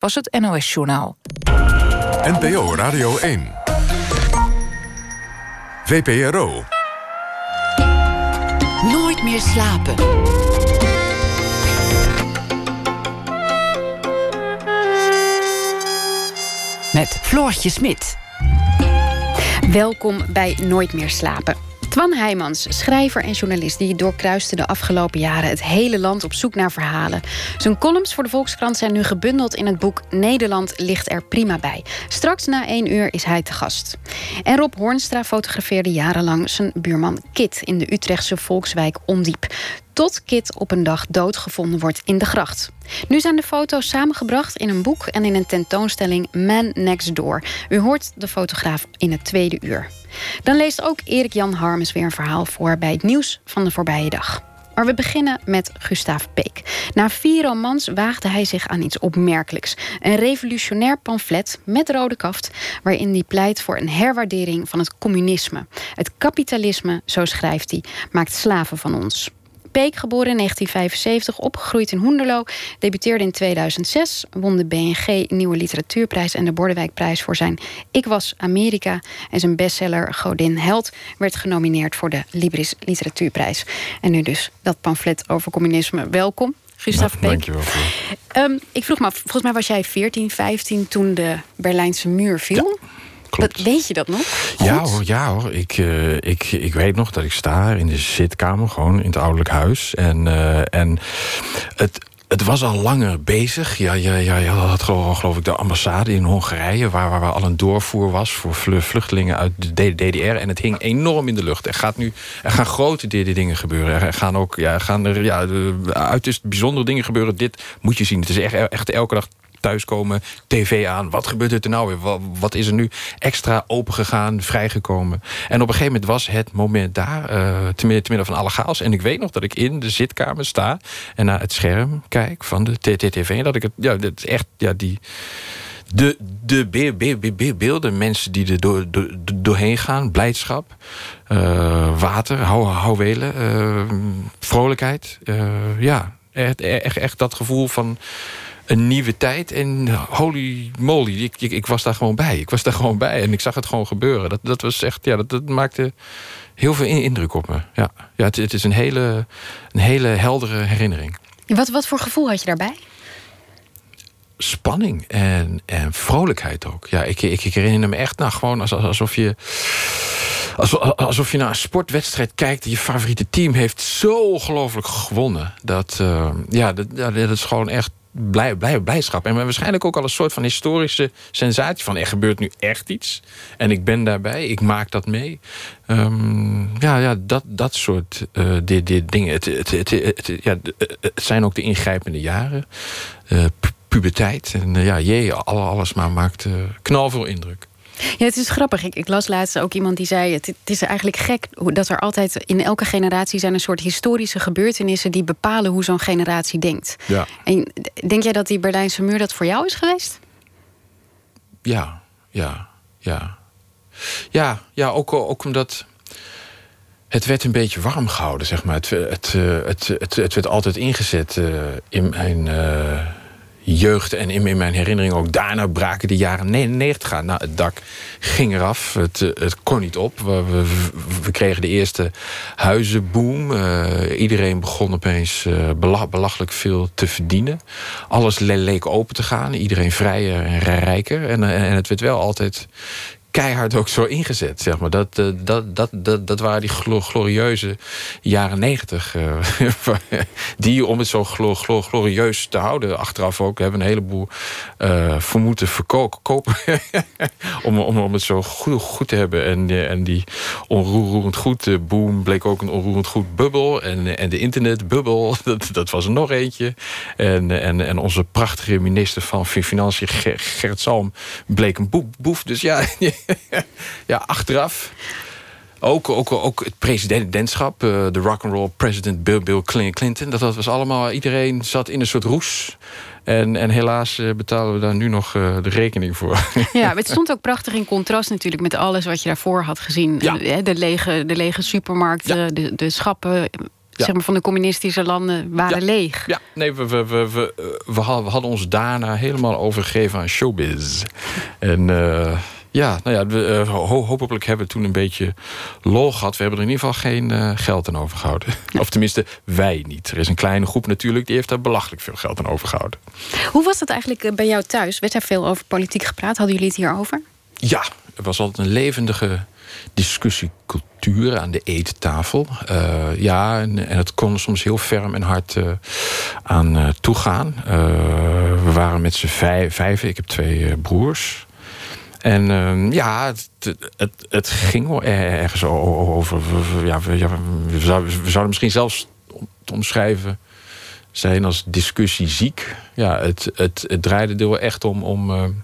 was het NOS Journaal. NPO Radio 1. VPRO. Nooit meer slapen. Met Floortje Smit. Welkom bij Nooit meer slapen. Twan Heijmans, schrijver en journalist, die doorkruiste de afgelopen jaren het hele land op zoek naar verhalen. Zijn columns voor de Volkskrant zijn nu gebundeld in het boek Nederland ligt er prima bij. Straks na één uur is hij te gast. En Rob Hoornstra fotografeerde jarenlang zijn buurman Kit in de Utrechtse volkswijk Ondiep tot Kit op een dag doodgevonden wordt in de gracht. Nu zijn de foto's samengebracht in een boek en in een tentoonstelling Man Next Door. U hoort de fotograaf in het tweede uur. Dan leest ook Erik Jan Harmes weer een verhaal voor bij het nieuws van de voorbije dag. Maar we beginnen met Gustav Peek. Na vier romans waagde hij zich aan iets opmerkelijks. Een revolutionair pamflet met rode kaft... waarin hij pleit voor een herwaardering van het communisme. Het kapitalisme, zo schrijft hij, maakt slaven van ons. Peek, geboren in 1975, opgegroeid in Hoenderloo, debuteerde in 2006, won de BNG Nieuwe Literatuurprijs en de Bordewijkprijs voor zijn Ik was Amerika. En zijn bestseller Godin Held werd genomineerd voor de Libris Literatuurprijs. En nu dus dat pamflet over communisme. Welkom. Gustav Peek. Dankjewel. Um, ik vroeg me, volgens mij was jij 14, 15 toen de Berlijnse muur viel. Ja. Klopt. Dat, weet je dat nog? Ja hoor, ja hoor. Ik, uh, ik, ik weet nog dat ik sta in de zitkamer, gewoon in het ouderlijk huis. En, uh, en het, het was al langer bezig. Ja, ja, ja, je had geloof ik de ambassade in Hongarije... waar, waar, waar al een doorvoer was voor vluchtelingen uit de DDR. En het hing enorm in de lucht. Er, gaat nu, er gaan grote dingen gebeuren. Er gaan ook ja, gaan er, ja, uiterst bijzondere dingen gebeuren. Dit moet je zien. Het is echt, echt elke dag thuiskomen, tv aan. Wat gebeurt er nou weer? Wat, is er nu extra opengegaan, vrijgekomen? En op een gegeven moment was het moment daar, uh, te, midden, van alle chaos. En ik weet nog dat ik in de zitkamer sta en naar het scherm kijk van de TTTV. En dat ik het, ja, dat echt, ja, die de, de be, be, be, beelden, mensen die er door, door, doorheen gaan, blijdschap, uh, water, hou, houwelen, uh, vrolijkheid. Ja, echt, echt, echt dat gevoel van een nieuwe tijd. En holy moly, ik, ik, ik, was daar gewoon bij. Ik was daar gewoon bij en ik zag het gewoon gebeuren. Dat, dat was echt, ja, dat, dat maakte heel veel indruk op me. Ja, ja het, het is een hele, een hele heldere herinnering. Wat, wat voor gevoel had je daarbij? Spanning en, en vrolijkheid ook. Ja, ik, ik, ik herinner me echt nou, gewoon alsof je alsof je naar een sportwedstrijd kijkt... je favoriete team heeft zo ongelooflijk gewonnen. Dat, uh, ja, dat, dat, is gewoon echt blij, blij, blijdschap. En waarschijnlijk ook al een soort van historische sensatie van... er gebeurt nu echt iets. En ik ben daarbij, ik maak dat mee. Um, ja, ja, dat, dat soort uh, dit, dit dingen. Het, het, het, ja, het zijn ook de ingrijpende jaren. Uh, puberteit. En uh, ja, jee, alles maar maakt knalveel indruk. Ja, het is grappig. Ik, ik, las laatst ook iemand die zei... Het, het is eigenlijk gek dat er altijd in elke generatie... zijn een soort historische gebeurtenissen... die bepalen hoe zo'n generatie denkt. Ja. En denk jij dat die Berlijnse muur dat voor jou is geweest? Ja, ja, ja. Ja, ja ook, ook omdat... Het werd een beetje warm gehouden, zeg maar. Het, het, het, het, het werd altijd ingezet uh, in mijn... Uh, jeugd en in, mijn herinnering ook daarna braken de jaren 99 aan. Nou, het dak ging eraf, het, eh, het kon niet op. We, we, kregen de eerste huizenboom. Uh, iedereen begon opeens uh, belachelijk veel te verdienen. Alles leek open te gaan, iedereen vrijer en rijker. En, en het werd wel altijd keihard ook zo ingezet. Zeg maar. dat, dat, dat, dat, dat waren die glorieuze jaren negentig. Uh, die, om het zo glorieus te houden, achteraf ook... hebben een heleboel uh, vermoeden verkopen. om, om, om het zo goed, goed te hebben. En, en die onroerend goed boom bleek ook een onroerend goed bubbel. En, en de internetbubbel, dat, dat was er nog eentje. En, en, en onze prachtige minister van Financiën, Gert Salm, bleek een boef. Dus ja... ja, achteraf. Ook, ook, ook het presidentschap, uh, de rock'n'roll president Bill, Bill Clinton. Dat, dat was allemaal, iedereen zat in een soort roes. En, en helaas uh, betalen we daar nu nog uh, de rekening voor. Ja, het stond ook prachtig in contrast natuurlijk met alles wat je daarvoor had gezien. Ja. De, lege, de lege supermarkten, ja. de, de schappen zeg maar, van de communistische landen waren leeg. Ja, nee, we, we, we, we, we hadden ons daarna helemaal overgegeven aan showbiz. En uh, ja, nou ja, we, uh, ho hopelijk hebben we toen een beetje lol gehad. We hebben er in ieder geval geen uh, geld aan overgehouden. Of tenminste, wij niet. Er is een kleine groep natuurlijk, die heeft daar belachelijk veel geld aan overgehouden. Hoe was dat eigenlijk bij jou thuis? Werd er veel over politiek gepraat? Hadden jullie het hierover? Ja, er was altijd een levendige discussiecultuur aan de eettafel. Uh, ja, en, en, het kon soms heel ferm en hard uh, aan uh, toegaan. we waren met z'n vijf, vijven. Ik heb twee broers. En ehm, ja, het, het, het, ging wel ergens over. Ja, we, zouden, misschien zelfs te omschrijven zijn als discussieziek. Ja, het, het, het draaide er wel echt om, om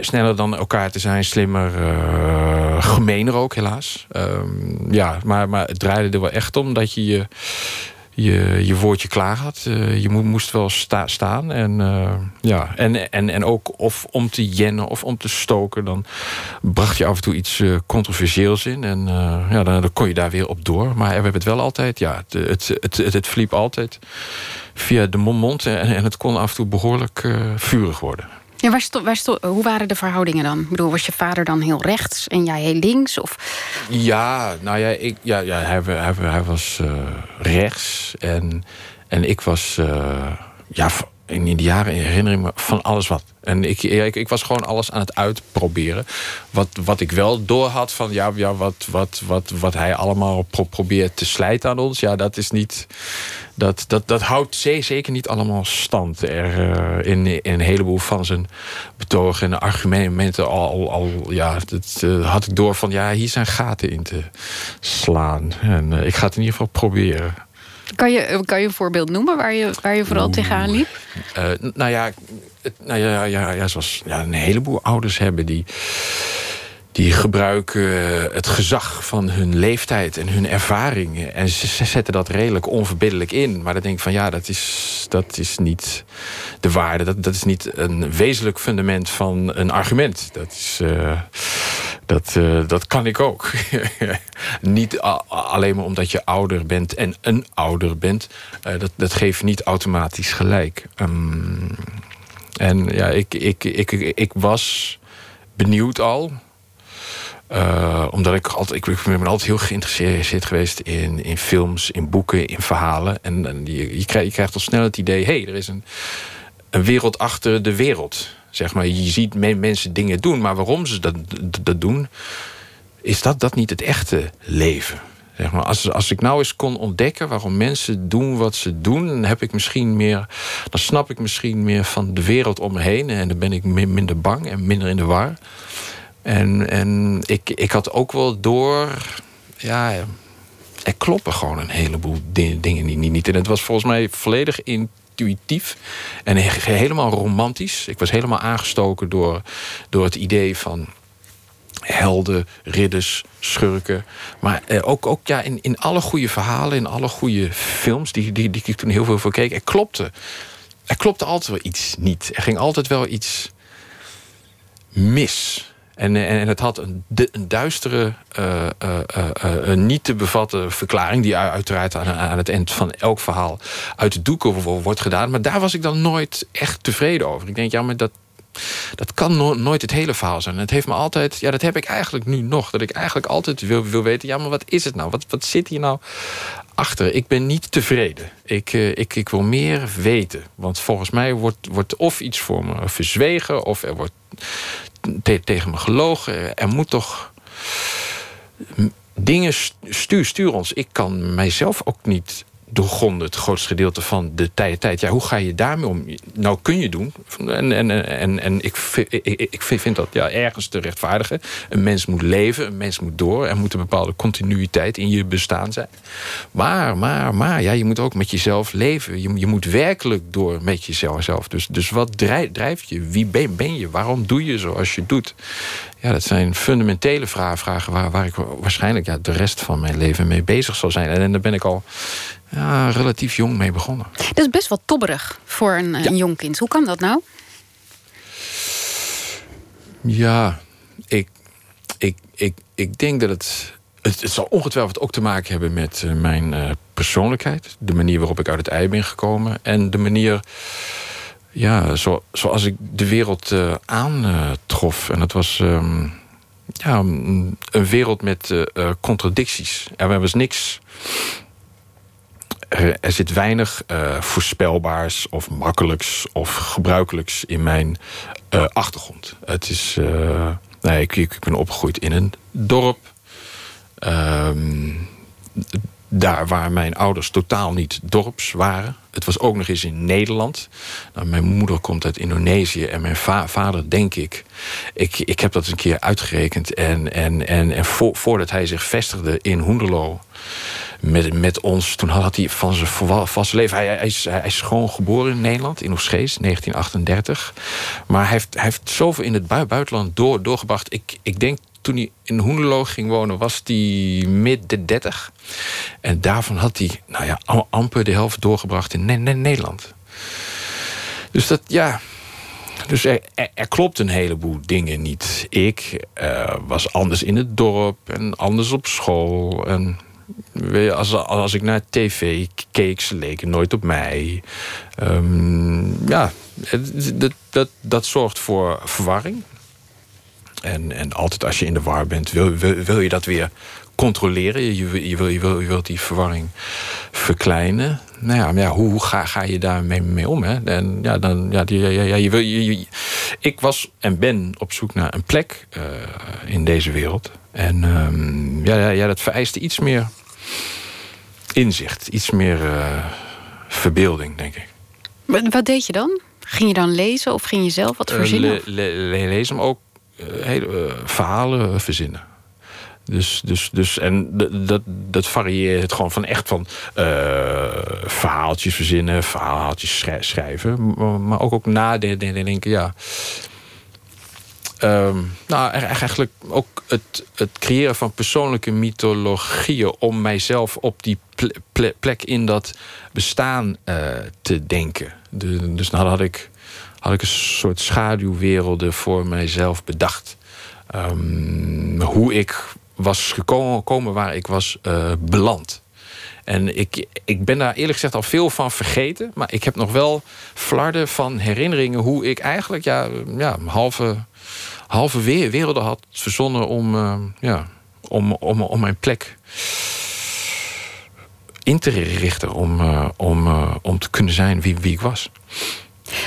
sneller dan elkaar te zijn, slimmer, uh, gemener ook helaas. Um, ja, maar, maar het draaide er wel echt om dat je je, je, je woordje klaar had. Uh, je moest wel sta, staan. En, uh, ja, en, en, en ook of om te jennen of om te stoken... dan bracht je af en toe iets controversieels in. En ja, dan, kon je daar weer op door. Maar we hebben het wel altijd... Ja, het, het, het, het, het fliep altijd via de mond. En het kon af en toe behoorlijk vurig worden. Ja, waar sto, waar hoe waren de verhoudingen dan? Ik bedoel, was je vader dan heel rechts en jij heel links? Of? Ja, nou ja, ik, ja, ja hij, hij, was uh, rechts en, en ik was uh, ja, in die jaren herinner ik me van alles wat. En ik, ik, ik, was gewoon alles aan het uitproberen. Wat, wat ik wel door had van ja, ja, wat, wat, wat, wat hij allemaal pro probeert te slijten aan ons. Ja, dat is niet. Dat, dat, dat houdt zeker niet allemaal stand. Er, uh, in, in een heleboel van zijn betogen en argumenten al, al, ja, dat uh, had ik door van ja, hier zijn gaten in te slaan. En uh, ik ga het in ieder geval proberen. Kan je, kan je een voorbeeld noemen waar je, waar je vooral tegenaan liep? Uh, nou ja, nou ja, ja, ja, zoals ja, een heleboel ouders hebben die. Die gebruiken het gezag van hun leeftijd en hun ervaringen. En ze zetten dat redelijk onverbiddelijk in. Maar dan denk ik van ja, dat is, dat is niet de waarde. Dat, dat is niet een wezenlijk fundament van een argument. Dat is. Uh, dat, uh, dat kan ik ook. niet alleen maar omdat je ouder bent en een ouder bent. Dat, dat geeft niet automatisch gelijk. Um, en ja, ik, ik, ik, ik, was benieuwd al. Uh, omdat ik altijd, ik ben altijd heel geïnteresseerd geweest in, in films, in boeken, in verhalen. En, en je, je krijgt al snel het idee: hé, hey, er is een, een wereld achter de wereld. Zeg maar, je ziet mensen dingen doen, maar waarom ze dat, dat doen, is dat, dat niet het echte leven? Zeg maar, als, als ik nou eens kon ontdekken waarom mensen doen wat ze doen, dan heb ik misschien meer, dan snap ik misschien meer van de wereld om me heen en dan ben ik minder bang en minder in de war. En, en ik, ik had ook wel door, ja, er kloppen gewoon een heleboel dingen niet, niet. En het was volgens mij volledig in intuïtief en helemaal romantisch. Ik was helemaal aangestoken door, door het idee van helden, ridders, schurken. Maar eh, ook, ook ja, in, in alle goede verhalen, in alle goede films... die, die, die ik toen heel veel voor keek, er klopte. Er klopte altijd wel iets niet. Er ging altijd wel iets mis. En, en, het had een, een duistere, uh, uh, niet te bevatten verklaring... die uiteraard aan, aan, het eind van elk verhaal uit de doeken wordt gedaan. Maar daar was ik dan nooit echt tevreden over. Ik denk, ja, maar dat, dat kan no nooit het hele verhaal zijn. Het heeft me altijd, ja, dat heb ik eigenlijk nu nog. Dat ik eigenlijk altijd wil, wil weten, ja, maar wat is het nou? Wat, wat zit hier nou achter? Ik ben niet tevreden. Ik, ik, ik wil meer weten. Want volgens mij wordt, wordt of iets voor me verzwegen... of er wordt te tegen me gelogen. Er moet toch dingen stuur, stuur ons. Ik kan mijzelf ook niet doorgronden, het grootste gedeelte van de tijd. tijd. Ja, hoe ga je daarmee om? Nou, kun je doen. En, en, en, en ik, ik, ik vind dat ja, ergens te rechtvaardigen. Een mens moet leven, een mens moet door. Er moet een bepaalde continuïteit in je bestaan zijn. Maar, maar, maar, ja, je moet ook met jezelf leven. Je, je moet werkelijk door met jezelf. Dus, dus wat drijft je? Wie ben, ben je? Waarom doe je zoals je doet? Ja, dat zijn fundamentele vragen waar, waar ik waarschijnlijk ja, de rest van mijn leven mee bezig zal zijn. En, en daar ben ik al ja, relatief jong mee begonnen. Dat is best wel tobberig voor een, een jong kind. Hoe kan dat nou? Ja, ik, ik, ik, ik denk dat het het, het zal ongetwijfeld ook te maken hebben met eh, mijn eh, persoonlijkheid. De manier waarop ik uit het ei ben gekomen. En de manier ja, zo, zoals ik de wereld uh, aantrof. en dat was ehm, ja, een wereld met contradicties. Er was niks. Er, zit weinig voorspelbaars of makkelijks of gebruikelijks in mijn achtergrond. Het is. nee, ik, ik ben opgegroeid in een dorp Ehm, daar waar mijn ouders totaal niet dorps waren. Het was ook nog eens in Nederland. Nou, mijn moeder komt uit Indonesië en mijn vader, denk ik. ik. Ik heb dat een keer uitgerekend. En, en, en, en voordat hij zich vestigde in Hoenderloo met, met ons. Toen had hij van zijn vaste leven. Hij, hij, is, hij is gewoon geboren in Nederland, in Oegstgeest, 1938. Maar hij heeft, heeft zoveel in het buitenland door, doorgebracht. Ik, ik denk toen hij in Hoenderloo ging wonen, was hij midden 30. En daarvan had hij nou ja, amper de helft doorgebracht in Nederland. Dus dat, ja. Dus er, klopt een heleboel dingen niet. Ik uh, was anders in het dorp en anders op school. En als, als ik naar tv keek, ze leken nooit op mij. Um, ja, dat, dat, dat zorgt voor verwarring. En, en altijd als je in de war bent, wil, wil, wil je dat weer controleren. Je, je, je, wil, je, wil, je wilt die verwarring verkleinen. Nou ja, maar ja, hoe, ga, ga je daarmee mee om? Hè? En ja, dan, ja, die, ja, ja, je wil, je, ik was en ben op zoek naar een plek uh, in deze wereld. En um, ja, ja, ja, dat vereiste iets meer inzicht, iets meer uh, verbeelding, denk ik. Wat deed je dan? Ging je dan lezen of ging je zelf wat verzinnen? Uh, le, le, lezen, maar ook eh, hele uh, verhalen verzinnen. Dus, dus, dus, en dat, dat varieert gewoon van echt van uh, verhaaltjes verzinnen, verhaaltjes schrijven, maar ook, ook nadenken, ja. Um, nou, eigenlijk ook het, het creëren van persoonlijke mythologieën om mijzelf op die plek in dat bestaan te denken. De, dus nou had ik had ik een soort schaduwwerelden voor mijzelf bedacht. Um, hoe ik was gekomen waar ik was uh, beland. En ik, ik ben daar eerlijk gezegd al veel van vergeten. Maar ik heb nog wel flarden van herinneringen hoe ik eigenlijk ja, ja, halve, halve werelden had verzonnen om, uh, ja, om, om, om mijn plek in te richten. Om, uh, om, om te kunnen zijn wie, wie ik was.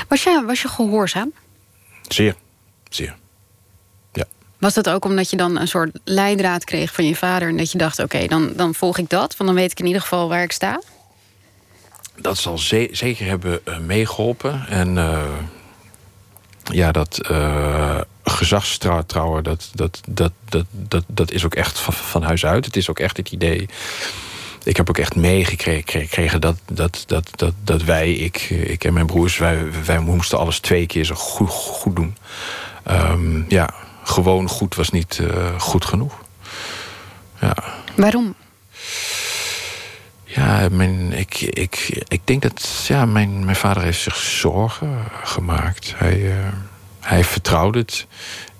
Was je, was je gehoorzaam? Zeer, zeer. Ja. Was dat ook omdat je dan een soort leidraad kreeg van je vader... en dat je dacht, oké, dan, dan volg ik dat... want dan weet ik in ieder geval waar ik sta? Dat zal zeker hebben uh, meegeholpen. En uh, ja, dat uh, gezagstrouwen, dat, dat, dat, dat, dat, dat is ook echt van, van huis uit. Het is ook echt het idee ik heb ook echt meegekregen dat, dat, dat, dat, dat wij, ik, ik en mijn broers, wij, wij moesten alles twee keer zo goed, goed doen. Um, ja, gewoon goed was niet uh, goed genoeg. Ja. Waarom? Ja, mijn, ik, ik, ik denk dat ja, mijn, mijn vader heeft zich zorgen gemaakt. Hij, uh, hij vertrouwde het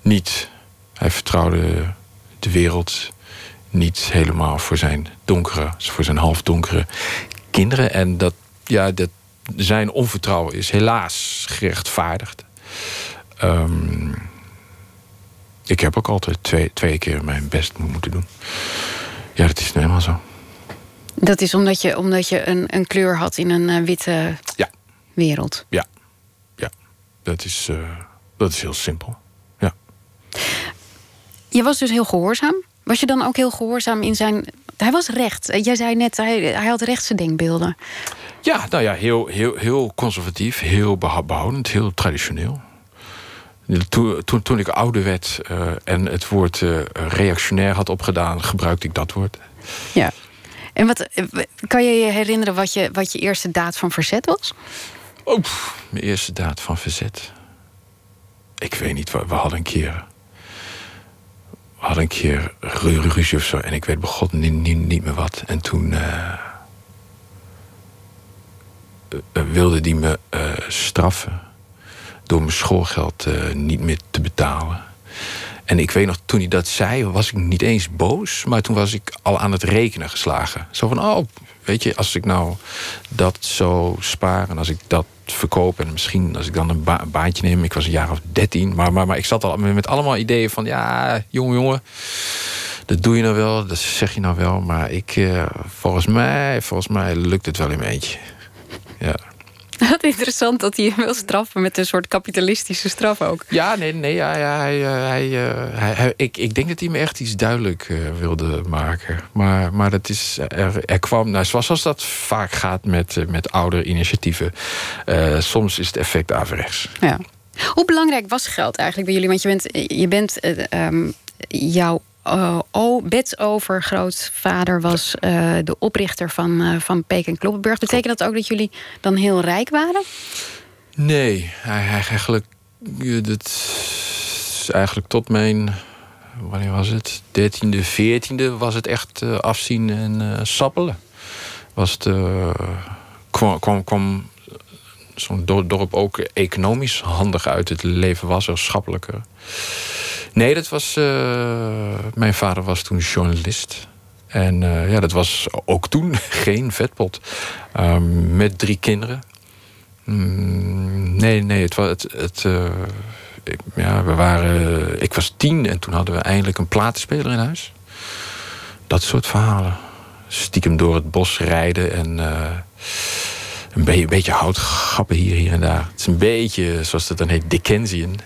niet. Hij vertrouwde de wereld niet helemaal voor zijn donkere, voor zijn halfdonkere kinderen. En dat, ja, dat zijn onvertrouwen is helaas gerechtvaardigd. Um, ik heb ook altijd twee, twee keer mijn best moeten doen. Ja, dat is nu helemaal zo. Dat is omdat je, omdat je een, een kleur had in een uh, witte ja. wereld. Ja, ja. Dat, is, uh, dat is heel simpel. Ja. Je was dus heel gehoorzaam. Was je dan ook heel gehoorzaam in zijn. Hij was recht. Jij zei net, hij, hij had rechtse denkbeelden. Ja, nou ja, heel, heel, heel conservatief, heel behoudend, heel traditioneel. Toen, toen, toen ik ouder werd uh, en het woord uh, reactionair had opgedaan, gebruikte ik dat woord. Ja. En wat, kan je je herinneren wat je, wat je eerste daad van verzet was? Oh, mijn eerste daad van verzet. Ik weet niet, we, we hadden een keer had een keer ruzie of zo. En ik weet begot niet, niet, meer wat. En toen uh, wilde die me straffen. Door mijn schoolgeld niet meer te betalen. En ik weet nog, toen hij dat zei, was ik niet eens boos. Maar toen was ik al aan het rekenen geslagen. Zo van, oh, weet je, als ik nou dat zo spaar... en als ik dat verkoop en misschien als ik dan een baantje neem... ik was een jaar of dertien, maar, maar, maar ik zat al met allemaal ideeën van... ja, jongen, jongen, dat doe je nou wel, dat zeg je nou wel... maar ik, uh, volgens, mij, volgens mij lukt het wel in mijn eentje. Ja. Wat interessant dat hij hem wil straffen met een soort kapitalistische straf ook. Ja, nee, nee ja, ja, hij, eh, hij, eh, hij, hij, ik, ik denk dat hij me echt iets duidelijk uh, wilde maken. Maar, maar dat is, er, er kwam, nou, zoals dat vaak gaat met, met oude initiatieven, uh, soms is het effect averechts. Ja. Hoe belangrijk was geld eigenlijk bij jullie? Want je bent, je bent um, jouw uh, oh, Bets overgrootvader was uh, de oprichter van, uh, van Peek en Kloppenburg. Betekent dat ook dat jullie dan heel rijk waren? Nee, eigenlijk, dat eigenlijk tot mijn, wanneer was het? 13e, 14e was het echt afzien en sappelen. Was het, kwam, kwam, kwam zo'n dorp ook economisch handig uit. Het leven was er schappelijker. Nee, dat was. Uh, mijn vader was toen journalist. En uh, ja, dat was ook toen geen vetpot. Um, met drie kinderen. Mm, nee, nee, het was. Het, ik, ja, we waren, ik was tien en toen hadden we eindelijk een platenspeler in huis. Dat soort verhalen. Stiekem door het bos rijden en een, be een beetje houtgappen hier, hier en daar. Het is een beetje, zoals dat dan heet, Dickensian.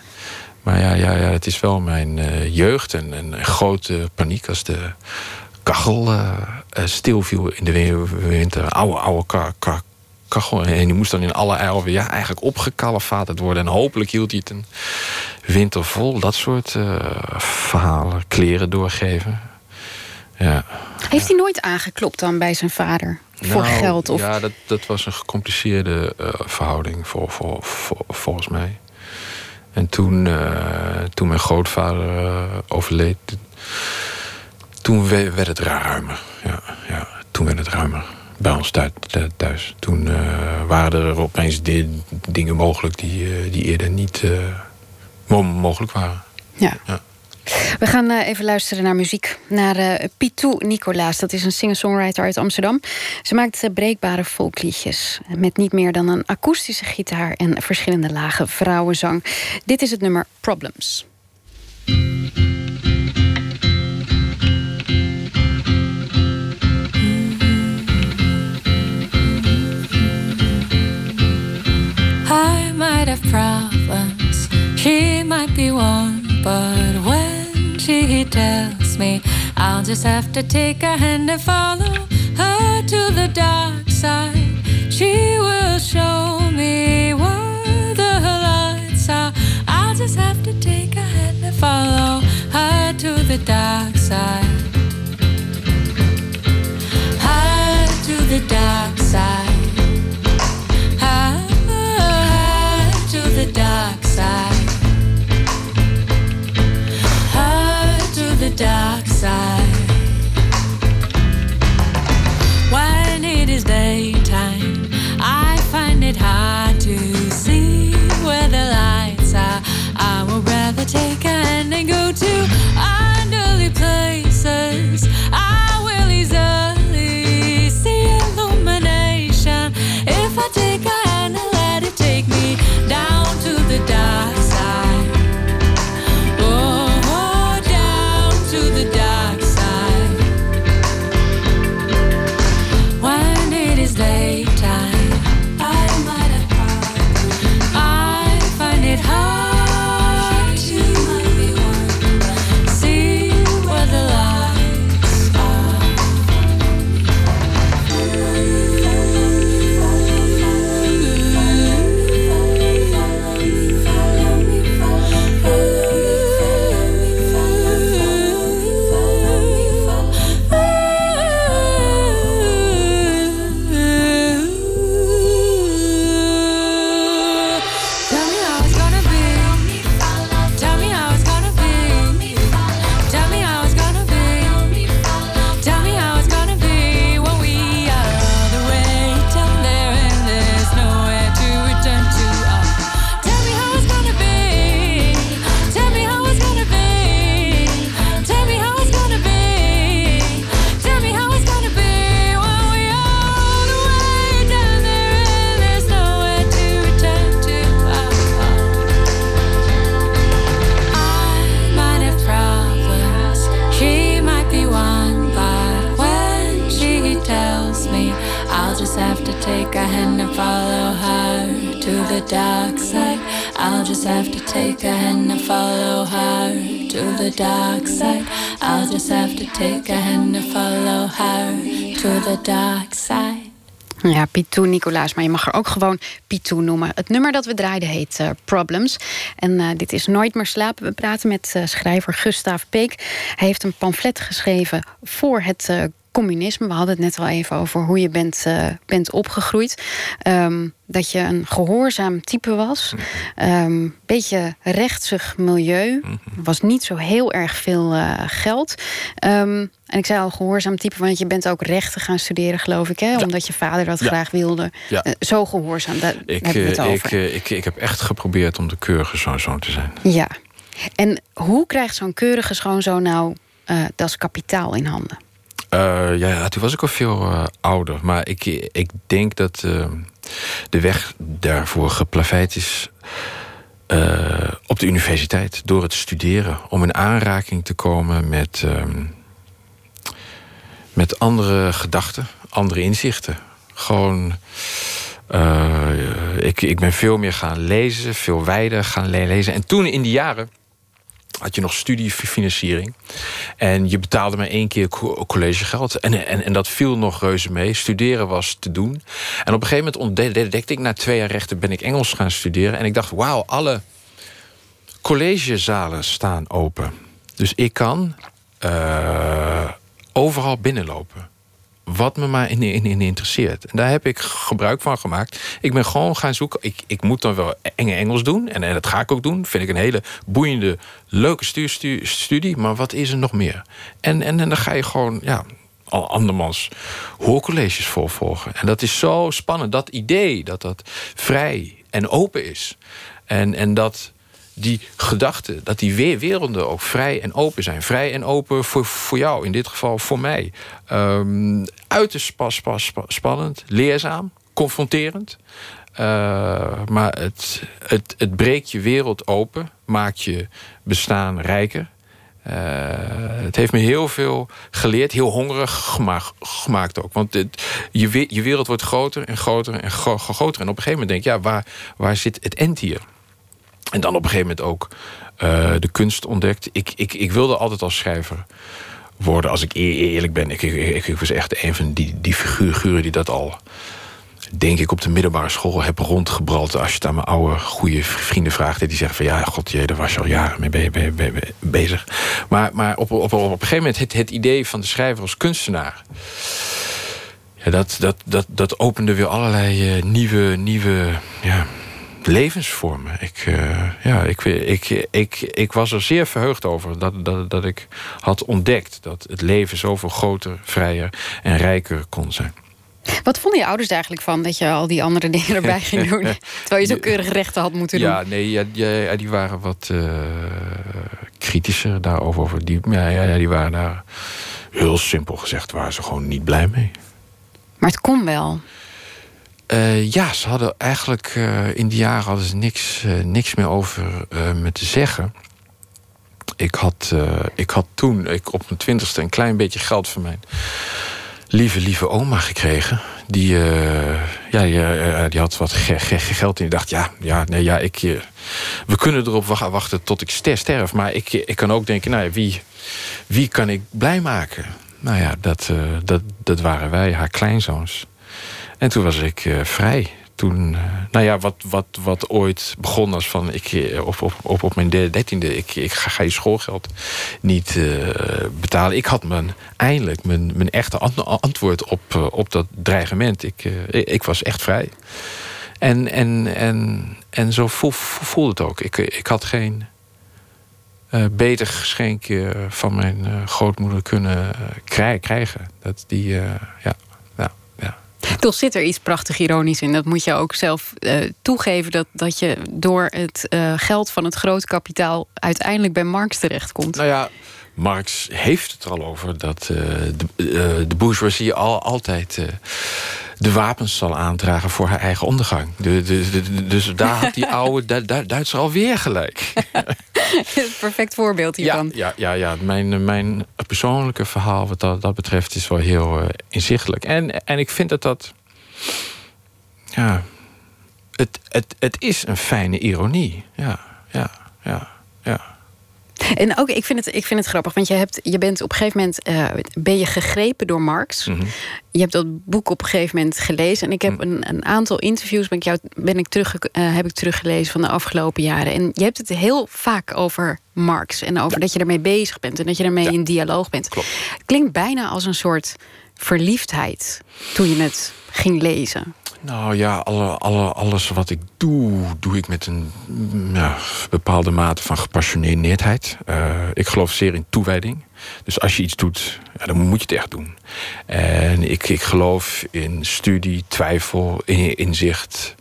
Maar ja, ja, ja het is wel mijn uh, jeugd en, en grote paniek als de kachel uh, stilviel in de winter. Oude, oude ka ka kachel. En die moest dan in alle elven ja, eigenlijk opgekalefaterd worden. En hopelijk hield hij het een winter vol. Dat soort verhalen, kleren doorgeven. Ja. Heeft hij nooit aangeklopt dan bij zijn vader? Voor nou, geld? Of? Ja, dat, dat was een gecompliceerde verhouding voor, voor, voor, volgens mij. En toen, uh, toen mijn grootvader uh, overleed, toen werd het ruimer. Ja, ja, toen werd het ruimer bij ons thuis. Toen waren er opeens dingen mogelijk die, die eerder niet mogelijk waren. Ja. ja. We gaan uh, even luisteren naar muziek. Naar uh, Pitou Nicolaas. Dat is een singer-songwriter uit Amsterdam. Ze maakt uh, breekbare folkliedjes. Met niet meer dan een akoestische gitaar en verschillende lagen vrouwenzang. Dit is het nummer Problems. I might have problems, she might be one, but she tells me I'll just have to take her hand and follow her to the dark side. She will show me where the lights are. I'll just have to take her hand and follow her to the dark side. Her to the dark side. To the dark Maar je mag er ook gewoon Pitou noemen. Het nummer dat we draaiden heet uh, Problems. En uh, dit is Nooit meer slapen. We praten met uh, schrijver Gustav Peek. Hij heeft een pamflet geschreven voor het communisme. We hadden het net al even over hoe je bent, uh, bent opgegroeid. Um, dat je een gehoorzaam type was. Um, beetje rechtsig milieu. Was niet zo heel erg veel uh, geld. Um, en ik zei al gehoorzaam type, want je bent ook rechten gaan studeren, geloof ik. Hè? Ja. Omdat je vader dat ja. graag wilde. Ja. Uh, zo gehoorzaam, daar ik, hebben we het over. Ik, ik, ik heb echt geprobeerd om de keurige schoonzoon te zijn. Ja. En hoe krijgt zo'n keurige schoonzoon nou dat is kapitaal in handen? Uh, ja, toen was ik al veel uh, ouder. Maar ik, ik denk dat uh, de weg daarvoor geplaveid is op de universiteit. Door het studeren. Om in aanraking te komen met, met andere gedachten, andere inzichten. Gewoon. ik, ik ben veel meer gaan lezen, veel wijder gaan lezen. En toen in die jaren had je nog studiefinanciering. En je betaalde maar één keer collegegeld. En, en, en dat viel nog reuze mee. Studeren was te doen. En op een gegeven moment ontdekte ik... na twee jaar rechten ben ik Engels gaan studeren. En ik dacht, wauw, alle collegezalen staan open. Dus ik kan uh, overal binnenlopen wat me maar in, in, in, interesseert. En daar heb ik gebruik van gemaakt. Ik ben gewoon gaan zoeken. Ik, ik moet dan wel enge Engels doen. En, en dat ga ik ook doen. Vind ik een hele boeiende, leuke stu, stu, studie. Maar wat is er nog meer? En, en, en dan ga je gewoon, ja, al andermans hoorcolleges volgen. En dat is zo spannend. Dat idee dat dat vrij en open is. En, en dat die gedachten, dat die werelden ook vrij en open zijn. Vrij en open voor, voor jou, in dit geval voor mij. Um, uiterst pas, spannend, leerzaam, confronterend. Uh, maar het, het, het breekt je wereld open, maakt je bestaan rijker. Uh, het heeft me heel veel geleerd, heel hongerig gemaakt, ook. Want je, je wereld wordt groter en groter en groter. En op een gegeven moment denk je, ja, waar, waar zit het end hier? En dan op een gegeven moment ook uh, de kunst ontdekt. Ik, ik, ik wilde altijd als schrijver worden, als ik eerlijk ben. Ik, ik, ik was echt een van die, die figuren die dat al, denk ik, op de middelbare school heb rondgebrald. Als je het aan mijn oude, goede vrienden vraagt, die zeggen van ja, god jee, daar was je al jaren mee be, be, be, bezig. Maar, maar op, op, op, een gegeven moment het, het idee van de schrijver als kunstenaar. Ja, dat, dat, dat, dat opende weer allerlei uh, nieuwe, nieuwe ja, levensvormen. Ik, uh, ja, ik, ik, ik, ik was er zeer verheugd over dat, dat, dat ik had ontdekt dat het leven zoveel groter, vrijer en rijker kon zijn. Wat vonden je ouders eigenlijk van dat je al die andere dingen erbij ging doen? Terwijl je zo keurig rechten had moeten doen. Ja, nee, ja, ja, die waren wat uh, kritischer daarover. Die, ja, ja, die waren daar heel simpel gezegd, waren ze gewoon niet blij mee. Maar het kon wel. Uh, ja, ze hadden eigenlijk uh, in die jaren hadden ze niks, uh, niks meer over me te zeggen. Ik had, ik had toen ik op mijn twintigste een klein beetje geld van mijn lieve, lieve oma gekregen. Die, ja, die, had wat geld en die dacht, ja, ja, nee, ja ik, we kunnen erop wachten tot ik sterf. Maar ik, ik kan ook denken, nou ja, wie, wie kan ik blij maken? Nou ja, dat, dat, dat waren wij, haar kleinzoons. En toen was ik uh, vrij. Toen, uh, nou ja, wat, wat, wat ooit begon als van ik, eh, op, op, op, op mijn dertiende, ik, ik ga, je schoolgeld niet betalen. Ik had mijn, eindelijk mijn, mijn echte antwoord op, op dat dreigement. Ik, ik was echt vrij. En, en, en, en zo voel, voelde het ook. Ik, ik had geen beter geschenk van mijn grootmoeder kunnen krijgen. Dat die, ja. Toch zit er iets prachtig ironisch in. Dat moet je ook zelf uh, toegeven. Dat, dat je door het uh, geld van het grote kapitaal uiteindelijk bij Marx terechtkomt. Nou ja, Marx heeft het er al over dat uh, de, de bourgeoisie al, altijd de wapens zal aandragen voor haar eigen ondergang. De, de, dus daar had die oude du Duitser alweer gelijk. Perfect voorbeeld hiervan. Ja, ja, ja, ja. Mijn, mijn persoonlijke verhaal wat dat, dat betreft is wel heel uh, inzichtelijk. En, en ik vind dat dat. Ja, het, het, het is een fijne ironie. Ja, ja, ja. En ook, ik vind het, ik vind het grappig, want je, hebt, je bent op een gegeven moment uh, ben je gegrepen door Marx. Mhm. Je hebt dat boek op een gegeven moment gelezen. En ik heb een, een aantal interviews ben ik, jou, ben ik terug, uh, heb ik teruggelezen van de afgelopen jaren. En je hebt het heel vaak over Marx. En over dat je ermee bezig bent en dat je ermee Ja. in dialoog bent. Klopt. Klinkt bijna als een soort verliefdheid toen je het ging lezen. Nou ja, alle, alle, alles wat ik doe, doe ik met een ja, bepaalde mate van gepassioneerdheid. Eh, ik geloof zeer in toewijding. Dus als je iets doet, ja, dan moet je het echt doen. En ik, ik geloof in studie, twijfel, in, inzicht.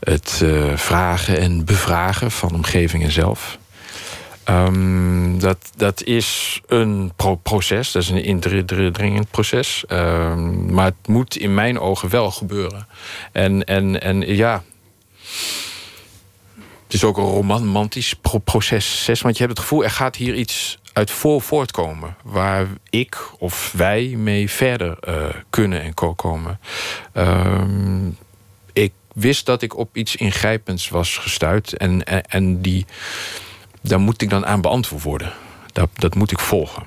Het eh, vragen en bevragen van omgeving en zelf. Ehm, dat, dat is een pro proces, dat is een indringend proces. Ehm, maar het moet in mijn ogen wel gebeuren. En, en, en ja. Het is ook een romantisch pro proces, want je hebt het gevoel, er gaat hier iets uit voor voortkomen. Waar ik of wij mee verder eh, kunnen en ko komen. Ehm, ik wist dat ik op iets ingrijpends was gestuurd. En, en, en die daar moet ik dan aan beantwoord worden. Dat, dat moet ik volgen.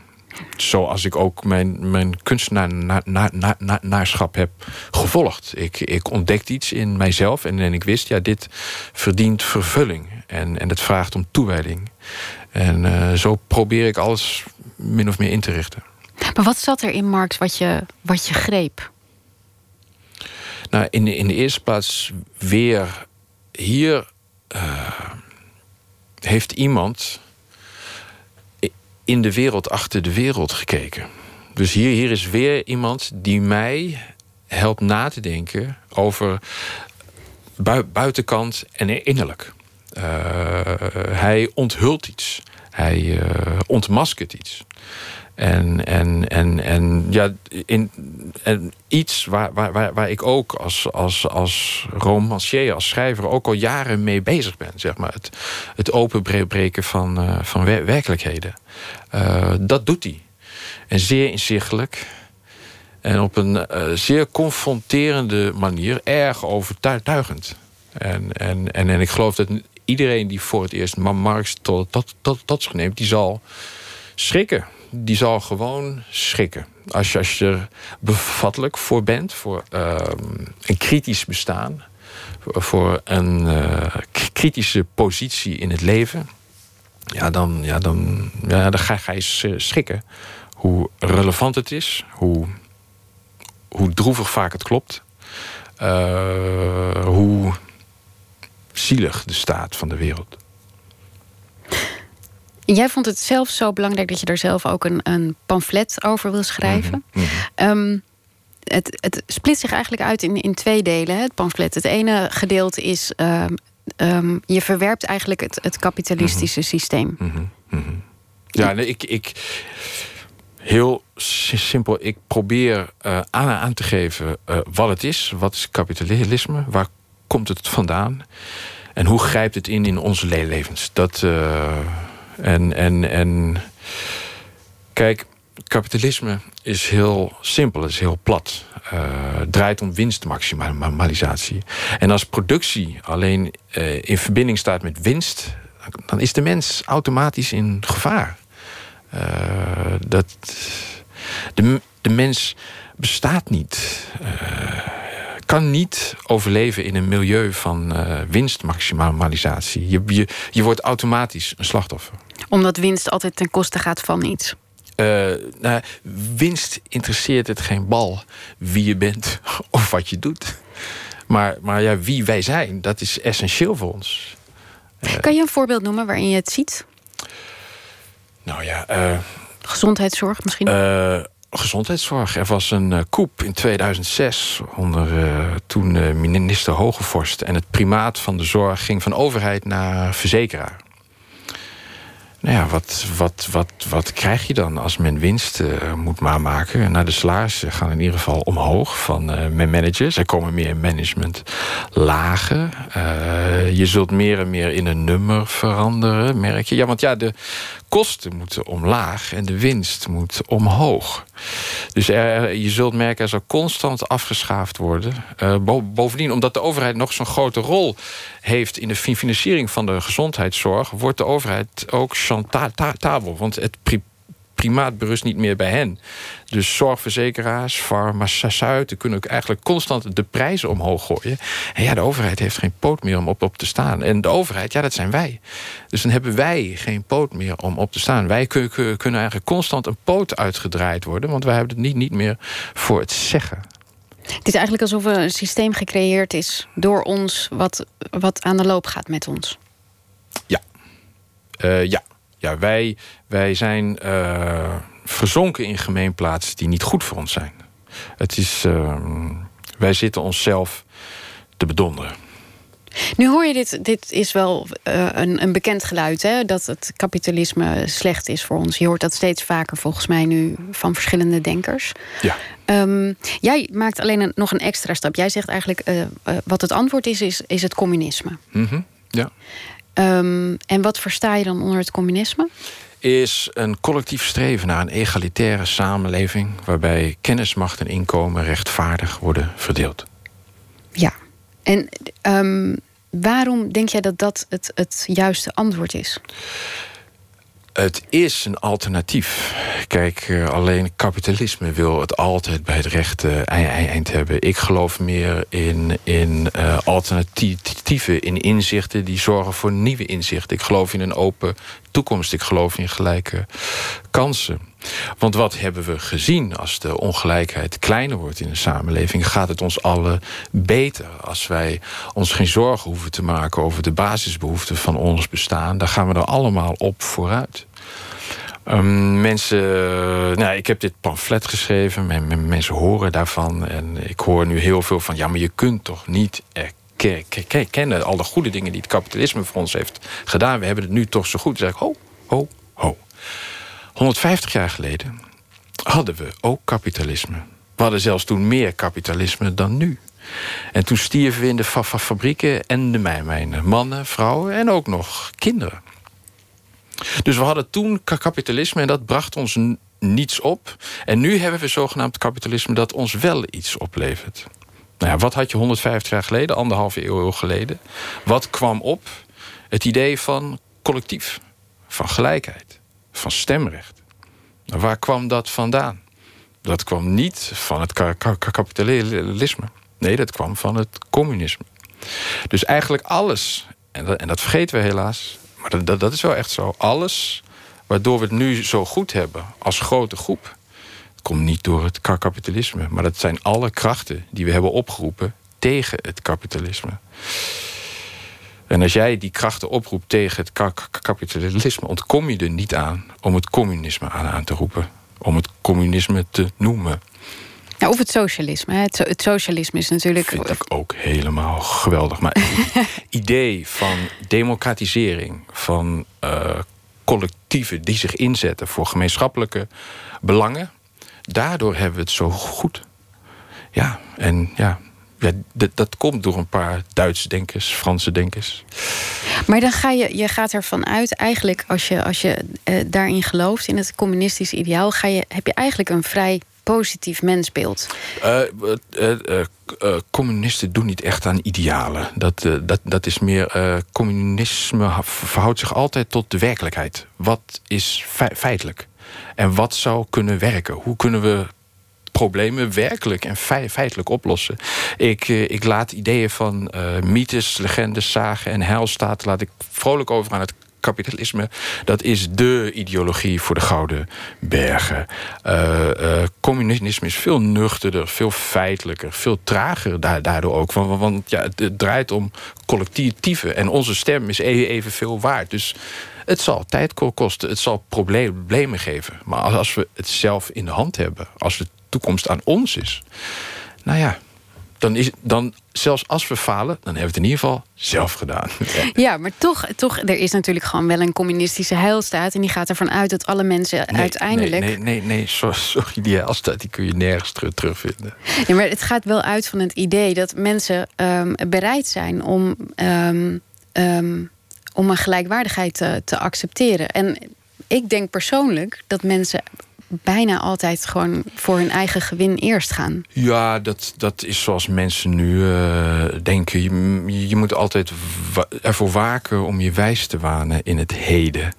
Zoals ik ook mijn, mijn kunstenaarschap heb gevolgd. Ik, ik ontdekte iets in mijzelf en, en ik wist, ja, dit verdient vervulling. En, en het vraagt om toewijding. En uh, zo probeer ik alles min of meer in te richten. Maar wat zat er in Marx wat je, wat je greep? Nou, in de, in de eerste plaats weer hier. Uh, heeft iemand in de wereld achter de wereld gekeken. Dus hier, hier is weer iemand die mij helpt na te denken over bui buitenkant en innerlijk. Uh, hij onthult iets. Hij uh, ontmaskert iets. En, en, en, en, ja, in, en iets waar, waar, waar ik ook als, als, als romancier, als schrijver... ook al jaren mee bezig ben. Zeg maar. Het, het openbreken van, uh, van wer werkelijkheden. Uh, dat doet hij. En zeer inzichtelijk. En op een uh, zeer confronterende manier. Erg overtuigend. En, en, en, en ik geloof dat iedereen die voor het eerst Marx tot, tot, tot, tot zich neemt... die zal schrikken die zal gewoon schrikken. Als je, als je er bevattelijk voor bent, voor uh, een kritisch bestaan, voor een uh, kritische positie in het leven, ja, dan, ja, dan, ja, dan ga, ga je schrikken. Hoe relevant het is, hoe, hoe droevig vaak het klopt, uh, hoe zielig de staat van de wereld. Jij vond het zelf zo belangrijk dat je er zelf ook een, een pamflet over wil schrijven. Mm -hmm. um, het, het split zich eigenlijk uit in, in twee delen, hè, het pamflet. Het ene gedeelte is. Um, um, je verwerpt eigenlijk het, het kapitalistische Mhm. mm -hmm. systeem. Mm -hmm. Ja, nee, ik, ik. Heel simpel, ik probeer uh, aan, aan te geven uh, wat het is. Wat is kapitalisme? Waar komt het vandaan? En hoe grijpt het in in onze levens? Dat. Uh, en, en, en kijk, kapitalisme is heel simpel, is heel plat. Uh, draait om winstmaximalisatie. En als productie alleen uh, in verbinding staat met winst, dan is de mens automatisch in gevaar. Uh, dat, de, de mens bestaat niet. kan niet overleven in een milieu van winstmaximalisatie. Je, je, je wordt automatisch een slachtoffer omdat winst altijd ten koste gaat van iets. Uh, nou, winst interesseert het geen bal wie je bent of wat je doet. Maar, maar ja, wie wij zijn, dat is essentieel voor ons. Uh, kan je een voorbeeld noemen waarin je het ziet? Nou ja. Uh, gezondheidszorg misschien? gezondheidszorg. Er was een coup in 2006 onder toen minister Hogevorst. En het primaat van de zorg ging van overheid naar verzekeraar. Nou ja, wat, wat, wat, wat krijg je dan als men winst uh, moet maken? Nou, de salarissen gaan in ieder geval omhoog van uh, managers. Er komen meer management lagen. Uh, je zult meer en meer in een nummer veranderen, merk je. Ja, want ja, de kosten moeten omlaag en de winst moet omhoog. Dus je zult merken, er zal constant afgeschaafd worden. bovendien, omdat de overheid nog zo'n grote rol heeft in de financiering van de gezondheidszorg, wordt de overheid ook chantabel. Want het primaat berust niet meer bij hen. Dus zorgverzekeraars, farmaceuten kunnen ook eigenlijk constant de prijzen omhoog gooien. En ja, de overheid heeft geen poot meer om op, op te staan. En de overheid, ja, dat zijn wij. Dus dan hebben wij geen poot meer om op te staan. Wij kunnen eigenlijk constant een poot uitgedraaid worden, want wij hebben het niet, niet meer voor het zeggen. Het is eigenlijk alsof er een systeem gecreëerd is door ons, wat, wat aan de loop gaat met ons. Ja. Uh, ja. Ja, wij, wij zijn uh, verzonken in gemeenplaatsen die niet goed voor ons zijn. Het is, uh, wij zitten onszelf te bedonderen. Nu hoor je dit, dit is wel uh, een, een bekend geluid, hè? dat het kapitalisme slecht is voor ons. Je hoort dat steeds vaker volgens mij nu van verschillende denkers. Ja. Um, jij maakt alleen een, nog een extra stap. Jij zegt eigenlijk, uh, uh, wat het antwoord is, is, is het communisme. Mm -hmm. Ja. Um, en wat versta je dan onder het communisme? Is een collectief streven naar een egalitaire samenleving waarbij kennis, macht en inkomen rechtvaardig worden verdeeld. Ja, en um, waarom denk jij dat dat het, het juiste antwoord is? Het is een alternatief. Kijk, eh, alleen kapitalisme wil het altijd bij het rechte eind hebben. Ik geloof meer in, in uh, alternatieven, in inzichten die zorgen voor nieuwe inzichten. Ik geloof in een open toekomst. Ik geloof in gelijke kansen. Want wat hebben we gezien als de ongelijkheid kleiner wordt in de samenleving? Gaat het ons allen beter als wij ons geen zorgen hoeven te maken over de basisbehoeften van ons bestaan? Dan gaan we er allemaal op vooruit. Um, mensen, nou, ik heb dit pamflet geschreven, mensen horen daarvan. En ik hoor nu heel veel van, ja, maar je kunt toch niet kennen al de goede dingen die het kapitalisme voor ons heeft gedaan. We hebben het nu toch zo goed. Dan zeg ik, ho, ho, ho. 150 jaar geleden hadden we ook kapitalisme. We hadden zelfs toen meer kapitalisme dan nu. En toen stierven we in de fa fa fabrieken en de mijnmijnen. Mannen, vrouwen en ook nog kinderen. Dus we hadden toen kapitalisme en dat bracht ons niets op. En nu hebben we zogenaamd kapitalisme dat ons wel iets oplevert. Nou wat had je 150 jaar geleden, anderhalve eeuw geleden? Wat kwam op? Het idee van collectief, van gelijkheid, van stemrecht. Waar kwam dat vandaan? Dat kwam niet van het kapitalisme. Nee, dat kwam van het communisme. Dus eigenlijk alles, en dat, en dat vergeten we helaas, maar dat, dat, is wel echt zo. Alles waardoor we het nu zo goed hebben als grote groep, komt niet door het kapitalisme. Maar dat zijn alle krachten die we hebben opgeroepen tegen het kapitalisme. En als jij die krachten oproept tegen het kapitalisme, ontkom je er niet aan om het communisme aan, aan te roepen. Om het communisme te noemen. Ja, of het socialisme. Het, het, socialisme is natuurlijk. Vind ik ook helemaal geweldig. Maar het idee van democratisering, van uh, collectieven die zich inzetten voor gemeenschappelijke belangen, daardoor hebben we het zo goed. Ja, en ja, ja, dat, dat komt door een paar Duitse denkers, Franse denkers. Maar dan ga je, je gaat ervan uit, eigenlijk als je, als je uh, daarin gelooft, in het communistisch ideaal, ga je, heb je eigenlijk een vrij positief mensbeeld? Uh, uh, communisten doen niet echt aan idealen. Dat, dat, dat is meer. communisme verhoudt zich altijd tot de werkelijkheid. Wat is feitelijk? En wat zou kunnen werken? Hoe kunnen we problemen werkelijk en feitelijk oplossen. Ik, ik laat ideeën van mythes, legendes, zagen en heilstaten... laat ik vrolijk over aan het kapitalisme, dat is de ideologie voor de Gouden Bergen. Uh, communisme is veel nuchterder, veel feitelijker, veel trager daardoor ook. Want, ja, het, draait om collectieve en onze stem is e-, evenveel waard. Dus het zal tijd kosten, het zal problemen geven. Maar als we het zelf in de hand hebben, als de toekomst aan ons is, nou ja, dan is dan zelfs als we falen, dan hebben we het in ieder geval zelf gedaan. Ja, maar toch, toch, er is natuurlijk gewoon wel een communistische heilstaat. En die gaat ervan uit dat alle mensen uiteindelijk. Nee, nee, nee, nee, sorry, die heilstaat die kun je nergens terug, terugvinden. Ja, maar het gaat wel uit van het idee dat mensen um, bereid zijn om, um, um, om een gelijkwaardigheid te, te accepteren. En ik denk persoonlijk dat mensen bijna altijd gewoon voor hun eigen gewin eerst gaan. Ja, dat, dat is zoals mensen nu uh, denken. Je, je, moet altijd ervoor waken om je wijs te wanen in het heden.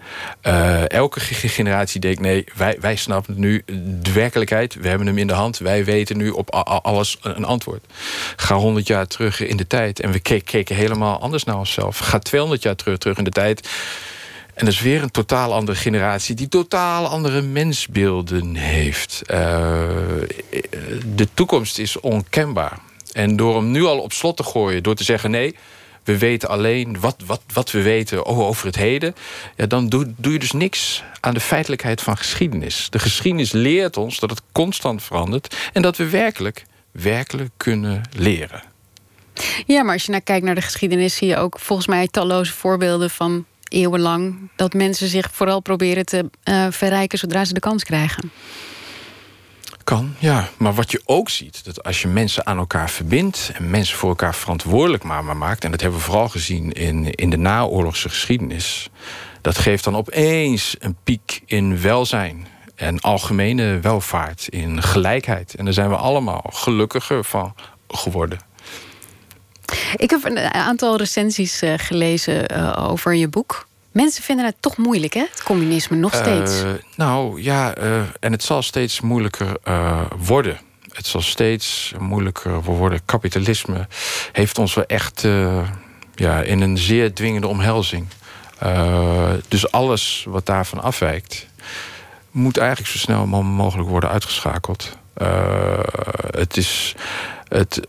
Uh, elke generatie denkt: nee, wij, wij snappen nu de werkelijkheid. We hebben hem in de hand. Wij weten nu op alles een antwoord. Ga 100 jaar terug in de tijd en we keken helemaal anders naar onszelf. Ga 200 jaar terug, terug in de tijd en dat is weer een totaal andere generatie die totaal andere mensbeelden heeft. Uh, de toekomst is onkenbaar. En door hem nu al op slot te gooien, door te zeggen nee, we weten alleen wat, wat, wat we weten over het heden, ja, dan doe, doe je dus niks aan de feitelijkheid van geschiedenis. De geschiedenis leert ons dat het constant verandert en dat we werkelijk, werkelijk kunnen leren. Ja, maar als je naar kijkt naar de geschiedenis, zie je ook volgens mij talloze voorbeelden van eeuwenlang dat mensen zich vooral proberen te uh, verrijken zodra ze de kans krijgen. Kan, ja. Maar wat je ook ziet, dat als je mensen aan elkaar verbindt en mensen voor elkaar verantwoordelijk maakt, en dat hebben we vooral gezien in, in de naoorlogse geschiedenis, dat geeft dan opeens een piek in welzijn en algemene welvaart, in gelijkheid. En daar zijn we allemaal gelukkiger van geworden. Ik heb een aantal recensies uh, gelezen uh, over je boek. Mensen vinden het toch moeilijk, hè? Het communisme nog eh, steeds. Uh, nou ja, en het zal steeds moeilijker worden. Het zal steeds moeilijker worden. Kapitalisme heeft ons wel echt ja, in een zeer dwingende omhelzing. dus alles wat daarvan afwijkt, moet eigenlijk zo snel mogelijk worden uitgeschakeld. het is het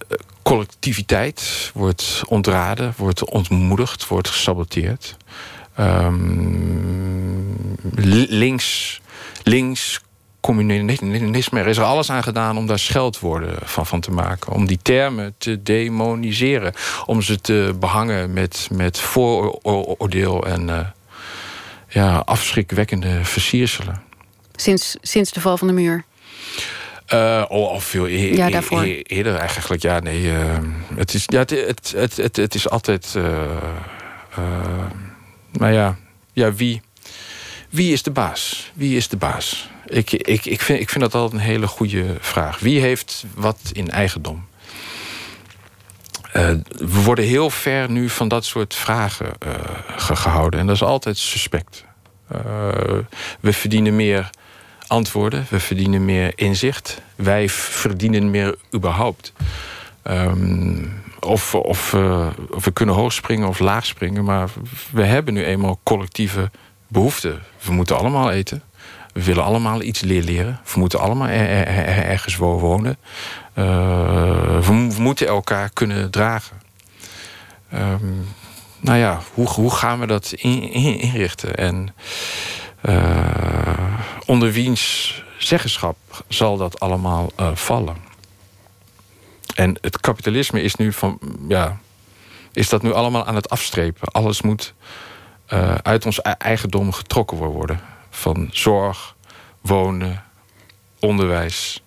collectiviteit wordt ontraden, wordt ontmoedigd, wordt gesaboteerd. Um, links, links communisme, is er alles aan gedaan om daar scheldwoorden van, van te maken. Om die termen te demoniseren. Om ze te behangen met, met vooroordeel en uh, ja, afschrikwekkende versierselen. Sinds, sinds de val van de muur? Uh, al veel e ja, daarvoor. E eerder eigenlijk. Ja, nee. Uh, het, is, ja, het, het, het, het, het is altijd. Maar ja, ja wie, wie is de baas? Wie is de baas? Ik, ik, ik, vind, ik vind dat altijd een hele goede vraag. Wie heeft wat in eigendom? we worden heel ver nu van dat soort vragen gehouden. En dat is altijd suspect. we verdienen meer antwoorden. We verdienen meer inzicht. Wij verdienen meer überhaupt. Um, of, of, uh, of, we kunnen hoog springen of laag springen. Maar we hebben nu eenmaal collectieve behoeften. We moeten allemaal eten. We willen allemaal iets leren. We moeten allemaal er, er, ergens wonen. Uh, we, moeten elkaar kunnen dragen. Um, nou ja, hoe, hoe gaan we dat in, in, inrichten? En onder wiens zeggenschap zal dat allemaal uh, vallen? En het kapitalisme is nu van, ja, is dat nu allemaal aan het afstrepen. Alles moet uh, uit ons eigendom getrokken worden. Van zorg, wonen, onderwijs,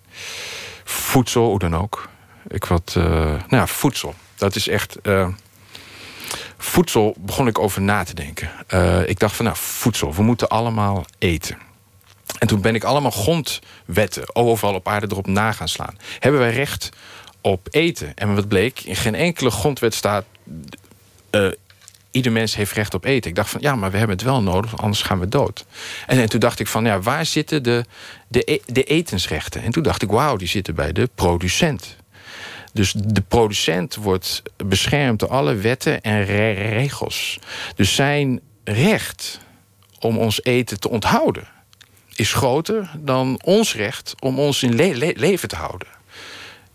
voedsel, hoe dan ook. Ik wat, nou ja, voedsel. Dat is echt voedsel begon ik over na te denken. Uh, ik dacht van, nou, voedsel, we moeten allemaal eten. En toen ben ik allemaal grondwetten overal op aarde erop na gaan slaan. Hebben wij recht op eten? En wat bleek, in geen enkele grondwet staat... Uh, ieder mens heeft recht op eten. Ik dacht van, ja, maar we hebben het wel nodig, anders gaan we dood. En, en toen dacht ik van, ja, waar zitten de, de, e-, de etensrechten? En toen dacht ik, wauw, die zitten bij de producent. Dus de producent wordt beschermd door alle wetten en regels. Dus zijn recht om ons eten te onthouden is groter dan ons recht om ons in leven te houden.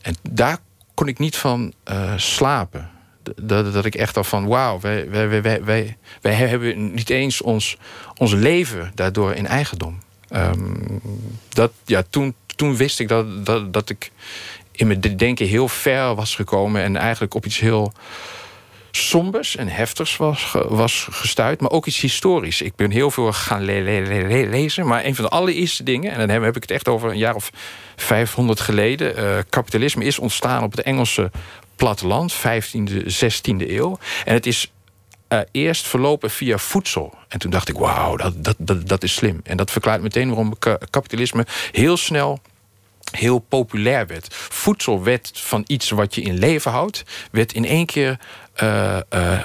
En daar kon ik niet van uh, slapen. Dat, dat ik echt al van, wauw, wij, wij, wij, wij, wij hebben niet eens ons, ons leven daardoor in eigendom. Um, dat, ja, toen, toen wist ik dat, dat, dat ik in mijn denken heel ver was gekomen en eigenlijk op iets heel sombers en heftigs was, was gestuurd, maar ook iets historisch. Ik ben heel veel gaan lezen, maar een van de allereerste dingen, en dan heb ik het echt over een jaar of 500 geleden, uh, kapitalisme is ontstaan op het Engelse platteland, 15e, 16e eeuw. En het is uh, eerst verlopen via voedsel. En toen dacht ik, wauw, dat, dat, dat, dat is slim. En dat verklaart meteen waarom kapitalisme heel snel heel populair werd. Voedsel werd van iets wat je in leven houdt, werd in één keer uh, uh,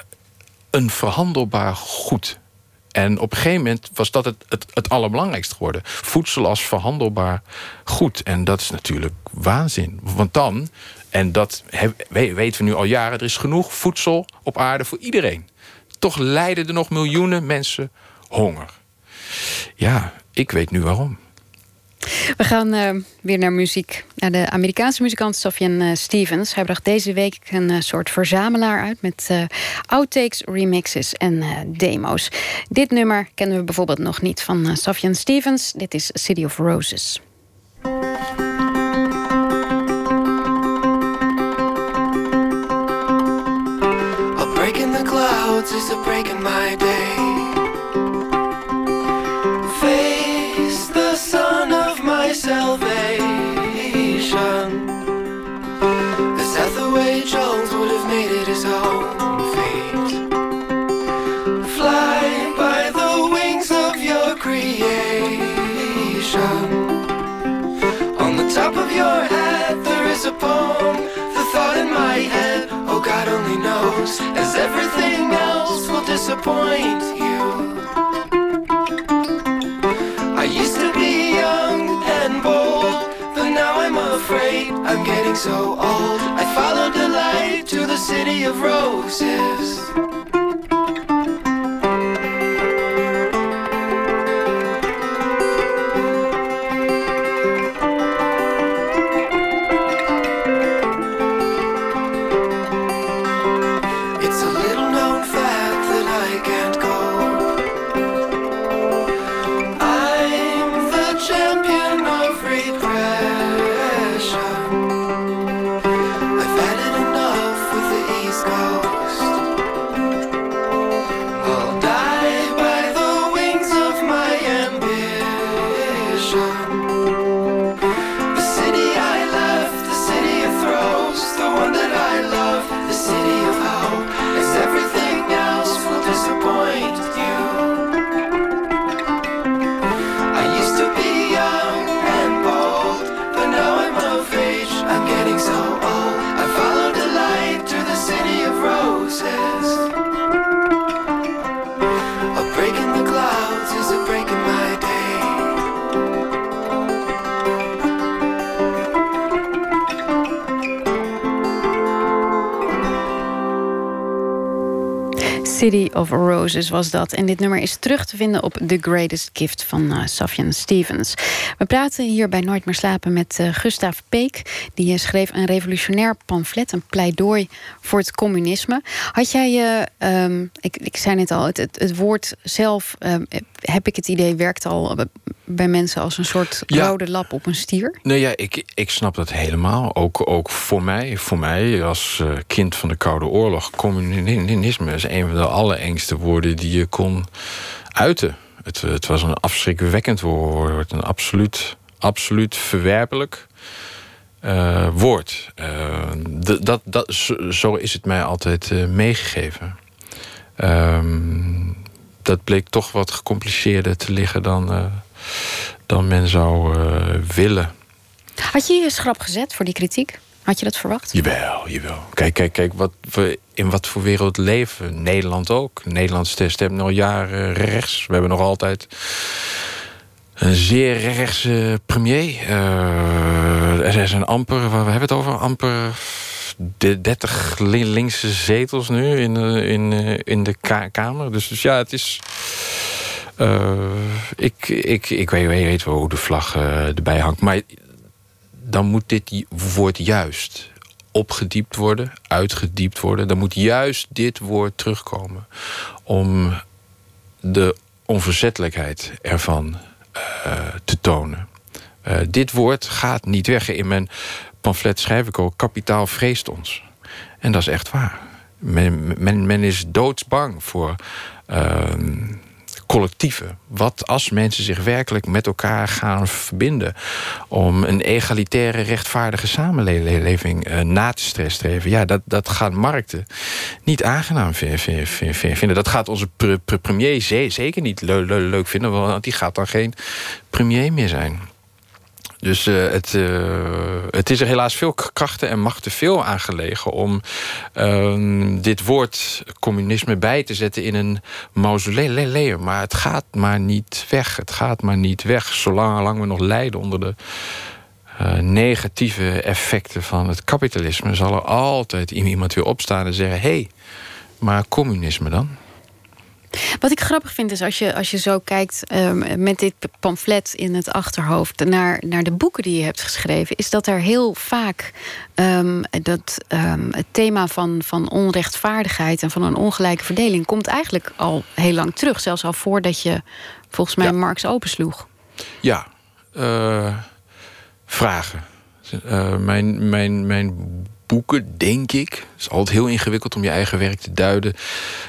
een verhandelbaar goed. En op een gegeven moment was dat het, het, het allerbelangrijkste geworden. Voedsel als verhandelbaar goed. En dat is natuurlijk waanzin. Want dan, en dat weten we nu al jaren, er is genoeg voedsel op aarde voor iedereen. Toch lijden er nog miljoenen mensen honger. Ja, ik weet nu waarom. We gaan uh, weer naar muziek. Naar de Amerikaanse muzikant Sofjan uh, Stevens. Hij bracht deze week een uh, soort verzamelaar uit met outtakes, remixes en demo's. Dit nummer kennen we bijvoorbeeld nog niet van Sofjan Stevens. Dit is City of Roses. As everything else will disappoint you. I used to be young and bold, but now I'm afraid I'm getting so old. I followed the light to the city of roses. Of Roses was dat. En dit nummer is terug te vinden op The Greatest Gift van uh, Stevens. We praten hier bij Nooit meer slapen met uh, Gustav Peek. Die uh, schreef een revolutionair pamflet, een pleidooi voor het communisme. Had jij, uh, ik, ik zei net al, het, het, het woord zelf, ehm, heb ik het idee, werkt al bij mensen als een soort rode lap op een stier? Nee, ja, ik, ik snap dat helemaal. Ook, ook voor mij, voor mij als kind van de Koude Oorlog, communisme is een van de allerengste woorden die je kon uiten. Het, het was een afschrikwekkend woord. Een absoluut, absoluut verwerpelijk uh, woord. Uh, dat, dat, zo is het mij altijd uh, meegegeven. Um, dat bleek toch wat gecompliceerder te liggen dan, dan men zou willen. Had je je schrap gezet voor die kritiek? Had je dat verwacht? Jawel, jawel. Kijk, kijk, kijk wat we, in wat voor wereld leven. Nederland ook. Nederland stemt al jaren rechts. We hebben nog altijd een zeer rechtse premier. Uh, er zijn amper, waar we hebben het over, amper de 30 linkse zetels nu in, in, in de Kamer. Dus, dus ja, het is. Uh, ik, ik, ik weet, weet wel hoe de vlag erbij hangt. Maar dan moet dit woord juist opgediept worden, uitgediept worden. Dan moet juist dit woord terugkomen om de onverzettelijkheid ervan te tonen. Dit woord gaat niet weg. In mijn pamflet schrijf ik ook: kapitaal vreest ons. En dat is echt waar. Men, men, men is doodsbang voor ehm, collectieven. Wat als mensen zich werkelijk met elkaar gaan verbinden om een egalitaire, rechtvaardige samenleving uh, na te streven? Ja, dat, dat gaan markten niet aangenaam vinden. Dat gaat onze premier zeker niet leuk vinden, want die gaat dan geen premier meer zijn. Dus uh, het, uh, het is er helaas veel krachten en machten veel aangelegen om uh, dit woord communisme bij te zetten in een mausoleum. Maar het gaat maar niet weg. Het gaat maar niet weg, zolang we nog lijden onder de uh, negatieve effecten van het kapitalisme. Zal er altijd iemand weer opstaan en zeggen: hé, hey, maar communisme dan? Wat ik grappig vind is als je, als je zo kijkt um, met dit pamflet in het achterhoofd naar, naar de boeken die je hebt geschreven, is dat er heel vaak um, dat, um, het thema van, van onrechtvaardigheid en van een ongelijke verdeling komt eigenlijk al heel lang terug. Zelfs al voordat je volgens mij ja. Marx opensloeg. Ja, uh, vragen. Uh, mijn, mijn, mijn boeken, denk ik. Het is altijd heel ingewikkeld om je eigen werk te duiden.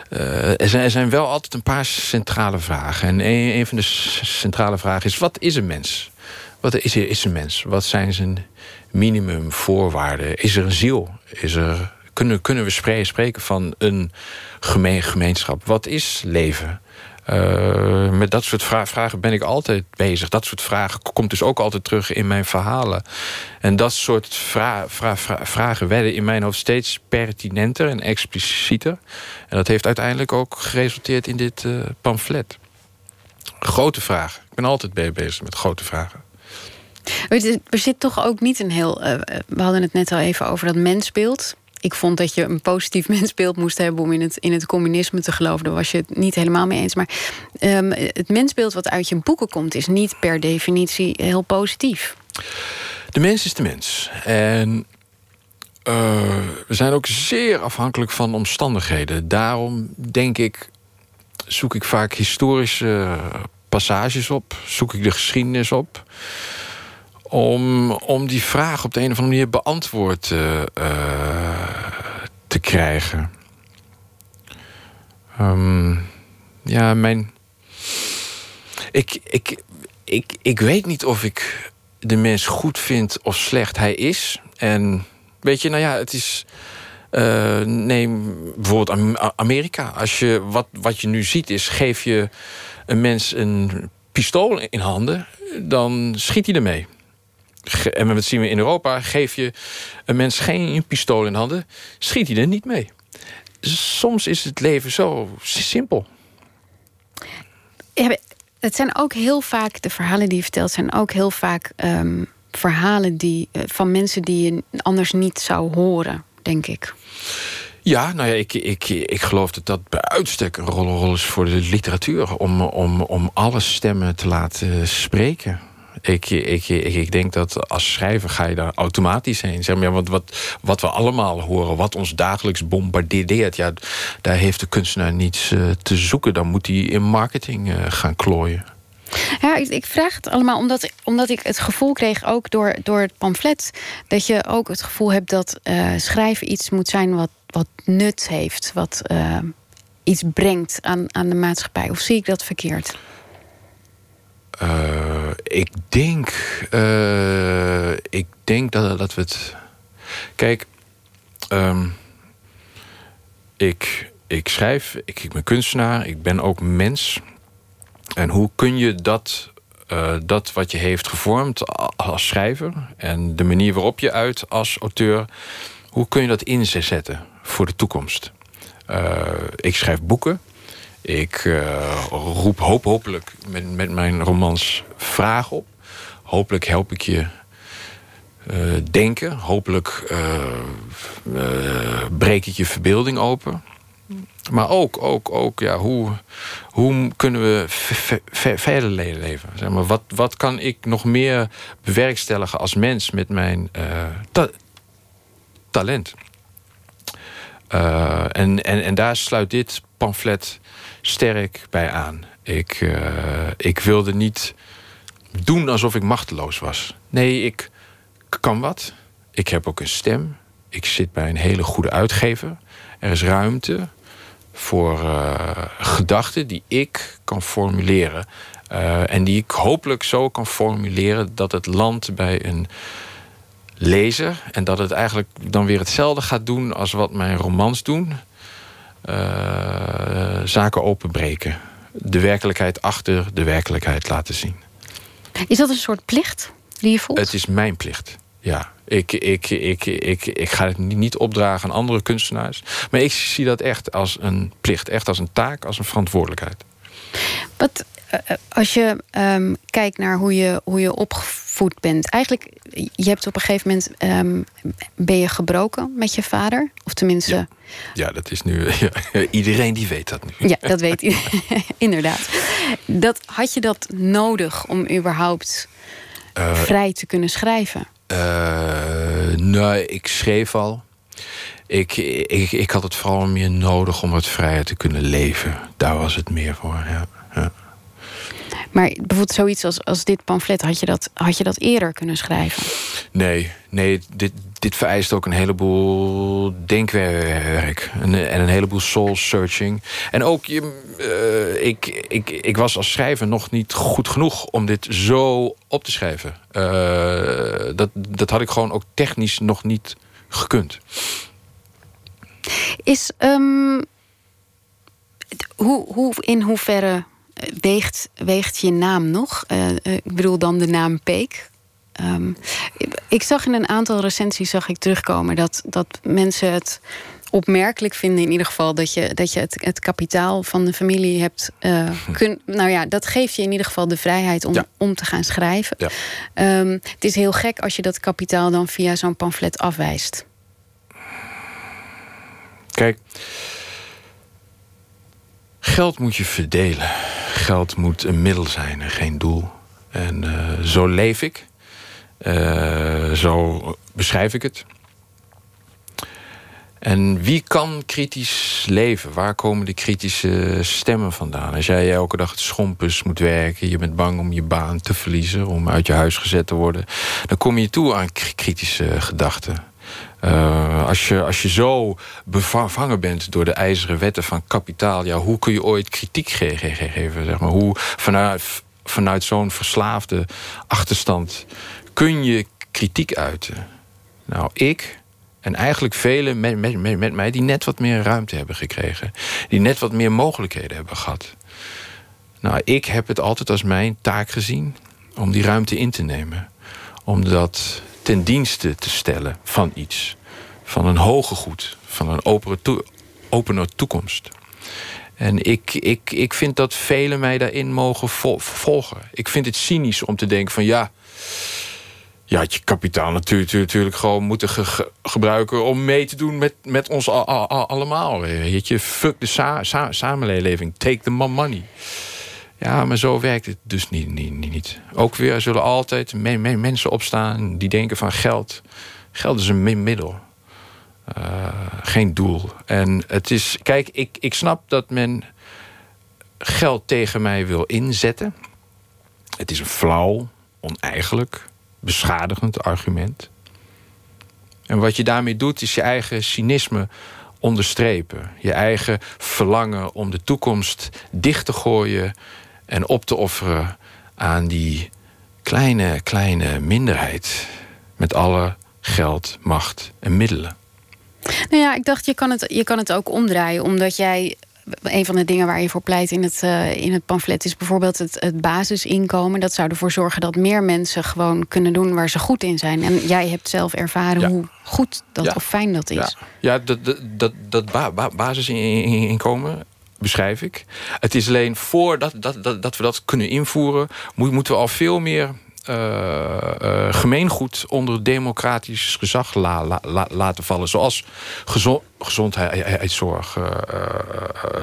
Uh, er, zijn, er zijn wel altijd een paar centrale vragen. En een, van de centrale vragen is: wat is een mens? Wat is, is een mens? Wat zijn zijn minimumvoorwaarden? Is er een ziel? Is er, kunnen, kunnen we spreken van een gemeen, gemeenschap? Wat is leven? Uh, met dat soort vra vragen ben ik altijd bezig. Dat soort vragen komt dus ook altijd terug in mijn verhalen. En dat soort vra vra vragen werden in mijn hoofd steeds pertinenter en explicieter. En dat heeft uiteindelijk ook geresulteerd in dit uh, pamflet. Grote vragen. Ik ben altijd bezig met grote vragen. Er zit toch ook niet een heel. Uh, we hadden het net al even over dat mensbeeld ik vond dat je een positief mensbeeld moest hebben om in het, in het communisme te geloven. Daar was je het niet helemaal mee eens. Maar um, het mensbeeld wat uit je boeken komt, is niet per definitie heel positief. De mens is de mens. En uh, we zijn ook zeer afhankelijk van omstandigheden. Daarom denk ik, zoek ik vaak historische passages op, zoek ik de geschiedenis op om, om die vraag op de een of andere manier beantwoord uh, te krijgen. Um, ja, mijn. Ik, ik, ik, ik weet niet of ik de mens goed vind of slecht hij is. En weet je, nou ja, het is. Uh, neem bijvoorbeeld Amerika. Als je, wat, wat je nu ziet is, geef je een mens een pistool in handen, dan schiet hij ermee en dat zien we in Europa, geef je een mens geen pistool in handen, schiet hij er niet mee. Soms is het leven zo simpel. Ja, het zijn ook heel vaak, de verhalen die je vertelt, zijn ook heel vaak um, verhalen die, uh, van mensen die je anders niet zou horen, denk ik. Ja, nou ja, ik, ik, ik geloof dat dat bij uitstek een rol, rol is voor de literatuur. Om, om, om alle stemmen te laten spreken ik, ik, ik, denk dat als schrijver ga je daar automatisch heen. Zeg maar, want wat, wat we allemaal horen, wat ons dagelijks bombardeert... Ja, daar heeft de kunstenaar niets uh, te zoeken. Dan moet hij in marketing uh, gaan klooien. Ja, ik, vraag het allemaal omdat, omdat ik het gevoel kreeg, ook door, door het pamflet, dat je ook het gevoel hebt dat uh, schrijven iets moet zijn wat, wat nut heeft, wat iets brengt aan, aan de maatschappij. Of zie ik dat verkeerd? Uh, ik denk. Uh, ik denk dat, dat we het. Kijk. Um, ik, ik schrijf, ik, ik ben kunstenaar, ik ben ook mens. En hoe kun je dat, uh, dat wat je heeft gevormd als schrijver en de manier waarop je uit als auteur, hoe kun je dat inzetten voor de toekomst? ik schrijf boeken. Ik uh, roep hoop, hopelijk met, met mijn romans vragen op. Hopelijk help ik je uh, denken. Hopelijk uh, breek ik je verbeelding open. Maar ook, ook, ook ja, hoe, hoe kunnen we verder leven? Zeg maar, wat, wat kan ik nog meer bewerkstelligen als mens met mijn ta talent? en, en, en daar sluit dit pamflet sterk bij aan. Ik, uh, ik wilde niet doen alsof ik machteloos was. Nee, ik kan wat. Ik heb ook een stem. Ik zit bij een hele goede uitgever. Er is ruimte voor uh, gedachten die ik kan formuleren. Uh, en die ik hopelijk zo kan formuleren dat het landt bij een lezer. En dat het eigenlijk dan weer hetzelfde gaat doen als wat mijn romans doen. Uh, zaken openbreken. De werkelijkheid achter de werkelijkheid laten zien. Is dat een soort plicht die je voelt? Het is mijn plicht, ja. Ik, ik, ik, ik, ik ga het niet opdragen aan andere kunstenaars. Maar ik zie dat echt als een plicht. Echt als een taak, als een verantwoordelijkheid. Wat, als je um, kijkt naar hoe je, hoe je opgevoed bent. Eigenlijk, je hebt op een gegeven moment... Um, ben je gebroken met je vader? Of tenminste... Ja, ja dat is nu... Ja, iedereen die weet dat nu. Ja, dat weet iedereen. Inderdaad. Dat, had je dat nodig om überhaupt uh, vrij te kunnen schrijven? Uh, nee, ik schreef al. Ik, ik, ik had het vooral meer nodig om het vrij te kunnen leven. Daar was het meer voor, ja. ja. Maar bijvoorbeeld zoiets als, als dit pamflet, had je, dat, had je dat eerder kunnen schrijven? Nee, nee dit, dit vereist ook een heleboel denkwerk. En, en een heleboel soul-searching. En ook, je, uh, ik, ik, ik was als schrijver nog niet goed genoeg om dit zo op te schrijven. Uh, dat, dat had ik gewoon ook technisch nog niet gekund. Is, um, hoe, hoe, in hoeverre weegt, weegt je naam nog? Uh, ik bedoel dan de naam Peek. Um, ik zag in een aantal recensies zag ik terugkomen dat, dat mensen het opmerkelijk vinden in ieder geval dat je, dat je het, het kapitaal van de familie hebt. Uh, kun, nou ja, dat geeft je in ieder geval de vrijheid om, ja. om te gaan schrijven. Ja. Um, het is heel gek als je dat kapitaal dan via zo'n pamflet afwijst. Kijk, geld moet je verdelen. Geld moet een middel zijn en geen doel. En uh, zo leef ik. Uh, zo beschrijf ik het. En wie kan kritisch leven? Waar komen de kritische stemmen vandaan? Als jij elke dag het schompers moet werken, je bent bang om je baan te verliezen, om uit je huis gezet te worden, dan kom je toe aan kritische gedachten. Uh, als, je, als je zo bevangen bent door de ijzeren wetten van kapitaal, ja, hoe kun je ooit kritiek ge ge geven? Zeg maar? Hoe vanuit, vanuit zo'n verslaafde achterstand kun je kritiek uiten? Nou, ik en eigenlijk velen met, met, met, mij die net wat meer ruimte hebben gekregen, die net wat meer mogelijkheden hebben gehad. Nou, ik heb het altijd als mijn taak gezien om die ruimte in te nemen. Om dat ten dienste te stellen van iets. Van een hoger goed. Van een openere, to openere toekomst. En ik, ik, ik vind dat velen mij daarin mogen vo volgen. Ik vind het cynisch om te denken van ja... Je had je kapitaal natuurlijk, natuurlijk gewoon moeten ge gebruiken... om mee te doen met, met ons al, al, allemaal. Weet je, fuck de sa sa samenleving, take the money. Ja, maar zo werkt het dus niet. niet, niet. Ook weer zullen altijd me me mensen opstaan die denken van geld. Geld is een middel. Uh, geen doel. En het is, kijk, ik, ik snap dat men geld tegen mij wil inzetten. Het is een flauw, oneigenlijk, beschadigend argument. En wat je daarmee doet, is je eigen cynisme onderstrepen. Je eigen verlangen om de toekomst dicht te gooien en op te offeren aan die kleine, kleine minderheid. Met alle geld, macht en middelen. Nou ja, ik dacht, je kan het, je kan het ook omdraaien. Omdat jij. Een van de dingen waar je voor pleit in het, uh, in het pamflet is bijvoorbeeld het, het basisinkomen. Dat zou ervoor zorgen dat meer mensen gewoon kunnen doen waar ze goed in zijn. En jij hebt zelf ervaren ja. hoe goed dat Ja. of fijn dat is. Ja, ja dat, dat, dat, dat ba ba basisinkomen beschrijf ik. Het is alleen voordat dat, dat, dat we dat kunnen invoeren, moet, moeten we al veel meer uh, uh, gemeengoed onder democratisch gezag la, la, la, laten vallen. Zoals gezond, gezondheidszorg. Uh,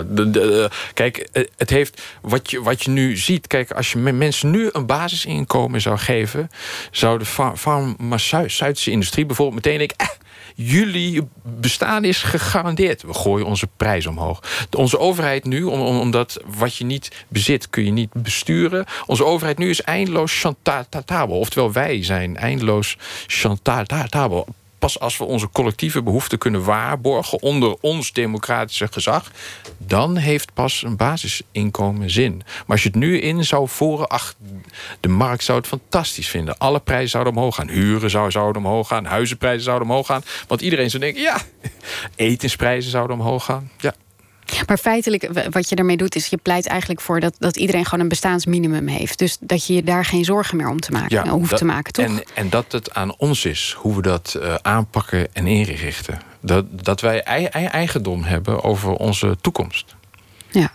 de, de, kijk, het heeft wat je, wat je nu ziet. Kijk, als je mensen nu een basisinkomen zou geven, zou de farmaceutische industrie bijvoorbeeld meteen denken. Eh, jullie bestaan is gegarandeerd. We gooien onze prijs omhoog. Onze overheid nu, omdat wat je niet bezit kun je niet besturen. Onze overheid nu is eindeloos chantabel. Oftewel wij zijn eindeloos chantabel. Pas als we onze collectieve behoeften kunnen waarborgen onder ons democratische gezag, dan heeft pas een basisinkomen zin. Maar als je het nu in zou voeren, ach, de markt zou het fantastisch vinden. Alle prijzen zouden omhoog gaan, huren zouden omhoog gaan, huizenprijzen zouden omhoog gaan. Want iedereen zou denken, ja, etensprijzen zouden omhoog gaan. Ja, maar feitelijk, wat je daarmee doet, is je pleit eigenlijk voor dat, dat iedereen gewoon een bestaansminimum heeft. Dus dat je je daar geen zorgen meer om te maken, hoeft te maken, toch? En, en dat het aan ons is hoe we dat uh, aanpakken en inrichten. Dat, dat wij eigendom hebben over onze toekomst. Ja.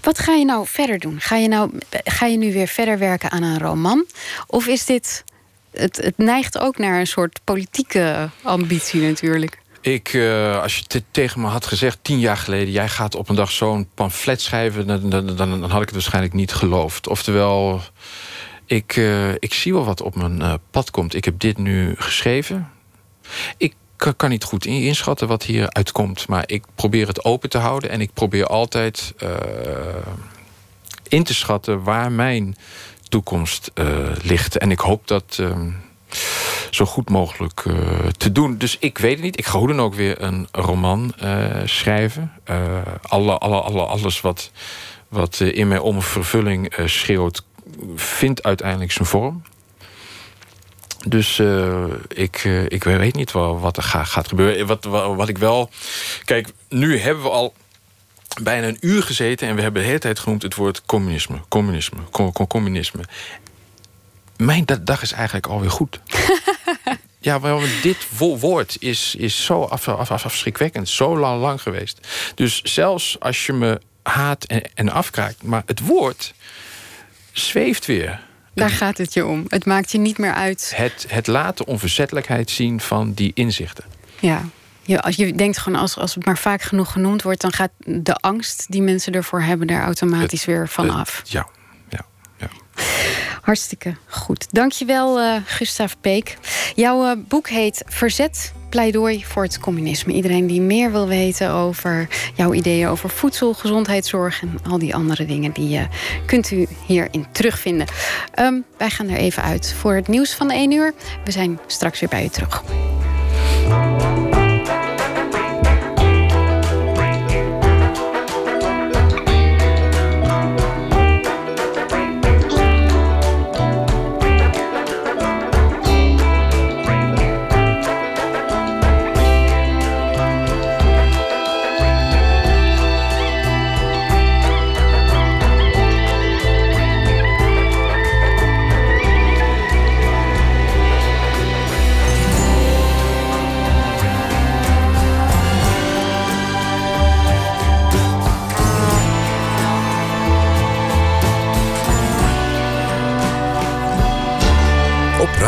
Wat ga je nou verder doen? Ga je, nou, ga je nu weer verder werken aan een roman? Of is dit. Het, het neigt ook naar een soort politieke ambitie natuurlijk. Ik, uh, als je tegen me had gezegd tien jaar geleden... jij gaat op een dag zo'n pamflet schrijven... Dan, dan, dan, had ik het waarschijnlijk niet geloofd. Oftewel, ik, uh, ik zie wel wat op mijn uh, pad komt. Ik heb dit nu geschreven. Ik kan, kan niet goed inschatten wat hier uitkomt. Maar ik probeer het open te houden. En ik probeer altijd in te schatten waar mijn toekomst ligt. En ik hoop dat ehm, zo goed mogelijk uh, te doen. Dus ik weet het niet. Ik ga hoe dan ook weer een roman uh, schrijven. Uh, alle, alle, alle, alles wat, wat in mij om vervulling schreeuwt... vindt uiteindelijk zijn vorm. Dus ik, ik weet niet wat, wat er gaat, gebeuren. Wat, wat, wat ik wel... Kijk, nu hebben we al bijna een uur gezeten... en we hebben de hele tijd genoemd het woord communisme. Communisme, communisme mijn dag is eigenlijk alweer goed. ja, maar dit woord is, is zo af, af, afschrikwekkend, zo lang, lang geweest. Dus zelfs als je me haat en, en afkraakt, maar het woord zweeft weer. Daar gaat het je om. Het maakt je niet meer uit. Het, het laten onverzettelijkheid zien van die inzichten. Ja. Ja, als je denkt gewoon als, als het maar vaak genoeg genoemd wordt, dan gaat de angst die mensen ervoor hebben daar automatisch weer van af. Ja, Hartstikke goed. Dankjewel, uh, Gustav Peek. Jouw uh, boek heet Verzet, pleidooi voor het communisme. Iedereen die meer wil weten over jouw ideeën over voedsel, gezondheidszorg en al die andere dingen, die uh, kunt u hierin terugvinden. Um, wij gaan er even uit voor het nieuws van de 1 uur. We zijn straks weer bij u terug.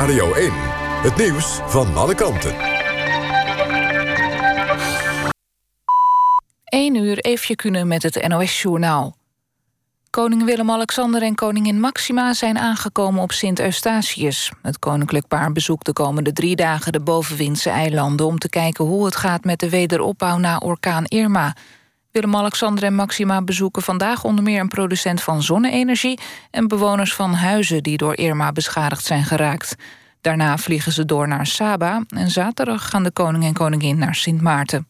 Radio 1. Het nieuws van alle kanten. 1 uur Eefje Kunnen met het NOS-journaal. Koning Willem-Alexander en koningin Maxima zijn aangekomen op Sint-Eustatius. Het koninklijk paar bezoekt de komende drie dagen de bovenwindse eilanden... om te kijken hoe het gaat met de wederopbouw na orkaan Irma. Willem-Alexander en Maxima bezoeken vandaag onder meer een producent van zonne-energie... en bewoners van huizen die door Irma beschadigd zijn geraakt. Daarna vliegen ze door naar Saba en zaterdag gaan de koning en koningin naar Sint Maarten.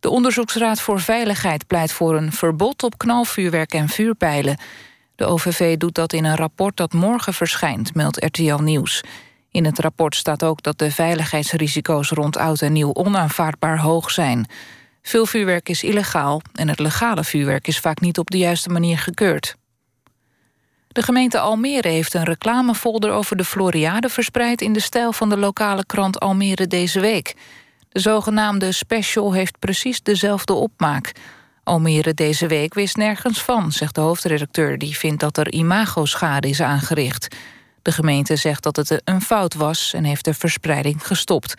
De Onderzoeksraad voor Veiligheid pleit voor een verbod op knalvuurwerk en vuurpijlen. De OVV doet dat in een rapport dat morgen verschijnt, meldt RTL Nieuws. In het rapport staat ook dat de veiligheidsrisico's rond oud en nieuw onaanvaardbaar hoog zijn. Veel vuurwerk is illegaal en het legale vuurwerk is vaak niet op de juiste manier gekeurd. De gemeente Almere heeft een reclamefolder over de Floriade verspreid in de stijl van de lokale krant Almere deze week. De zogenaamde special heeft precies dezelfde opmaak. Almere deze week wist nergens van, zegt de hoofdredacteur... die vindt dat er imagoschade is aangericht. De gemeente zegt dat het een fout was en heeft de verspreiding gestopt.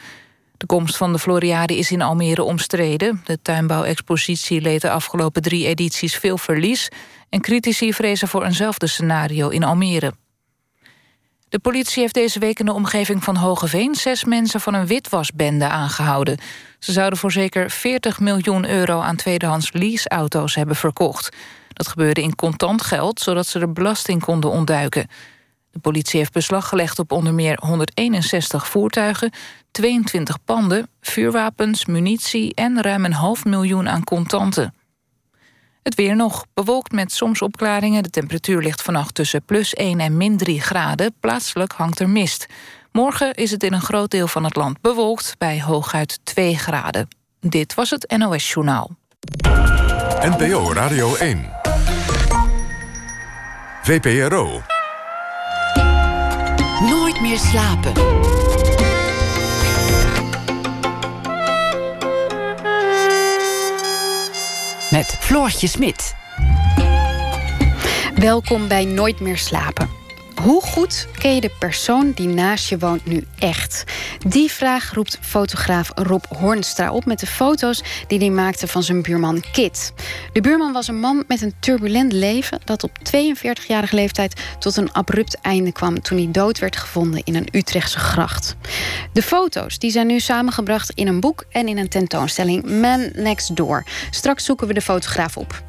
De komst van de Floriade is in Almere omstreden. De tuinbouwexpositie leed de afgelopen drie edities veel verlies... en critici vrezen voor eenzelfde scenario in Almere. De politie heeft deze week in de omgeving van Hogeveen... zes mensen van een witwasbende aangehouden. Ze zouden voor zeker 40 miljoen euro aan tweedehands leaseauto's hebben verkocht. Dat gebeurde in contant geld, zodat ze de belasting konden ontduiken. De politie heeft beslag gelegd op onder meer 161 voertuigen, 22 panden, vuurwapens, munitie en ruim een half miljoen aan contanten. Het weer nog, bewolkt met soms opklaringen. De temperatuur ligt vannacht tussen plus 1 en min 3 graden. Plaatselijk hangt er mist. Morgen is het in een groot deel van het land bewolkt bij hooguit 2 graden. Dit was het NOS Journaal. NPO Radio 1. VPRO. Nooit meer slapen. Met Floortje Smit. Welkom bij Nooit meer slapen. Hoe goed ken je de persoon die naast je woont nu echt? Die vraag roept fotograaf Rob Hornstra op met de foto's die hij maakte van zijn buurman Kit. De buurman was een man met een turbulent leven dat op 42-jarige leeftijd tot een abrupt einde kwam toen hij dood werd gevonden in een Utrechtse gracht. De foto's die zijn nu samengebracht in een boek en in een tentoonstelling Man Next Door. Straks zoeken we de fotograaf op.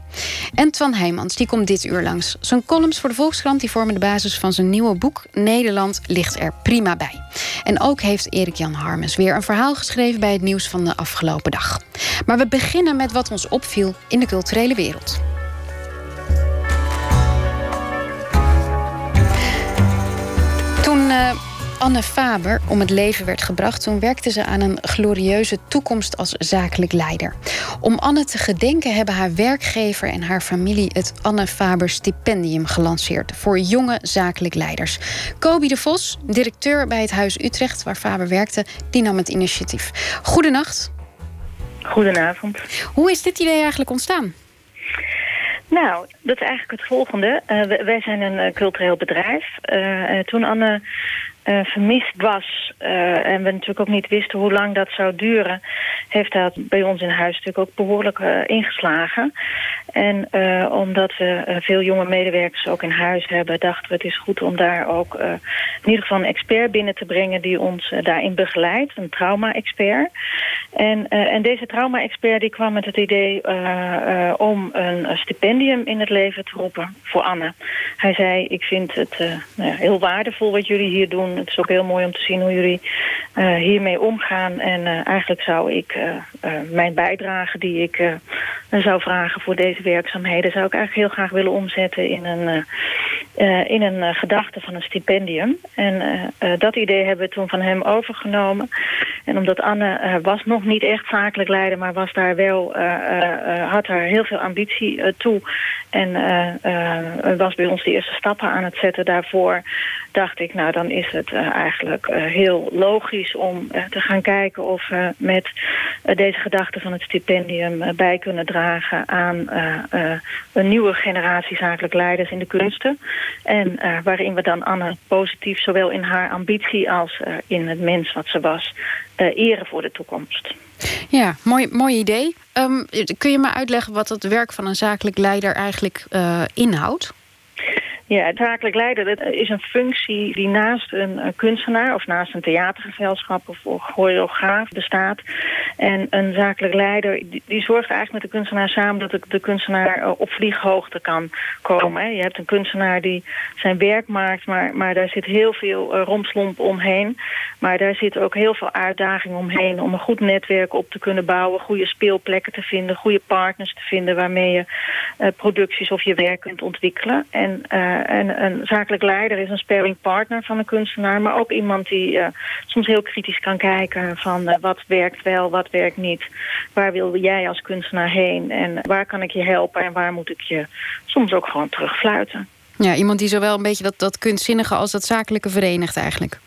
En Twan Heijmans, die komt dit uur langs. Zijn columns voor de Volkskrant die vormen de basis van zijn nieuwe boek... Nederland ligt er prima bij. En ook heeft Erik-Jan Harmes weer een verhaal geschreven... bij het nieuws van de afgelopen dag. Maar we beginnen met wat ons opviel in de culturele wereld. Toen... Uh, Anne Faber om het leven werd gebracht... toen werkte ze aan een glorieuze toekomst als zakelijk leider. Om Anne te gedenken hebben haar werkgever en haar familie... het Anne Faber Stipendium gelanceerd voor jonge zakelijk leiders. Kobi de Vos, directeur bij het Huis Utrecht... waar Faber werkte, die nam het initiatief. Goedenacht. Goedenavond. Hoe is dit idee eigenlijk ontstaan? Nou, dat is eigenlijk het volgende. Uh, wij zijn een uh, cultureel bedrijf. Uh, toen Anne uh, vermist was... Uh, en we natuurlijk ook niet wisten hoe lang dat zou duren... heeft dat bij ons in huis natuurlijk ook behoorlijk uh, ingeslagen. En omdat we veel jonge medewerkers ook in huis hebben... dachten we het is goed om daar ook in ieder geval een expert binnen te brengen... die ons daarin begeleidt, een trauma-expert. En, en deze trauma-expert kwam met het idee om een stipendium in het leven te roepen voor Anne. Hij zei, ik vind het nou heel waardevol wat jullie hier doen het is ook heel mooi om te zien hoe jullie uh, hiermee omgaan. En uh, eigenlijk zou ik uh, mijn bijdrage die ik zou vragen voor deze werkzaamheden... zou ik eigenlijk heel graag willen omzetten in een, in een gedachte van een stipendium. En dat idee hebben we toen van hem overgenomen. En omdat Anne was nog niet echt zakelijk leider... maar was daar wel, had daar heel veel ambitie toe... en was bij ons de eerste stappen aan het zetten daarvoor dacht ik, nou dan is het eigenlijk heel logisch om te gaan kijken of we met deze gedachte van het stipendium bij kunnen dragen aan een nieuwe generatie zakelijk leiders in de kunsten. En waarin we dan Anne positief zowel in haar ambitie als in het mens wat ze was eren voor de toekomst. Ja, mooi, mooi idee. Um, kun je me uitleggen wat het werk van een zakelijk leider eigenlijk inhoudt? Ja, het zakelijk leider dat is een functie die naast een, kunstenaar... of naast een theatergezelschap of, choreograaf bestaat. En een zakelijk leider die, zorgt eigenlijk met de kunstenaar samen... dat de, de kunstenaar uh, op vlieghoogte kan komen. Je hebt een kunstenaar die zijn werk maakt... maar, maar daar zit heel veel uh, romslomp omheen. Maar daar zit ook heel veel uitdaging omheen... om een goed netwerk op te kunnen bouwen... goede speelplekken te vinden, goede partners te vinden... waarmee je producties of je werk kunt ontwikkelen. En eh, en een zakelijk leider is een sparring partner van een kunstenaar... maar ook iemand die uh, soms heel kritisch kan kijken van uh, wat werkt wel, wat werkt niet. Waar wil jij als kunstenaar heen en waar kan ik je helpen... en waar moet ik je soms ook gewoon terugfluiten. Ja, iemand die zowel een beetje dat, dat kunstzinnige als dat zakelijke verenigt eigenlijk.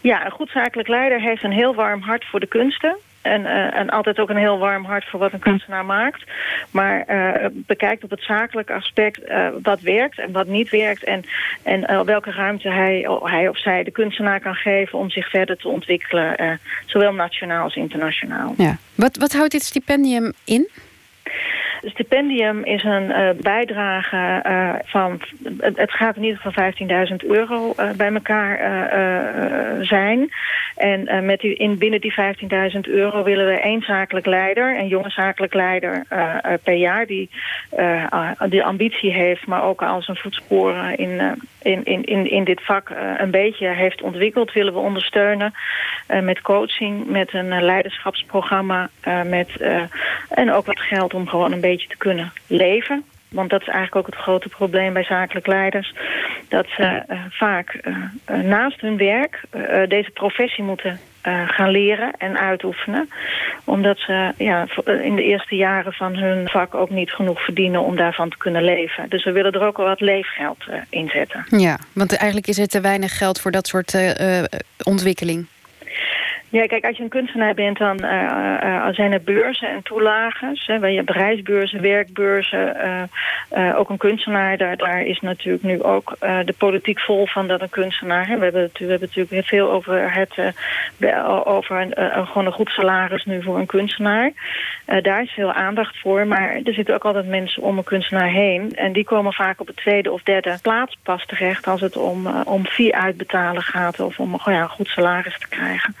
Ja, een goed zakelijk leider heeft een heel warm hart voor de kunsten. En, uh, en altijd ook een heel warm hart voor wat een kunstenaar maakt. Maar uh, bekijkt op het zakelijke aspect uh, wat werkt en wat niet werkt. En, en welke ruimte hij, hij of zij de kunstenaar kan geven om zich verder te ontwikkelen. zowel nationaal als internationaal. Ja. Wat, wat houdt dit stipendium in? Stipendium is een uh, bijdrage uh, van... Het, gaat in ieder geval 15.000 euro uh, bij elkaar zijn. En met die, in, binnen die 15.000 euro willen we één zakelijk leider... een jonge zakelijk leider per jaar... die die ambitie heeft, maar ook al zijn voetsporen in, in, in, in, in dit vak een beetje heeft ontwikkeld... willen we ondersteunen met coaching, met een leiderschapsprogramma... met, en ook wat geld om gewoon een beetje te kunnen leven want dat is eigenlijk ook het grote probleem bij zakelijk leiders. Dat ze uh, vaak uh, naast hun werk deze professie moeten gaan leren en uitoefenen. Omdat ze ja, in de eerste jaren van hun vak ook niet genoeg verdienen om daarvan te kunnen leven. Dus we willen er ook wel wat leefgeld in zetten. Ja, want eigenlijk is er te weinig geld voor dat soort ontwikkeling. Ja, kijk, als je een kunstenaar bent, dan uh, zijn er beurzen en toelages. Hè, je hebt reisbeurzen, werkbeurzen. Ook een kunstenaar, daar, daar is natuurlijk nu ook de politiek vol van dat een kunstenaar... We, hebben, we hebben natuurlijk veel over, het, over een, gewoon een goed salaris nu voor een kunstenaar. daar is veel aandacht voor, maar er zitten ook altijd mensen om een kunstenaar heen. En die komen vaak op de tweede of derde plaats pas terecht... als het om, om fee uitbetalen gaat of om oh ja, een goed salaris te krijgen.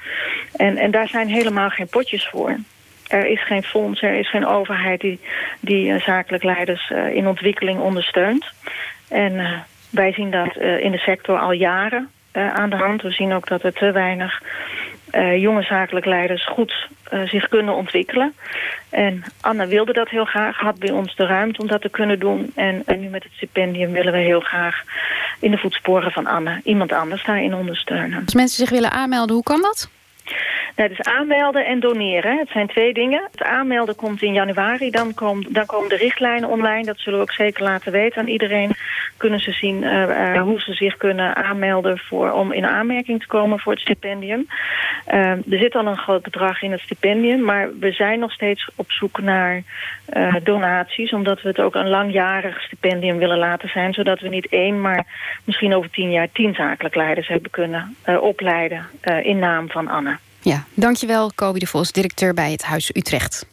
En, en daar zijn helemaal geen potjes voor. Er is geen fonds, er is geen overheid die, die uh, zakelijk leiders uh, in ontwikkeling ondersteunt. En uh, wij zien dat in de sector al jaren aan de hand. We zien ook dat er te weinig jonge zakelijk leiders goed zich kunnen ontwikkelen. En Anne wilde dat heel graag, had bij ons de ruimte om dat te kunnen doen. En, en nu met het stipendium willen we heel graag in de voetsporen van Anne iemand anders daarin ondersteunen. Als mensen zich willen aanmelden, hoe kan dat? Nou, dus aanmelden en doneren. Het zijn twee dingen. Het aanmelden komt in januari. Dan, komt, dan komen de richtlijnen online. Dat zullen we ook zeker laten weten aan iedereen. Kunnen ze zien uh, hoe ze zich kunnen aanmelden voor, om in aanmerking te komen voor het stipendium. Uh, er zit al een groot bedrag in het stipendium. Maar we zijn nog steeds op zoek naar donaties. Omdat we het ook een langjarig stipendium willen laten zijn. Zodat we niet één, maar misschien over tien jaar tien zakelijk leiders hebben kunnen opleiden. in naam van Anne. Ja, dankjewel Kobi de Vos, directeur bij het Huis Utrecht.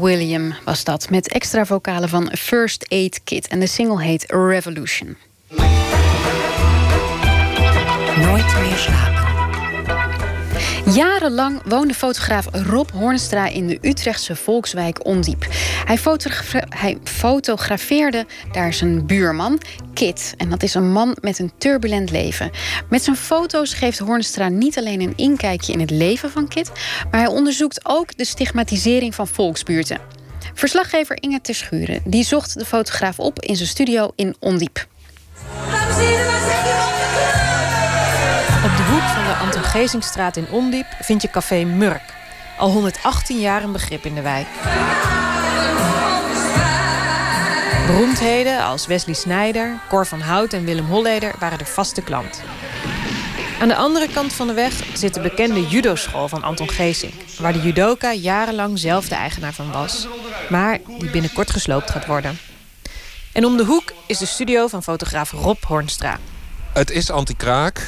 William was dat, met extra vocalen van First Aid Kit. En de single heet Revolution. Nooit meer slapen. Jarenlang woonde fotograaf Rob Hornstra in de Utrechtse volkswijk Ondiep. Hij, fotografeerde daar zijn buurman, Kit. En dat is een man met een turbulent leven. Met zijn foto's geeft Hornstra niet alleen een inkijkje in het leven van Kit, maar hij onderzoekt ook de stigmatisering van volksbuurten. Verslaggever Inge Terschuren die zocht de fotograaf op in zijn studio in Ondiep. Van de Anton Gezingstraat in Ondiep vind je café Murk. Al 118 jaar een begrip in de wijk. Beroemdheden als Wesley Snijder, Cor van Hout en Willem Holleder waren de vaste klant. Aan de andere kant van de weg zit de bekende judoschool van Anton Geesink... waar de judoka jarenlang zelf de eigenaar van was... maar die binnenkort gesloopt gaat worden. En om de hoek is de studio van fotograaf Rob Hornstra. Het is anti-kraak.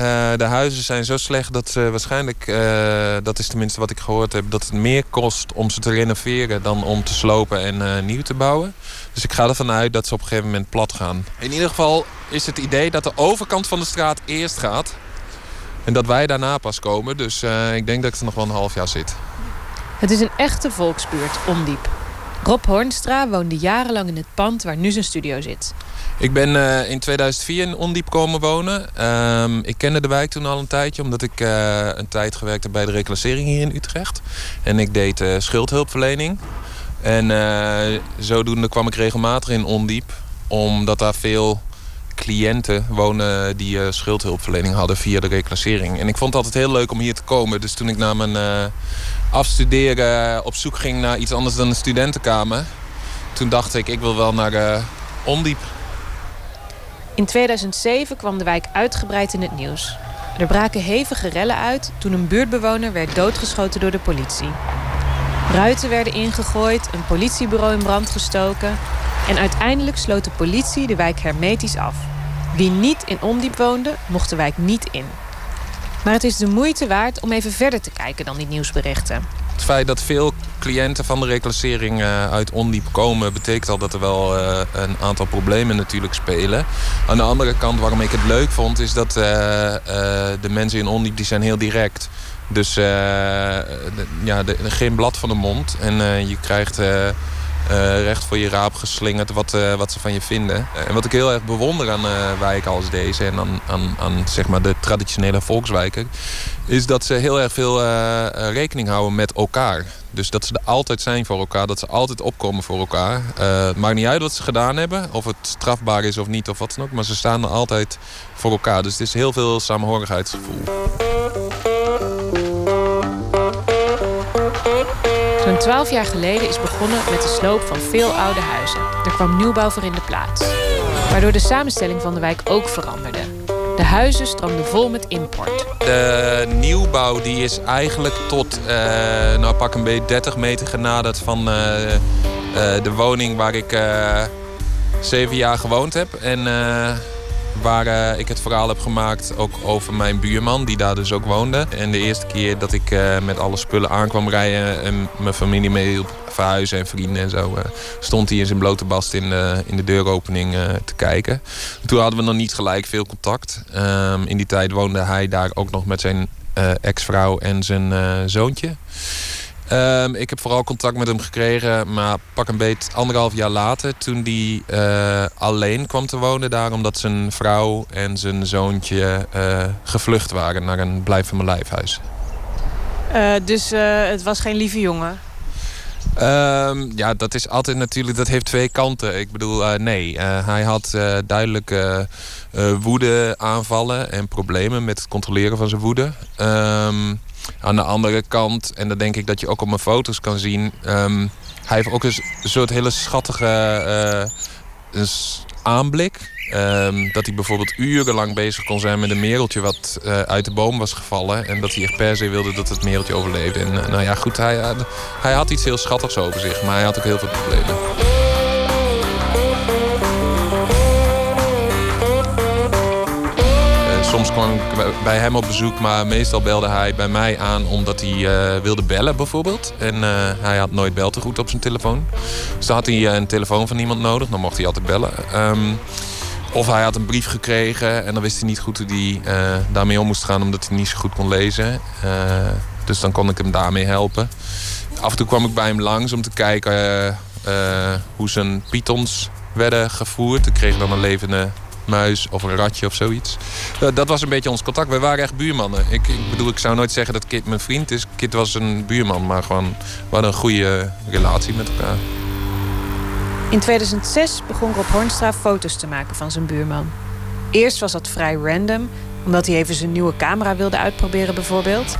Uh, de huizen zijn zo slecht dat ze waarschijnlijk, uh, dat is tenminste wat ik gehoord heb, dat het meer kost om ze te renoveren dan om te slopen en uh, nieuw te bouwen. Dus ik ga ervan uit dat ze op een gegeven moment plat gaan. In ieder geval is het idee dat de overkant van de straat eerst gaat. En dat wij daarna pas komen. Dus ik denk dat ik er nog wel een half jaar zit. Het is een echte volksbuurt, ondiep. Rob Hornstra woonde jarenlang in het pand waar nu zijn studio zit. Ik ben uh, in 2004 in Ondiep komen wonen. Um, ik kende de wijk toen al een tijdje, omdat ik uh, een tijd gewerkt heb bij de reclassering hier in Utrecht. En ik deed uh, schuldhulpverlening. En zodoende kwam ik regelmatig in Ondiep, omdat daar veel cliënten wonen die schuldhulpverlening hadden via de reclassering. En ik vond het altijd heel leuk om hier te komen. Dus toen ik na mijn afstuderen op zoek ging naar iets anders dan een studentenkamer, toen dacht ik, ik wil wel naar Ondiep. In 2007 kwam de wijk uitgebreid in het nieuws. Er braken hevige rellen uit toen een buurtbewoner werd doodgeschoten door de politie. Ruiten werden ingegooid, een politiebureau in brand gestoken en uiteindelijk sloot de politie de wijk hermetisch af. Wie niet in Ondiep woonde, mocht de wijk niet in. Maar het is de moeite waard om even verder te kijken dan die nieuwsberichten. Het feit dat veel cliënten van de reclassering uh, uit ondiep komen... betekent al dat er wel uh, een aantal problemen natuurlijk spelen. Aan de andere kant, waarom ik het leuk vond... is dat uh, de mensen in ondiep die zijn heel direct... Dus ja, geen blad van de mond. En je krijgt recht voor je raap geslingerd wat, uh, wat ze van je vinden. Uh, en wat ik heel erg bewonder aan wijken als deze en aan, aan, aan zeg maar de traditionele volkswijken, is dat ze heel erg veel rekening houden met elkaar. Dus dat ze er altijd zijn voor elkaar, dat ze altijd opkomen voor elkaar. het maakt niet uit wat ze gedaan hebben, of het strafbaar is of niet of wat dan ook, maar ze staan er altijd voor elkaar. Dus het is heel veel samenhorigheidsgevoel. Twaalf jaar geleden is begonnen met de sloop van veel oude huizen. Er kwam nieuwbouw voor in de plaats. Waardoor de samenstelling van de wijk ook veranderde. De huizen stroomden vol met import. De nieuwbouw die is eigenlijk tot, uh, nou pak een beetje 30 meter genaderd van uh, uh, de woning waar ik zeven jaar gewoond heb. En Waar uh, ik het verhaal heb gemaakt ook over mijn buurman, die daar dus ook woonde. En de eerste keer dat ik uh, met alle spullen aankwam rijden en mijn familie mee hielp verhuizen en vrienden en zo, uh, stond hij in zijn blote bast in, in de deuropening te kijken. Toen hadden we nog niet gelijk veel contact. Um, in die tijd woonde hij daar ook nog met zijn ex-vrouw en zijn zoontje. Um, ik heb vooral contact met hem gekregen, maar pak een beetje anderhalf jaar later, toen hij uh, alleen kwam te wonen daar, omdat zijn vrouw en zijn zoontje uh, gevlucht waren naar een blijf van mijn lijfhuis. Uh, dus het was geen lieve jongen? Um, ja, dat is altijd natuurlijk, dat heeft twee kanten. Ik bedoel, nee, hij had duidelijk woede aanvallen en problemen met het controleren van zijn woede. Um, aan de andere kant, en dat denk ik dat je ook op mijn foto's kan zien... Um, hij heeft ook een soort hele schattige uh, aanblik. Um, dat hij bijvoorbeeld urenlang bezig kon zijn met een mereltje wat uh, uit de boom was gevallen. En dat hij echt per se wilde dat het mereltje overleefde. En uh, nou ja, goed, hij, hij had iets heel schattigs over zich. Maar hij had ook heel veel problemen. Soms kwam ik bij hem op bezoek, maar meestal belde hij bij mij aan omdat hij uh, wilde bellen bijvoorbeeld. En uh, hij had nooit beltegoed op zijn telefoon. Dus dan had hij een telefoon van iemand nodig, dan mocht hij altijd bellen. Um, of hij had een brief gekregen en dan wist hij niet goed hoe hij daarmee om moest gaan omdat hij niet zo goed kon lezen. dus dan kon ik hem daarmee helpen. Af en toe kwam ik bij hem langs om te kijken hoe zijn pythons werden gevoerd. Ik kreeg dan een levende muis of een ratje of zoiets. Uh, dat was een beetje ons contact. We waren echt buurmannen. Ik, ik, bedoel, ik zou nooit zeggen dat Kit mijn vriend is. Kit was een buurman, maar gewoon, we hadden een goede relatie met elkaar. In 2006 begon Rob Hornstra foto's te maken van zijn buurman. Eerst was dat vrij random, omdat hij even zijn nieuwe camera wilde uitproberen bijvoorbeeld.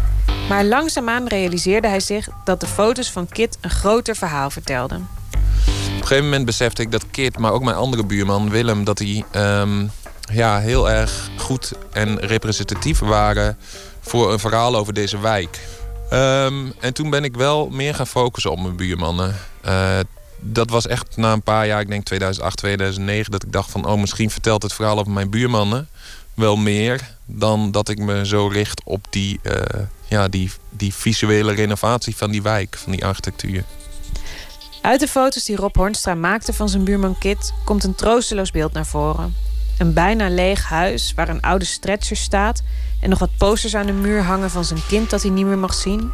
Maar langzaamaan realiseerde hij zich dat de foto's van Kit een groter verhaal vertelden. Een gegeven moment besefte ik dat Kit, maar ook mijn andere buurman Willem, dat die um, ja, heel erg goed en representatief waren voor een verhaal over deze wijk. Um, en toen ben ik wel meer gaan focussen op mijn buurmannen. Uh, dat was echt na een paar jaar, ik denk 2008, 2009, dat ik dacht van, oh, misschien vertelt het verhaal over mijn buurmannen wel meer dan dat ik me zo richt op die, uh, ja, die, die visuele renovatie van die wijk, van die architectuur. Uit de foto's die Rob Hornstra maakte van zijn buurman Kit komt een troosteloos beeld naar voren. Een bijna leeg huis waar een oude stretcher staat en nog wat posters aan de muur hangen van zijn kind dat hij niet meer mag zien.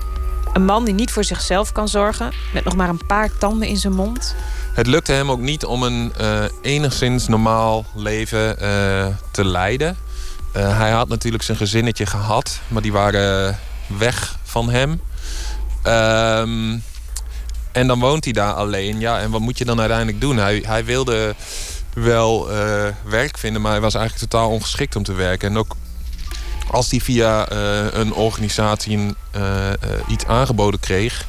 Een man die niet voor zichzelf kan zorgen, met nog maar een paar tanden in zijn mond. Het lukte hem ook niet om een uh, enigszins normaal leven uh, te leiden. Uh, hij had natuurlijk zijn gezinnetje gehad, maar die waren weg van hem. Ehm, en dan woont hij daar alleen. Ja, en wat moet je dan uiteindelijk doen? Hij, hij wilde wel uh, werk vinden, maar hij was eigenlijk totaal ongeschikt om te werken. En ook als hij via uh, een organisatie uh, iets aangeboden kreeg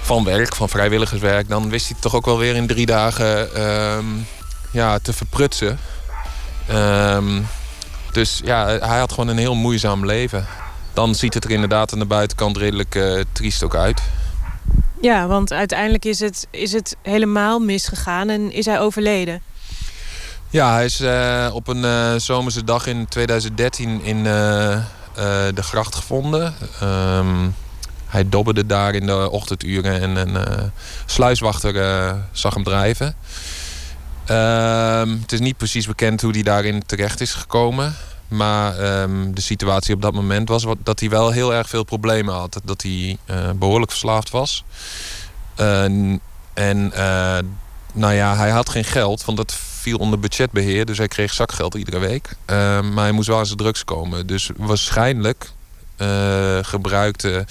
van werk, van vrijwilligerswerk, dan wist hij toch ook wel weer in drie dagen ehm, ja, te verprutsen. Um, dus ja, hij had gewoon een heel moeizaam leven. Dan ziet het er inderdaad aan de buitenkant redelijk triest ook uit. Ja, want uiteindelijk is het, is het helemaal misgegaan en is hij overleden. Ja, hij is uh, op een uh, zomerse dag in 2013 in uh, de gracht gevonden. Um, hij dobberde daar in de ochtenduren en een sluiswachter zag hem drijven. Um, het is niet precies bekend hoe hij daarin terecht is gekomen. Maar um, de situatie op dat moment was dat hij wel heel erg veel problemen had. Dat hij uh, behoorlijk verslaafd was. En uh, nou ja, hij had geen geld, want dat viel onder budgetbeheer. Dus hij kreeg zakgeld iedere week. Ehm, maar hij moest wel aan zijn drugs komen. Dus waarschijnlijk gebruikte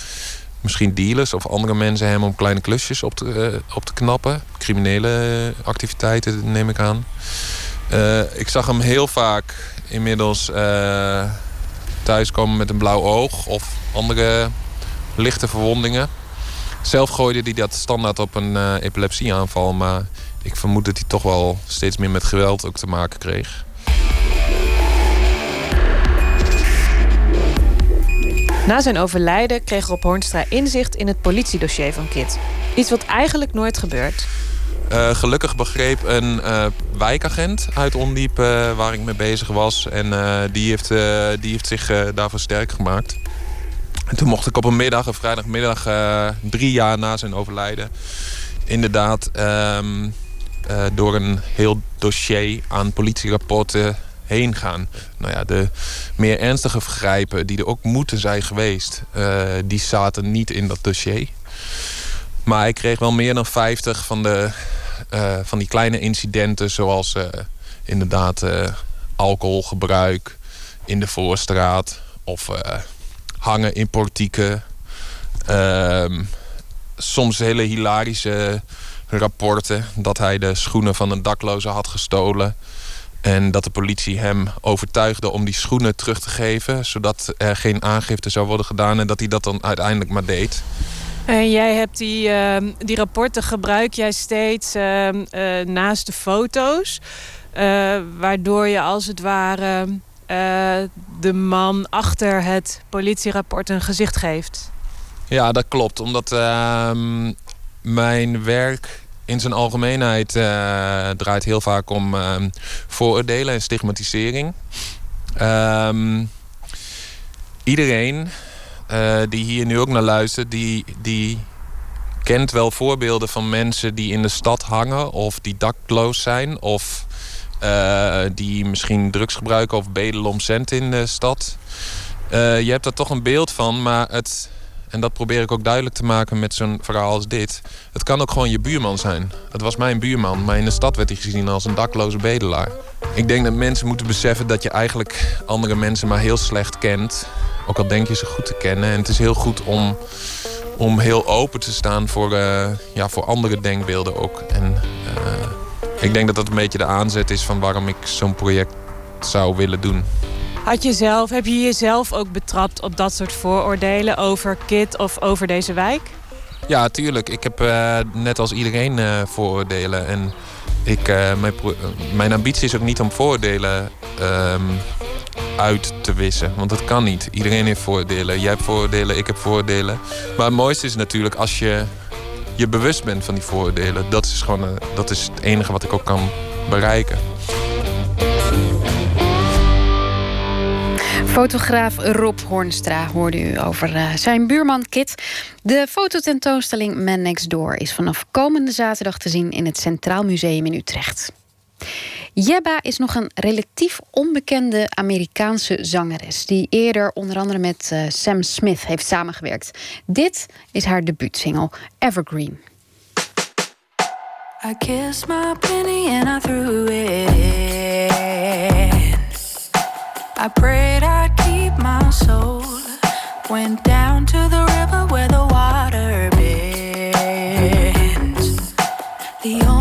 misschien dealers of andere mensen hem om kleine klusjes op te, op te knappen. Criminele activiteiten neem ik aan. ik zag hem heel vaak inmiddels uh, thuiskomen met een blauw oog of andere lichte verwondingen. Zelf gooide hij dat standaard op een uh, epilepsieaanval, maar ik vermoed dat hij toch wel steeds meer met geweld ook te maken kreeg. Na zijn overlijden kreeg Rob Hornstra inzicht in het politiedossier van Kit. Iets wat eigenlijk nooit gebeurt. Uh, gelukkig begreep een uh, wijkagent uit Ondiep uh, waar ik mee bezig was. En die, heeft, die heeft zich daarvoor sterk gemaakt. En toen mocht ik op een middag, een vrijdagmiddag, drie jaar na zijn overlijden... inderdaad um, door een heel dossier aan politierapporten heen gaan. Nou ja, de meer ernstige vergrijpen die er ook moeten zijn geweest... die zaten niet in dat dossier. Maar ik kreeg wel meer dan 50 van de uh, van die kleine incidenten zoals uh, inderdaad uh, alcoholgebruik in de voorstraat of hangen in portieken. Ehm, soms hele hilarische rapporten dat hij de schoenen van een dakloze had gestolen. En dat de politie hem overtuigde om die schoenen terug te geven, zodat er geen aangifte zou worden gedaan en dat hij dat dan uiteindelijk maar deed. En jij hebt die, uh, die rapporten gebruik jij steeds uh, uh, naast de foto's. Eh, waardoor je als het ware eh, de man achter het politierapport een gezicht geeft. Ja, dat klopt. Omdat ehm, mijn werk in zijn algemeenheid draait heel vaak om ehm, vooroordelen en stigmatisering. Ehm, iedereen uh, die hier nu ook naar luistert, die, die kent wel voorbeelden van mensen die in de stad hangen of die dakloos zijn of uh, die misschien drugs gebruiken of bedelen in de stad. Uh, je hebt er toch een beeld van, maar het, en dat probeer ik ook duidelijk te maken met zo'n verhaal als dit. Het kan ook gewoon je buurman zijn. Het was mijn buurman, maar in de stad werd hij gezien als een dakloze bedelaar. Ik denk dat mensen moeten beseffen dat je eigenlijk andere mensen maar heel slecht kent. Ook al denk je ze goed te kennen. En het is heel goed om, om heel open te staan voor, uh, ja, voor andere denkbeelden ook. En uh, ik denk dat dat een beetje de aanzet is van waarom ik zo'n project zou willen doen. Had je zelf, heb je jezelf ook betrapt op dat soort vooroordelen over KIT of over deze wijk? Ja, tuurlijk. Ik heb uh, net als iedereen uh, vooroordelen. En ik, uh, mijn, ambitie is ook niet om vooroordelen um, uit te wissen. Want dat kan niet. Iedereen heeft vooroordelen. Jij hebt vooroordelen, ik heb vooroordelen. Maar het mooiste is natuurlijk als je je bewust bent van die vooroordelen. Dat is, gewoon, dat is het enige wat ik ook kan bereiken. Fotograaf Rob Hornstra hoorde u over uh, zijn buurman Kit. De fototentoonstelling Man Next Door is vanaf komende zaterdag te zien in het Centraal Museum in Utrecht. Jebba is nog een relatief onbekende Amerikaanse zangeres die eerder onder andere met uh, Sam Smith heeft samengewerkt. Dit is haar debuutsingle Evergreen. I kissed my penny and I threw it in. I prayed I'd The only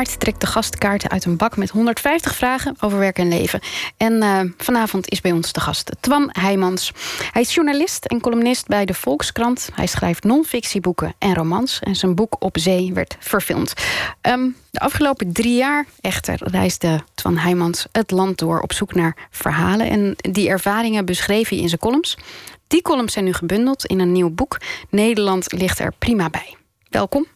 Kaart trekt de gast kaarten uit een bak met 150 vragen over werk en leven. En uh, vanavond is bij ons de gast Twan Heijmans. Hij is journalist en columnist bij de Volkskrant. Hij schrijft non-fictieboeken en romans. En zijn boek Op Zee werd verfilmd. Um, de afgelopen drie jaar echter reisde Twan Heijmans het land door op zoek naar verhalen. En die ervaringen beschreef hij in zijn columns. Die columns zijn nu gebundeld in een nieuw boek. Nederland ligt er prima bij. Welkom.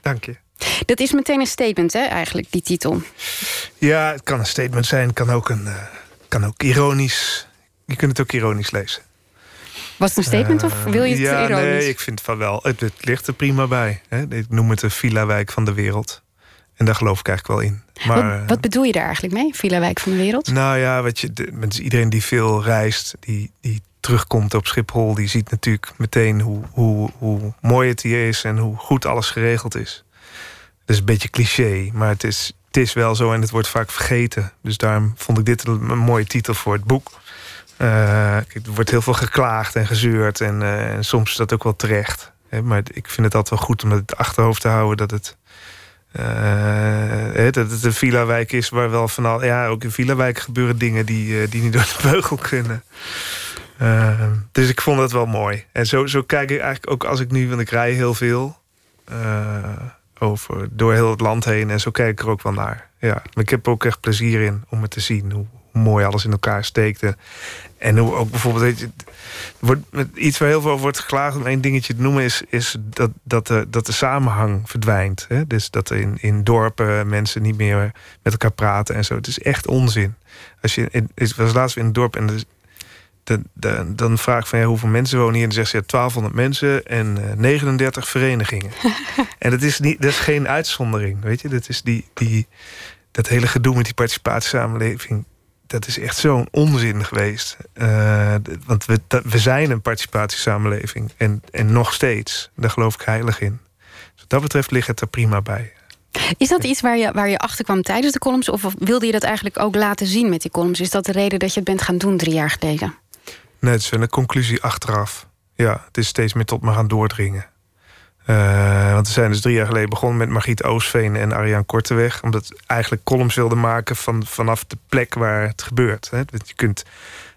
Dank je. Dat is meteen een statement, hè, eigenlijk, die titel. Ja, het kan een statement zijn. Kan ook, een, uh, kan ook ironisch. Je kunt het ook ironisch lezen. Was het een statement of wil je het ja, ironisch? Nee, ik vind van wel. Het, het, ligt er prima bij. Hè. Ik noem het de villa-wijk van de wereld. En daar geloof ik eigenlijk wel in. Maar, wat, wat bedoel je daar eigenlijk mee, villa-wijk van de wereld? Nou ja, wat je, de, iedereen die veel reist, die, die terugkomt op Schiphol, die ziet natuurlijk meteen hoe, hoe, hoe mooi het hier is en hoe goed alles geregeld is. Is een beetje cliché, maar het is, het is wel zo en het wordt vaak vergeten. Dus daarom vond ik dit een, mooie titel voor het boek. Uh, er wordt heel veel geklaagd en gezeurd en, uh, en soms is dat ook wel terecht. Hè? Maar ik vind het altijd wel goed om het achterhoofd te houden dat het uh, dat het een villa-wijk is waar wel van al. Ja, ook in villa-wijk gebeuren dingen die, die niet door de beugel kunnen. Dus ik vond dat wel mooi. En zo, zo kijk ik eigenlijk ook als ik nu, want ik rij heel veel. Over, door heel het land heen. En zo kijk ik er ook wel naar. Ja. Maar ik heb ook echt plezier in om het te zien. Hoe, mooi alles in elkaar steekt. En hoe ook bijvoorbeeld, je, wordt, iets waar heel veel over wordt geklaagd, om één dingetje te noemen, is, is dat, dat, de, dat de samenhang verdwijnt. Hè? Dus dat in, in dorpen mensen niet meer met elkaar praten en zo. Het is echt onzin. Als je, ik was laatst in een dorp en de, de, dan vraag ik van ja, hoeveel mensen wonen hier? En dan zegt ze ja, 1200 mensen en uh, 39 verenigingen. en dat is, niet, dat is geen uitzondering, weet je. Dat is die, die, dat hele gedoe met die participatiesamenleving dat is echt zo'n onzin geweest. Uh, want we, we zijn een participatiesamenleving. En, en nog steeds. Daar geloof ik heilig in. Dus wat dat betreft ligt het er prima bij. Is dat iets waar je, waar je achter kwam tijdens de columns? Of wilde je dat eigenlijk ook laten zien met die columns? Is dat de reden dat je het bent gaan doen drie jaar geleden? Het is een conclusie achteraf. Ja, het is steeds meer tot me gaan doordringen. Uh, want we zijn dus drie jaar geleden begonnen met Margriet Oosveen en Arjan Korteweg. Omdat eigenlijk columns wilden maken van, vanaf de plek waar het gebeurt. Hè. Je kunt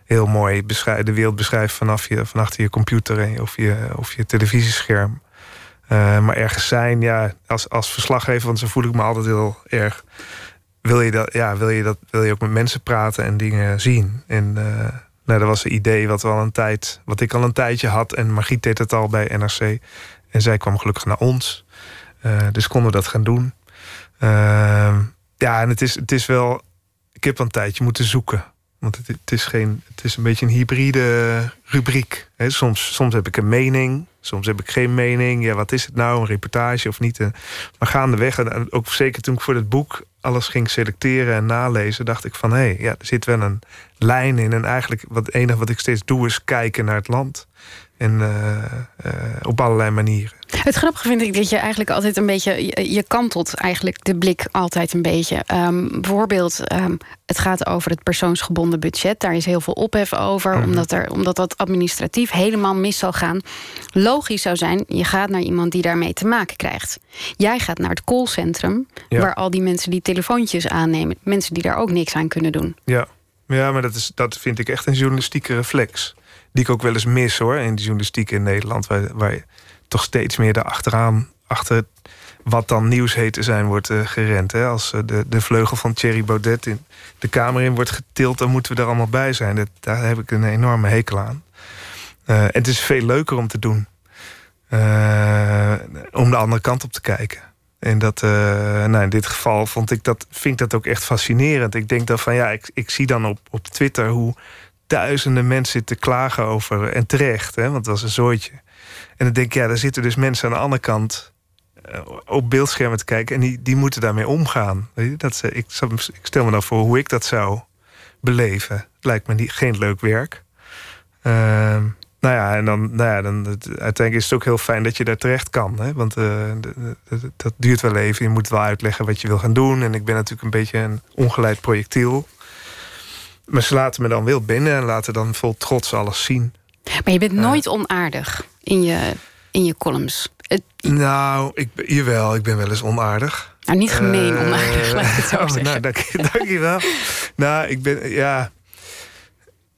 heel mooi de wereld beschrijven vanaf je, van je computer of je, of je televisiescherm. Uh, maar ergens zijn, ja, als, als verslaggever, want zo voel ik me altijd heel erg. Wil je, dat, ja, wil, je dat, wil je ook met mensen praten en dingen zien? En uh, nou, dat was een idee wat, al een tijd, wat ik al een tijdje had. En Margriet deed het al bij NRC. En zij kwam gelukkig naar ons. Uh, dus konden we dat gaan doen. Uh, ja, en het is, het is wel. Ik heb een tijdje moeten zoeken. Want het, het, is, geen, het is een beetje een hybride rubriek. He, soms, soms heb ik een mening, soms heb ik geen mening. Ja, wat is het nou, een reportage of niet? Maar gaandeweg, en ook zeker toen ik voor het boek alles ging selecteren en nalezen, dacht ik van hé, hey, ja, er zit wel een lijn in. En eigenlijk wat het enige wat ik steeds doe is kijken naar het land. En uh, uh, op allerlei manieren. Het grappige vind ik dat je eigenlijk altijd een beetje. Je, je kantelt eigenlijk de blik altijd een beetje. Um, bijvoorbeeld, um, het gaat over het persoonsgebonden budget. Daar is heel veel ophef over, -hmm. omdat, er, omdat dat administratief helemaal mis zal gaan. Logisch zou zijn, je gaat naar iemand die daarmee te maken krijgt. Jij gaat naar het callcentrum, ja. waar al die mensen die telefoontjes aannemen, mensen die daar ook niks aan kunnen doen. Ja, ja maar dat, is, dat vind ik echt een journalistieke reflex die ik ook wel eens mis hoor in de journalistiek in Nederland, waar, waar je toch steeds meer daarachteraan, achter wat dan nieuwsheten zijn, wordt uh, gerend. Hè? Als uh, de, de vleugel van Thierry Baudet in de Kamer in wordt getild, dan moeten we er allemaal bij zijn. Dat, daar heb ik een enorme hekel aan. En het is veel leuker om te doen. om de andere kant op te kijken. En dat, nou in dit geval vond ik dat, vind ik dat ook echt fascinerend. Ik denk dan van ja, ik, ik zie dan op, op Twitter hoe duizenden mensen zitten klagen over. En terecht, hè, want het was een zooitje. En dan denk ik, ja, daar zitten dus mensen aan de andere kant uh, op beeldschermen te kijken. En die, die moeten daarmee omgaan. Dat ze, ik, ik stel me dan voor hoe ik dat zou beleven. Het lijkt me niet, geen leuk werk. Uh, nou ja, en dan, nou ja, dan uiteindelijk is het ook heel fijn dat je daar terecht kan. Hè? Want uh, dat duurt wel even. Je moet wel uitleggen wat je wil gaan doen. En ik ben natuurlijk een beetje een ongeleid projectiel. Maar ze laten me dan wel binnen en laten dan vol trots alles zien. Maar je bent nooit onaardig in je, in je columns. Nou, ik, jawel, ik ben wel eens onaardig. Nou, niet gemeen uh, onaardig, laat ik het zo oh, zeggen. Nou, dank, dank je wel. nou, ik ben, ja...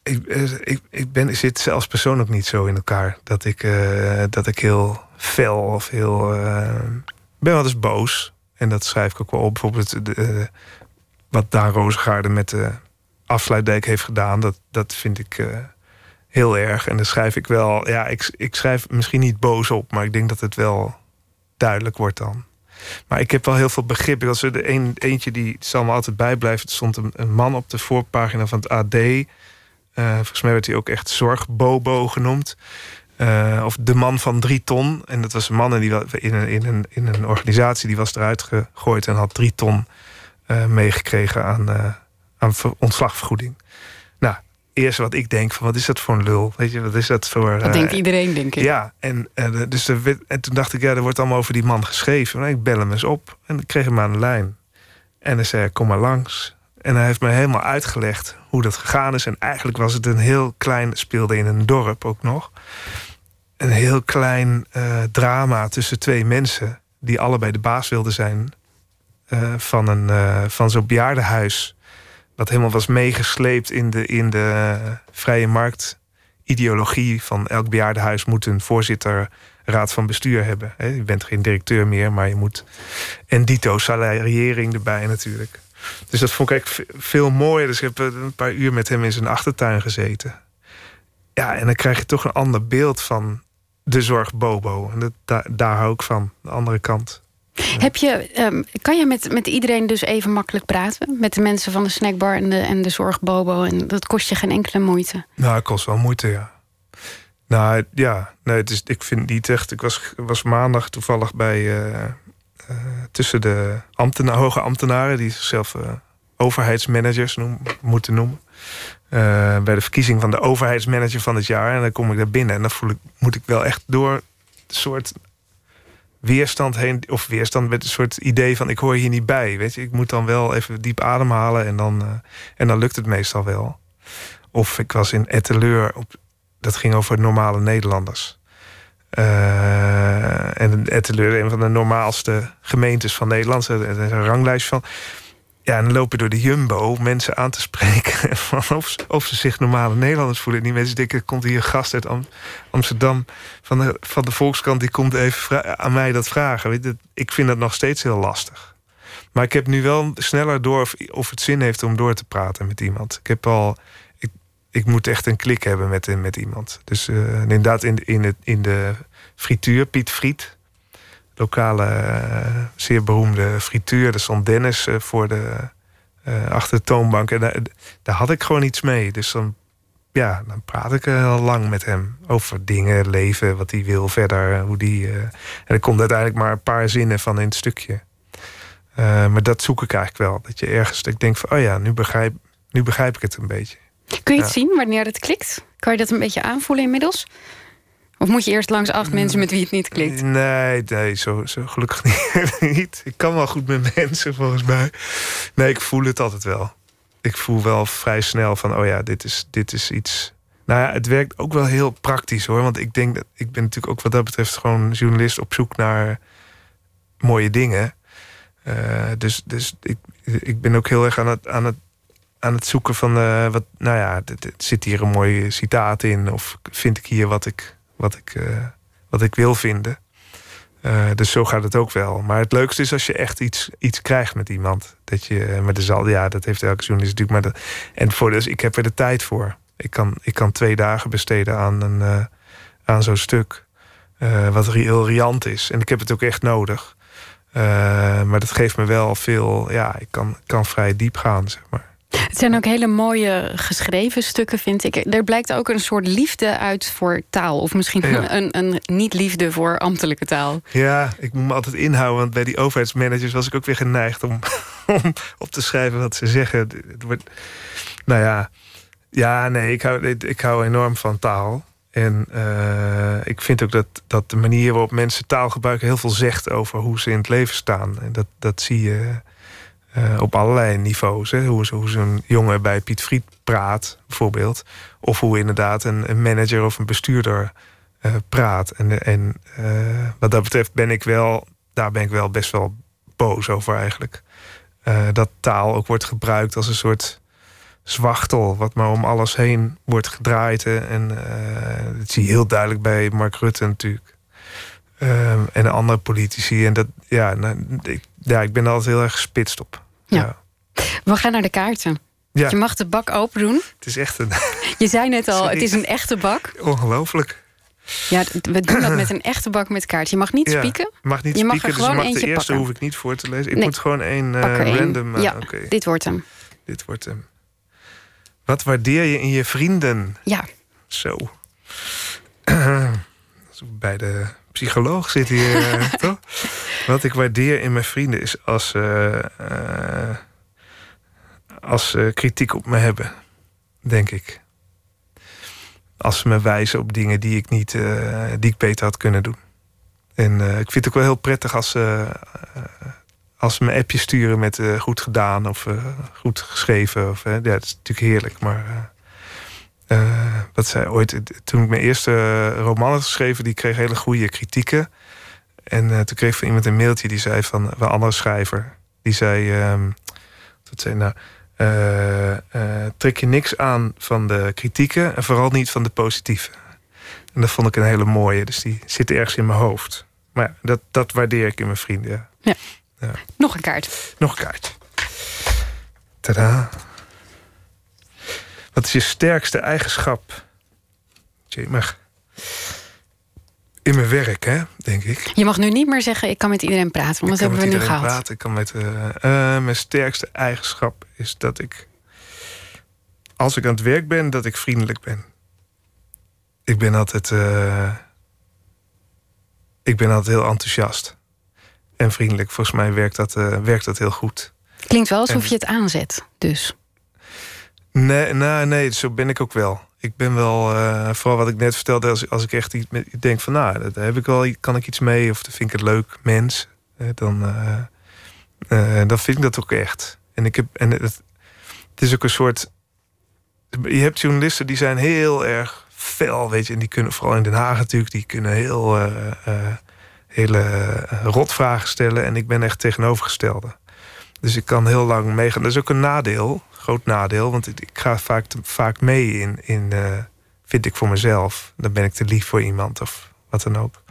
Ik, eh, ik, ik, ben, ik zit zelfs persoonlijk niet zo in elkaar. Dat ik, uh, dat ik heel fel of heel... Uh, ben wel eens boos. En dat schrijf ik ook wel op. Bijvoorbeeld wat Daan Rozengaarde met de afsluitdijk heeft gedaan. Dat, dat vind ik heel erg. En dan schrijf ik wel, ja, ik, ik schrijf misschien niet boos op, maar ik denk dat het wel duidelijk wordt dan. Maar ik heb wel heel veel begrip. Als er de een, eentje die zal me altijd bijblijven. Er stond een, man op de voorpagina van het AD. Uh, eh, volgens mij werd hij ook echt zorgbobo genoemd. Uh, of de man van drie ton. En dat was een man die in een, in een, in een organisatie die was eruit gegooid en had drie ton meegekregen aan, aan ontslagvergoeding eerste wat ik denk van wat is dat voor een lul? Weet je, wat is dat voor. Dat denkt eh, iedereen, denk ik. Ja, en, uh, dus de, en toen dacht ik, ja, er wordt allemaal over die man geschreven. En ik bel hem eens op en ik kreeg hem aan de lijn. En hij zei, kom maar langs. En hij heeft me helemaal uitgelegd hoe dat gegaan is. En eigenlijk was het een heel klein, speelde in een dorp ook nog. Een heel klein uh, drama tussen twee mensen die allebei de baas wilden zijn van, een, van zo'n bejaardenhuis wat helemaal was meegesleept in de, in de vrije marktideologie van elk bejaardenhuis moet een voorzitter raad van bestuur hebben. Je bent geen directeur meer, maar je moet. En dito salariering erbij natuurlijk. Dus dat vond ik veel mooier. Dus ik heb een paar uur met hem in zijn achtertuin gezeten. Ja, en dan krijg je toch een ander beeld van de zorg Bobo. En dat, daar, daar hou ik van, de andere kant. Heb je, ehm, kan je met, met iedereen dus even makkelijk praten? Met de mensen van de snackbar en de, en de zorgbobo? En dat kost je geen enkele moeite? Nou, het kost wel moeite, ja. Nou ja, nee, het is, ik vind niet echt. Ik was, was maandag toevallig bij. Uh, uh, tussen de ambtena hoge ambtenaren, die zichzelf uh, overheidsmanagers moeten noemen. bij de verkiezing van de overheidsmanager van het jaar. En dan kom ik daar binnen en dan voel ik, moet ik wel echt door een soort weerstand heen. Of weerstand met een soort idee van ik hoor hier niet bij. Weet je, ik moet dan wel even diep ademhalen en dan, uh, en dan lukt het meestal wel. Of ik was in Etteleur, op, dat ging over normale Nederlanders. Uh, en Etteleur, een van de normaalste gemeentes van Nederland. Er is een ranglijst van. Ja, en dan lopen door de Jumbo mensen aan te spreken. Of, ze, of ze zich normale Nederlanders voelen. Die mensen denken, komt hier een gast uit Amsterdam van de, van de Volkskrant... die komt even aan mij dat vragen. Weet je, ik vind dat nog steeds heel lastig. Maar ik heb nu wel sneller door of, het zin heeft om door te praten met iemand. Ik heb al... Ik, moet echt een klik hebben met, met iemand. Dus uh, inderdaad in, in, het, in de frituur, Piet Friet lokale, eh, zeer beroemde frituur. Er stond Dennis eh, voor de, eh, achter de toonbank. En daar, daar, had ik gewoon iets mee. Dus dan, ja, dan praat ik heel lang met hem over dingen, leven, wat hij wil verder. Hoe die, en er komt uiteindelijk maar een paar zinnen van in het stukje. maar dat zoek ik eigenlijk wel. Dat je ergens, ik denk van, oh ja, nu begrijp, nu begrijp ik het een beetje. Kun je het zien wanneer het klikt? Kan je dat een beetje aanvoelen inmiddels? Of moet je eerst langs acht mensen met wie het niet klikt? Nee, nee zo, zo gelukkig niet. Ik kan wel goed met mensen, volgens mij. Nee, ik voel het altijd wel. Ik voel wel vrij snel van, oh ja, dit is, dit is iets... Nou ja, het werkt ook wel heel praktisch hoor. Want ik denk dat ik ben natuurlijk ook wat dat betreft gewoon journalist op zoek naar mooie dingen. Uh, dus dus ik, ik ben ook heel erg aan het, aan het, aan het zoeken van uh, wat, nou ja, zit hier een mooie citaat in? Of vind ik hier wat ik wat ik, uh, wat ik wil vinden. Uh, dus zo gaat het ook wel. Maar het leukste is als je echt iets, iets krijgt met iemand. Dat je, maar de zal, ja, dat heeft elke journalist natuurlijk. Maar dat, en voor dus, ik heb er de tijd voor. Ik kan, ik kan twee dagen besteden aan, een, aan zo'n stuk. Wat heel riant is. En ik heb het ook echt nodig. maar dat geeft me wel veel. Ja, ik kan, kan vrij diep gaan, zeg maar. Het zijn ook hele mooie geschreven stukken, vind ik. Er blijkt ook een soort liefde uit voor taal. Of misschien een, een niet-liefde voor ambtelijke taal. Ja, ik moet me altijd inhouden. Want bij die overheidsmanagers was ik ook weer geneigd om, om op te schrijven wat ze zeggen. Het wordt, nou ja, ja, nee, ik hou, ik hou enorm van taal. En uh, ik vind ook dat, dat de manier waarop mensen taal gebruiken heel veel zegt over hoe ze in het leven staan. En dat, dat zie je uh, op allerlei niveaus. Hè. Hoe, zo'n jongen bij Piet Friet praat, bijvoorbeeld. Of hoe inderdaad een, manager of een bestuurder praat. En, en wat dat betreft ben ik wel, daar ben ik wel best wel boos over eigenlijk. dat taal ook wordt gebruikt als een soort zwachtel, wat maar om alles heen wordt gedraaid. En dat zie je heel duidelijk bij Mark Rutte natuurlijk. Um, en andere politici. En dat, ja, nou, ik, ja, ik ben er altijd heel erg gespitst op. Ja. We gaan naar de kaarten. Ja. Je mag de bak open doen. Het is echt een. Je zei net al, het is een echte bak. Ongelooflijk. Ja, we doen dat met een echte bak met kaarten. Je mag niet ja, spieken. Mag niet je mag spieken, er gewoon dus mag de eerste pakken. hoef ik niet voor te lezen. Ik moet gewoon één uh, random. Uh, ja, dit wordt hem. Dit wordt hem. Wat waardeer je in je vrienden? Ja. Zo. Bij de psycholoog zit hier, eh, toch? Wat ik waardeer in mijn vrienden is als ze uh, als kritiek op me hebben, denk ik. Als ze me wijzen op dingen die ik niet, die ik beter had kunnen doen. En ik vind het ook wel heel prettig als ze, als ze me appjes sturen met goed gedaan of goed geschreven. Of, ja, dat is natuurlijk heerlijk, maar wat zei ooit, toen ik mijn eerste roman had geschreven, die kreeg hele goede kritieken. En uh, toen kreeg ik van iemand een mailtje die zei van een andere schrijver. Die zei, um, wat zei nou, trek je niks aan van de kritieken en vooral niet van de positieve. En dat vond ik een hele mooie, dus die zit ergens in mijn hoofd. Maar ja, dat, dat waardeer ik in mijn vrienden. Ja. ja. ja. Nog een kaart. Nog een kaart. Tada. Wat is je sterkste eigenschap? mag in mijn werk, hè, denk ik. Je mag nu niet meer zeggen, ik kan met iedereen praten, want dat hebben we nu gehad. Praten. Ik kan met, uh, uh, mijn sterkste eigenschap is dat ik, als ik aan het werk ben, dat ik vriendelijk ben. Ik ben altijd, uh, ik ben altijd heel enthousiast en vriendelijk. Volgens mij werkt dat, werkt dat heel goed. Klinkt wel alsof je het aanzet, dus. Nee, nou, nee, zo ben ik ook wel. Ik ben wel, uh, vooral wat ik net vertelde, als, als ik echt iets denk van, nou, daar heb ik wel, kan ik iets mee, of dan vind ik het leuk, mens, dan, uh, dan vind ik dat ook echt. En ik heb, en het, het is ook een soort, je hebt journalisten die zijn heel erg fel, weet je, en die kunnen vooral in Den Haag natuurlijk, die kunnen heel hele rotvragen stellen, en ik ben echt tegenovergestelde. Dus ik kan heel lang meegaan. Dat is ook een nadeel groot nadeel. Want ik ga vaak, vaak mee in, in uh, vind ik voor mezelf. Dan ben ik te lief voor iemand of wat dan ook.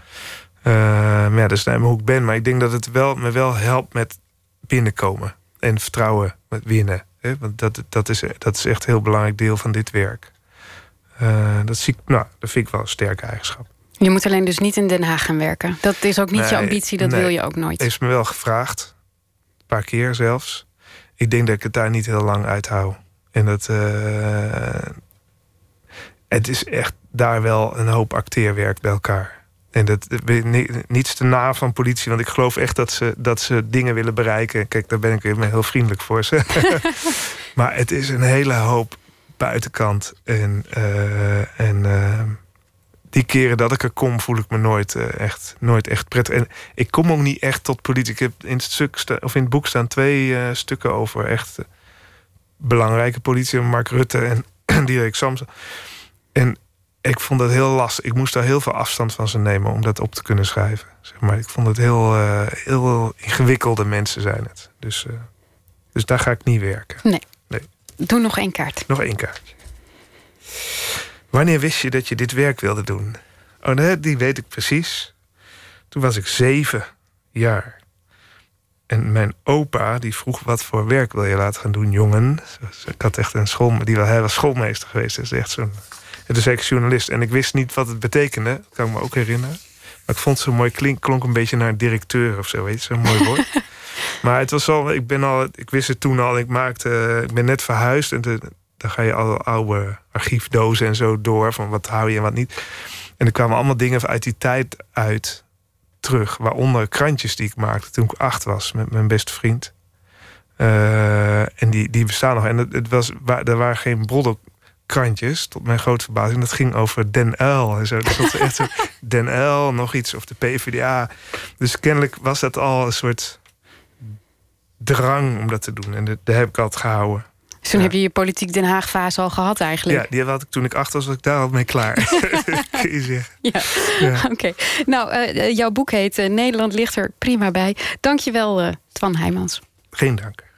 Uh, maar ja, dat is naar hoe ik ben. Maar ik denk dat het wel, me wel helpt met binnenkomen. En vertrouwen met winnen. Hè? Want dat, dat, is, dat is echt een heel belangrijk deel van dit werk. Uh, dat, zie ik, nou, dat vind ik wel een sterke eigenschap. Je moet alleen dus niet in Den Haag gaan werken. Dat is ook niet je ambitie, dat wil je ook nooit. Is me wel gevraagd. Een paar keer zelfs ik denk dat ik het daar niet heel lang uithoud. En dat. Uh, het is echt daar wel een hoop acteerwerk bij elkaar. En dat niets te na van politie, want ik geloof echt dat ze, dat ze dingen willen bereiken. Kijk, daar ben ik weer heel vriendelijk voor ze. maar het is een hele hoop buitenkant. En, uh, en uh, die keren dat ik er kom, voel ik me nooit, uh, echt, nooit echt prettig. En ik kom ook niet echt tot politiek. Ik heb in het, stuk of in het boek staan twee uh, stukken over echt uh, belangrijke politie. Mark Rutte en Dirk Samson. En ik vond dat heel lastig. Ik moest daar heel veel afstand van ze nemen om dat op te kunnen schrijven. Zeg maar. Ik vond het heel, heel ingewikkelde mensen zijn het. Dus, dus daar ga ik niet werken. Nee. nee. Doe nog één kaart. Nog één kaart. Wanneer wist je dat je dit werk wilde doen? Oh, nee, die weet ik precies. Toen was ik zeven jaar. En mijn opa die vroeg: wat voor werk wil je laten gaan doen, jongen? Ik had echt een school, die, hij was schoolmeester geweest. Dus echt zo'n. Zei ik journalist. En ik wist niet wat het betekende. Dat kan ik me ook herinneren. Maar ik vond het zo mooi. Klink, klonk een beetje naar directeur of zo. Weet je, zo'n mooi woord. maar het was al. Ik ben al. Ik wist het toen al. Ik maakte. Ik ben net verhuisd. En de, dan ga je alle oude archiefdozen en zo door. Van wat hou je en wat niet. En er kwamen allemaal dingen uit die tijd uit terug. Waaronder krantjes die ik maakte toen ik acht was met mijn beste vriend. Uh, en die, die bestaan nog. En het, het was, er waren geen broddelkrantjes, tot mijn grote verbazing. Dat ging over Den Uil en zo. Dat was echt zo, Den Uil, nog iets, of de PvdA. Dus kennelijk was dat al een soort drang om dat te doen. En dat, daar heb ik altijd gehouden. Dus toen heb je je politiek Den Haag fase al gehad eigenlijk. Ja, die had ik toen ik acht was, was ik daar al mee klaar. Kun je zeggen. Ja, ja. oké. Nou, uh, jouw boek heet uh, Nederland ligt er prima bij. Dank je wel, Twan Heijmans. Geen dank.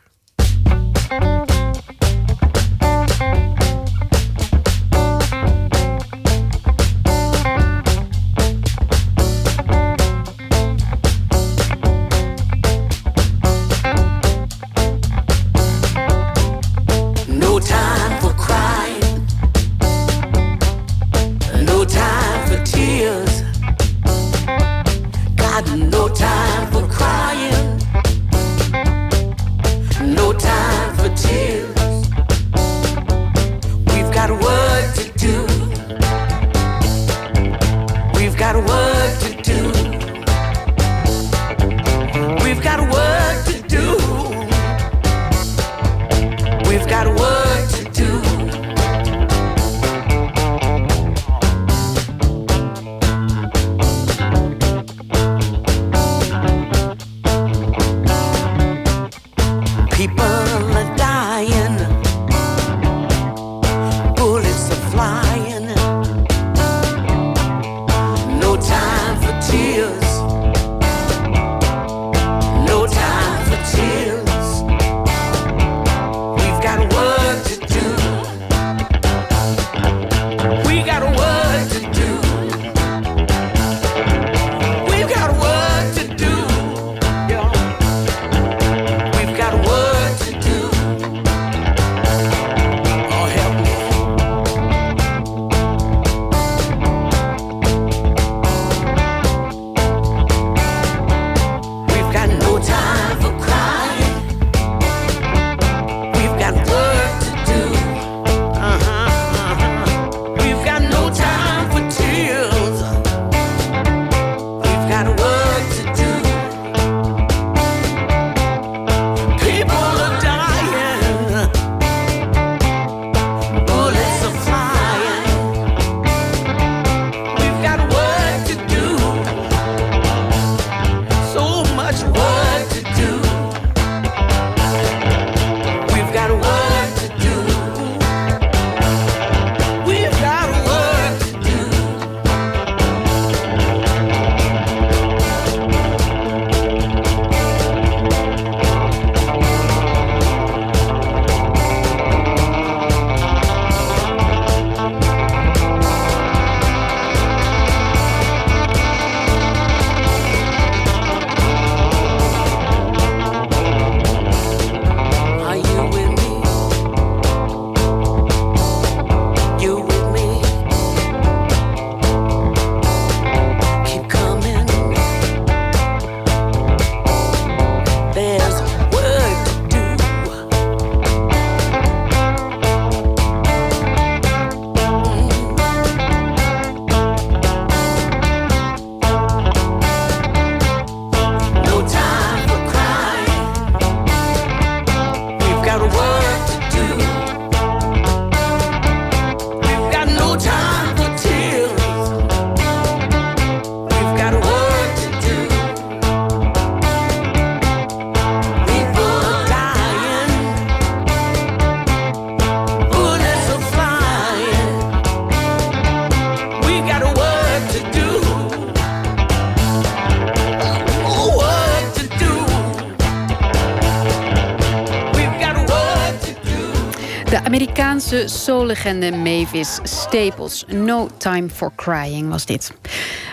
De soullegende Mavis Staples. No Time for Crying was dit.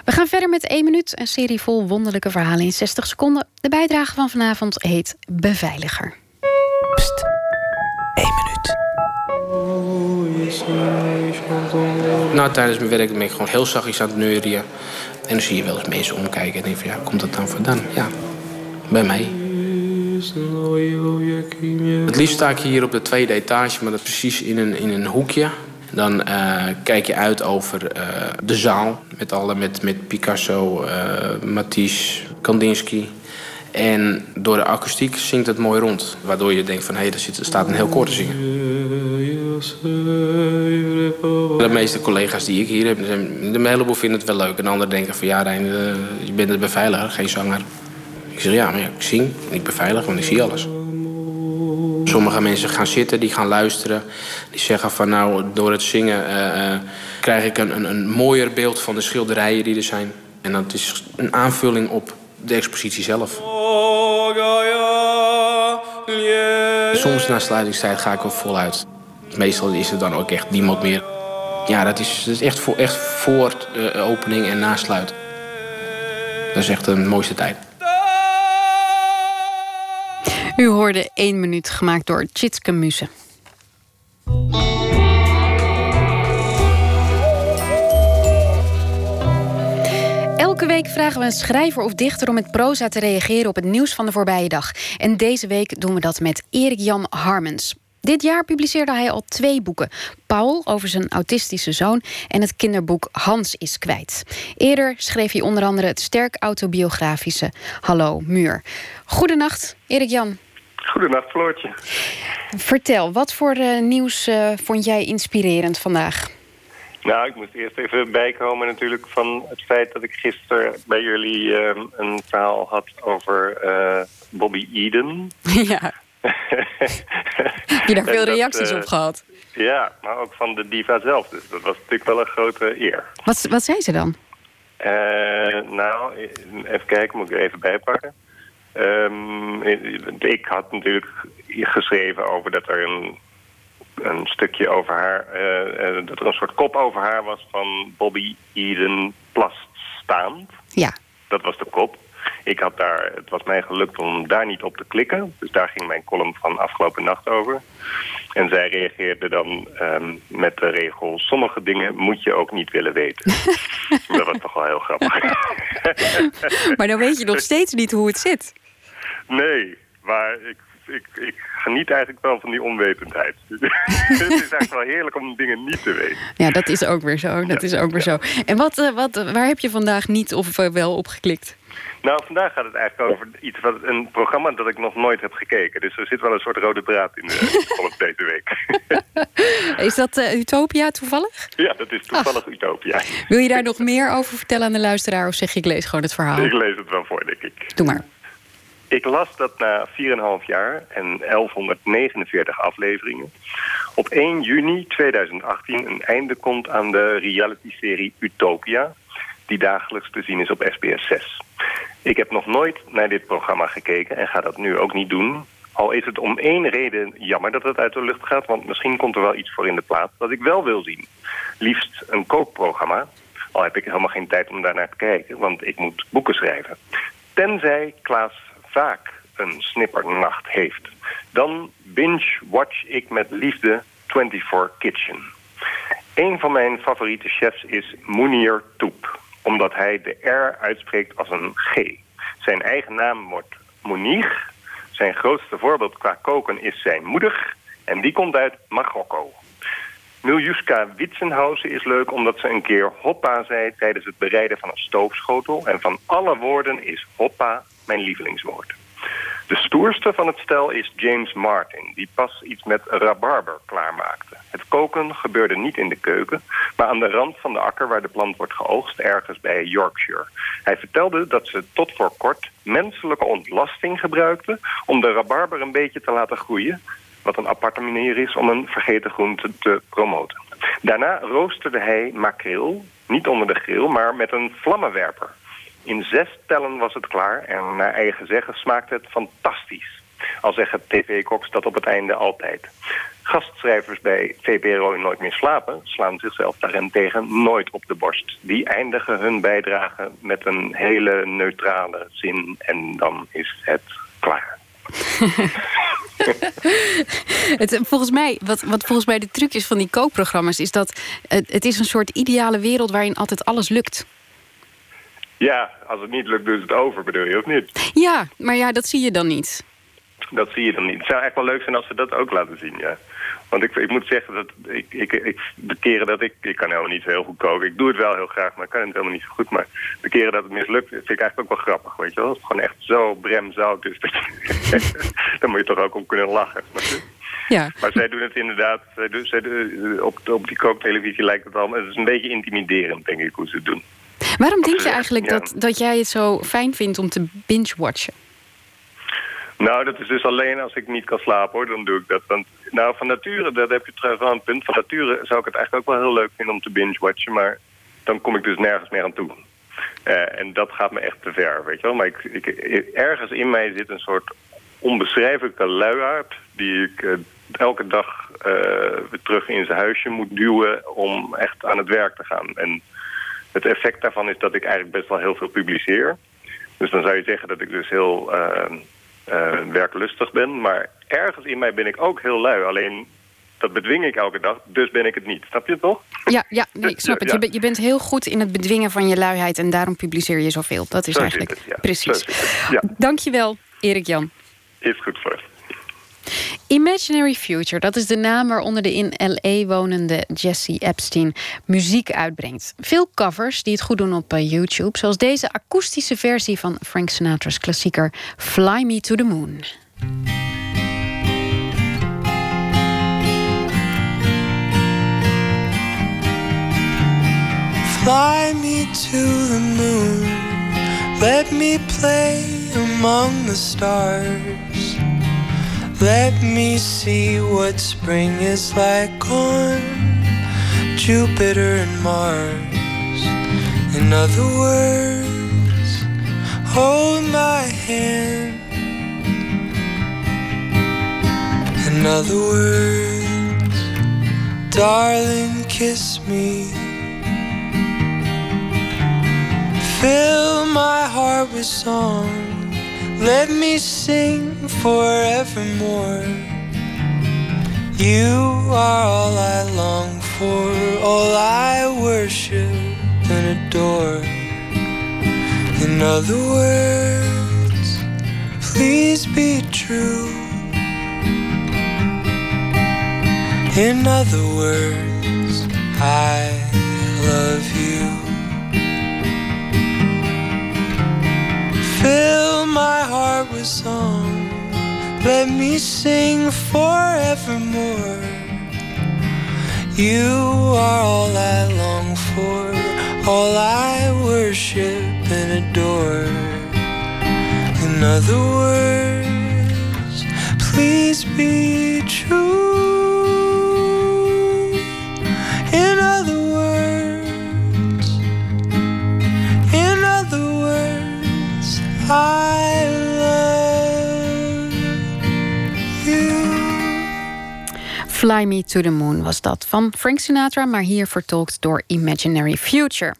We gaan verder met 1 minuut. Een serie vol wonderlijke verhalen in 60 seconden. De bijdrage van vanavond heet Beveiliger. Pst, 1 minuut. Nou, tijdens mijn werk ben ik gewoon heel zachtjes aan het neurien. En dan zie je wel eens mensen omkijken en denk van ja, komt dat dan vandaan? Ja, bij mij. Het liefst sta ik hier op de tweede etage, maar dat precies in een, in een hoekje. Dan uh, kijk je uit over uh, de zaal met, alle, met, met Picasso, uh, Matisse, Kandinsky. En door de akoestiek zingt het mooi rond. Waardoor je denkt van hé, hey, er, zit, staat een heel koor te zingen. De meeste collega's die ik hier heb, de heleboel vinden het wel leuk. En anderen denken van ja, je bent een beveiliger, geen zanger. Ik zeg ja, maar ik zing, ik beveilig, want ik zie alles. Sommige mensen gaan zitten, die gaan luisteren. Die zeggen van nou, door het zingen uh, uh, krijg ik een, een, een mooier beeld van de schilderijen die er zijn. En dat is een aanvulling op de expositie zelf. Soms na sluitingstijd ga ik er voluit. Meestal is er dan ook echt niemand meer. Ja, dat is, echt, voor, echt voor de opening en nasluit. Dat is echt de mooiste tijd. U hoorde één minuut gemaakt door Tjitske Muse. Elke week vragen we een schrijver of dichter om met proza te reageren op het nieuws van de voorbije dag. En deze week doen we dat met Erik Jan Harmens. Dit jaar publiceerde hij al twee boeken. Paul over zijn autistische zoon en het kinderboek Hans is kwijt. Eerder schreef hij onder andere het sterk autobiografische Hallo Muur. Goedenacht, Erik Jan. Goedenacht, Floortje. Vertel, wat voor uh, nieuws uh, vond jij inspirerend vandaag? Nou, ik moest eerst even bijkomen natuurlijk van het feit dat ik gisteren bij jullie uh, een verhaal had over Bobby Eden. Ja. Heb je daar veel dat, reacties op gehad? Ja, maar ook van de diva zelf. Dus dat was natuurlijk wel een grote eer. Wat, wat zei ze dan? nou, even kijken, moet ik er even bijpakken. Um, ik had natuurlijk geschreven over dat er een, een stukje over haar... Uh, dat er een soort kop over haar was van Bobby Eden plast staand. Ja. Dat was de kop. Ik had daar, het was mij gelukt om daar niet op te klikken. Dus daar ging mijn column van afgelopen nacht over. En zij reageerde dan um, met de regel... sommige dingen moet je ook niet willen weten. dat was toch wel heel grappig. maar dan weet je nog steeds niet hoe het zit. Nee, maar ik, ik, ik geniet eigenlijk wel van die onwetendheid. het is eigenlijk wel heerlijk om dingen niet te weten. Ja, dat is ook weer zo. Dat is ook weer zo. En wat, uh, wat, waar heb je vandaag niet of uh, wel op geklikt? Nou, vandaag gaat het eigenlijk over iets wat, een programma dat ik nog nooit heb gekeken. Dus er zit wel een soort rode draad in de volgens deze week. is dat uh, Utopia toevallig? Ja, dat is toevallig Ach. Utopia. Wil je daar nog meer over vertellen aan de luisteraar? Of zeg je, ik lees gewoon het verhaal? Ik lees het wel voor, denk ik. Doe maar. Ik las dat na 4,5 jaar en 1149 afleveringen... op 1 juni 2018 een einde komt aan de reality-serie Utopia... die dagelijks te zien is op SBS 6. Ik heb nog nooit naar dit programma gekeken en ga dat nu ook niet doen... Al is het om één reden jammer dat het uit de lucht gaat... want misschien komt er wel iets voor in de plaats dat ik wel wil zien. Liefst een kookprogramma. Al heb ik helemaal geen tijd om daarnaar te kijken, want ik moet boeken schrijven. Tenzij Klaas vaak een snippernacht heeft. Dan binge-watch ik met liefde 24 Kitchen. Een van mijn favoriete chefs is Mounir Toep. Omdat hij de R uitspreekt als een G. Zijn eigen naam wordt Mounir. Zijn grootste voorbeeld qua koken is zijn moeder. En die komt uit Marokko. Miljuska Witsenhausen is leuk omdat ze een keer hoppa zei tijdens het bereiden van een stoofschotel. En van alle woorden is hoppa mijn lievelingswoord. De stoerste van het stel is James Martin, die pas iets met rabarber klaarmaakte. Het koken gebeurde niet in de keuken, maar aan de rand van de akker waar de plant wordt geoogst, ergens bij Yorkshire. Hij vertelde dat ze tot voor kort menselijke ontlasting gebruikten om de rabarber een beetje te laten groeien, wat een aparte manier is om een vergeten groente te promoten. Daarna roosterde hij makreel, niet onder de grill, maar met een vlammenwerper. In zes tellen was het klaar en naar eigen zeggen smaakte het fantastisch. Al zeggen tv-koks dat op het einde altijd. Gastschrijvers bij VPRO Nooit meer slapen slaan zichzelf daarentegen nooit op de borst. Die eindigen hun bijdrage met een hele neutrale zin en dan is het klaar. het, volgens mij, wat, wat volgens mij de truc is van die kookprogramma's... is dat het, het is een soort ideale wereld waarin altijd alles lukt. Ja, als het niet lukt, doet het over, bedoel je, of niet? Ja, maar ja, dat zie je dan niet. Dat zie je dan niet. Het zou echt wel leuk zijn als ze dat ook laten zien, ja. Want ik, ik moet zeggen dat ik, ik, ik, de keren dat ik... Ik kan helemaal niet zo heel goed koken. Ik doe het wel heel graag, maar ik kan het helemaal niet zo goed. Maar de keren dat het mislukt, vind ik eigenlijk ook wel grappig, weet je wel. Als het gewoon echt zo bremzout is, dan moet je toch ook om kunnen lachen. Ja. Maar zij doen het inderdaad, zij doen, zij doen, op, op die kooktelevisie lijkt het al... Het is een beetje intimiderend, denk ik, hoe ze het doen. Waarom denk je eigenlijk dat, dat jij het zo fijn vindt om te binge-watchen? Nou, dat is dus alleen als ik niet kan slapen, hoor. Dan doe ik dat. Want, nou, van nature, dat heb je trouwens wel een punt. Van nature zou ik het eigenlijk ook wel heel leuk vinden om te binge-watchen. Maar dan kom ik dus nergens meer aan toe. Uh, en dat gaat me echt te ver, weet je wel. Maar ik, ik, ergens in mij zit een soort onbeschrijfelijke luiaard... die ik uh, elke dag uh, weer terug in zijn huisje moet duwen... om echt aan het werk te gaan. En het effect daarvan is dat ik eigenlijk best wel heel veel publiceer. Dus dan zou je zeggen dat ik dus heel uh, werklustig ben. Maar ergens in mij ben ik ook heel lui. Alleen dat bedwing ik elke dag, dus ben ik het niet. Snap je het toch? Ja, ja nee, ik snap het. Je, je, bent heel goed in het bedwingen van je luiheid... en daarom publiceer je zoveel. Dat is eigenlijk precies. Ja. Dankjewel, Erik Jan. Is goed voor. Imaginary Future, dat is de naam waaronder de in LA wonende Jesse Epstein muziek uitbrengt. Veel covers die het goed doen op eh, YouTube, zoals deze akoestische versie van Frank Sinatra's klassieker Fly Me to the Moon. Fly me to the moon, let me play among the stars. Let me see what spring is like on Jupiter and Mars. In other words, hold my hand. In other words, darling, kiss me. Fill my heart with song let me sing forevermore. You are all I long for, all I worship and adore. In other words, please be true. In other words, I love you. Fill my heart with song. Let me sing forevermore. You are all I long for, all I worship and adore. In other words, please be true. Fly Me to the Moon was dat van Frank Sinatra, maar hier vertolkt door Imaginary Future.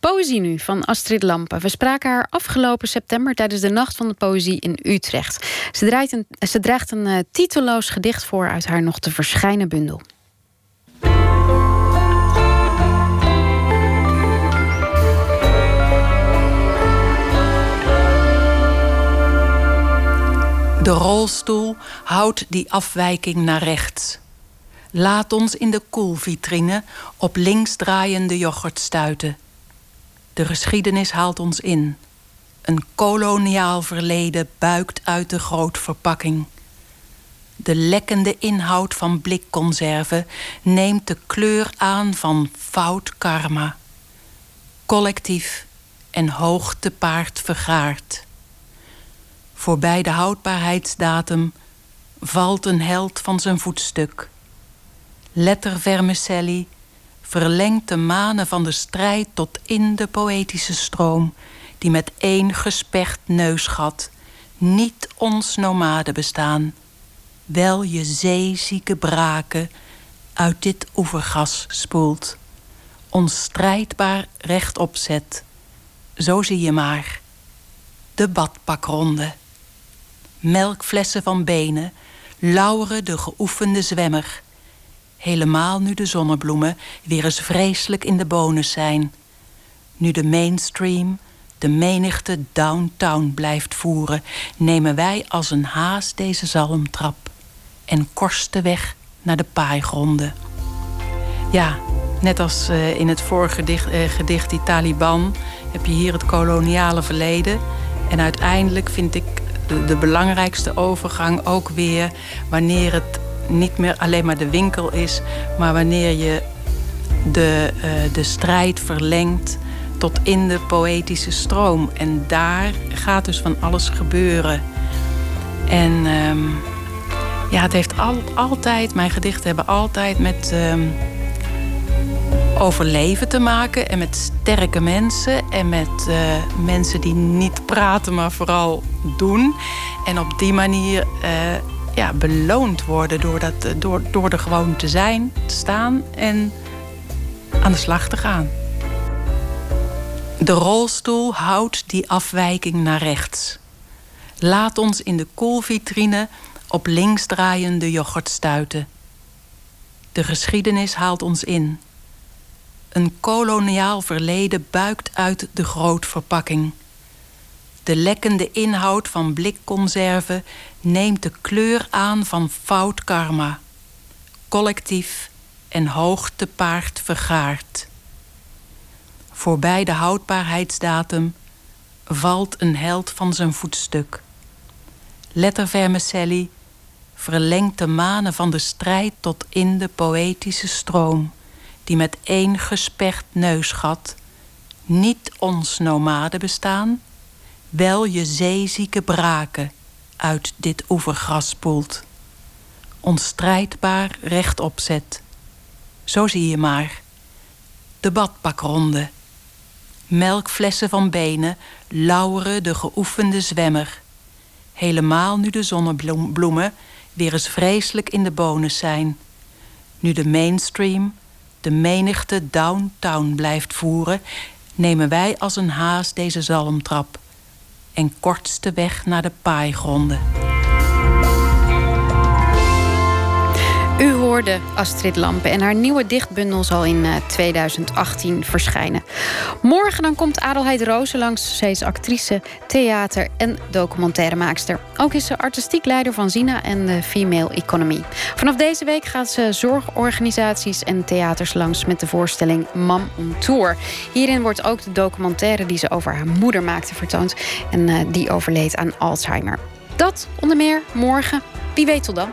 Poëzie nu van Astrid Lampen. We spraken haar afgelopen september tijdens de Nacht van de Poëzie in Utrecht. Ze, een, ze draagt een uh, titeloos gedicht voor uit haar nog te verschijnen bundel. De rolstoel houdt die afwijking naar rechts. Laat ons in de koelvitrine op linksdraaiende yoghurt stuiten. De geschiedenis haalt ons in. Een koloniaal verleden buikt uit de grootverpakking. De lekkende inhoud van blikconserven neemt de kleur aan van fout karma. Collectief en hoog te paard vergaard. Voorbij de houdbaarheidsdatum valt een held van zijn voetstuk. Lettervermicelli verlengt de manen van de strijd tot in de poëtische stroom, die met één gespecht neusgat niet ons nomade bestaan, wel je zeezieke braken uit dit oevergas spoelt, ons strijdbaar rechtop zet. Zo zie je maar de badpakronde melkflessen van benen, lauweren de geoefende zwemmer. Helemaal nu de zonnebloemen weer eens vreselijk in de bonus zijn. Nu de mainstream de menigte downtown blijft voeren, nemen wij als een haas deze zalmtrap en korsten weg naar de paaigronden. Ja, net als uh, in het vorige gedicht, uh, gedicht Die Taliban heb je hier het koloniale verleden. En uiteindelijk vind ik de, belangrijkste overgang ook weer wanneer het niet meer alleen maar de winkel is, maar wanneer je de, uh, de strijd verlengt tot in de poëtische stroom. En daar gaat dus van alles gebeuren. En ehm, ja, het heeft al, altijd, mijn gedichten hebben altijd met ehm, overleven te maken. En met sterke mensen. En met eh, mensen die niet praten, maar vooral doen. En op die manier uh, ja, beloond worden door, dat, door, door er gewoon te zijn, te staan en aan de slag te gaan. De rolstoel houdt die afwijking naar rechts. Laat ons in de koelvitrine op linksdraaiende yoghurt stuiten. De geschiedenis haalt ons in. Een koloniaal verleden buikt uit de grootverpakking. De lekkende inhoud van blikconserven neemt de kleur aan van fout karma. Collectief en hoog te paard vergaard. Voorbij de houdbaarheidsdatum valt een held van zijn voetstuk. Lettervermicelli verlengt de manen van de strijd tot in de poëtische stroom, die met één gesperd neusgat niet ons nomade bestaan, wel je zeezieke braken uit dit oevergras spoelt. Onstrijdbaar rechtop zet. Zo zie je maar. De badpakronde. Melkflessen van benen lauweren de geoefende zwemmer. Helemaal nu de zonnebloemen weer eens vreselijk in de bonus zijn. Nu de mainstream de menigte downtown blijft voeren, nemen wij als een haas deze zalmtrap en kortste weg naar de paaigronden. Hoorde Astrid Lampen en haar nieuwe dichtbundel zal in 2018 eh, verschijnen. Morgen dan komt Adelheid Rozen langs. Zij is actrice, theater en documentairemaakster. Ook is ze artistiek leider van Zina en de Female Economy. Vanaf deze week gaat ze zorgorganisaties en theaters langs met de voorstelling Mam on Tour. Hierin wordt ook de documentaire die ze over haar moeder maakte vertoond en uh, die overleed aan Alzheimer. Dat onder meer morgen. Wie weet tot dan.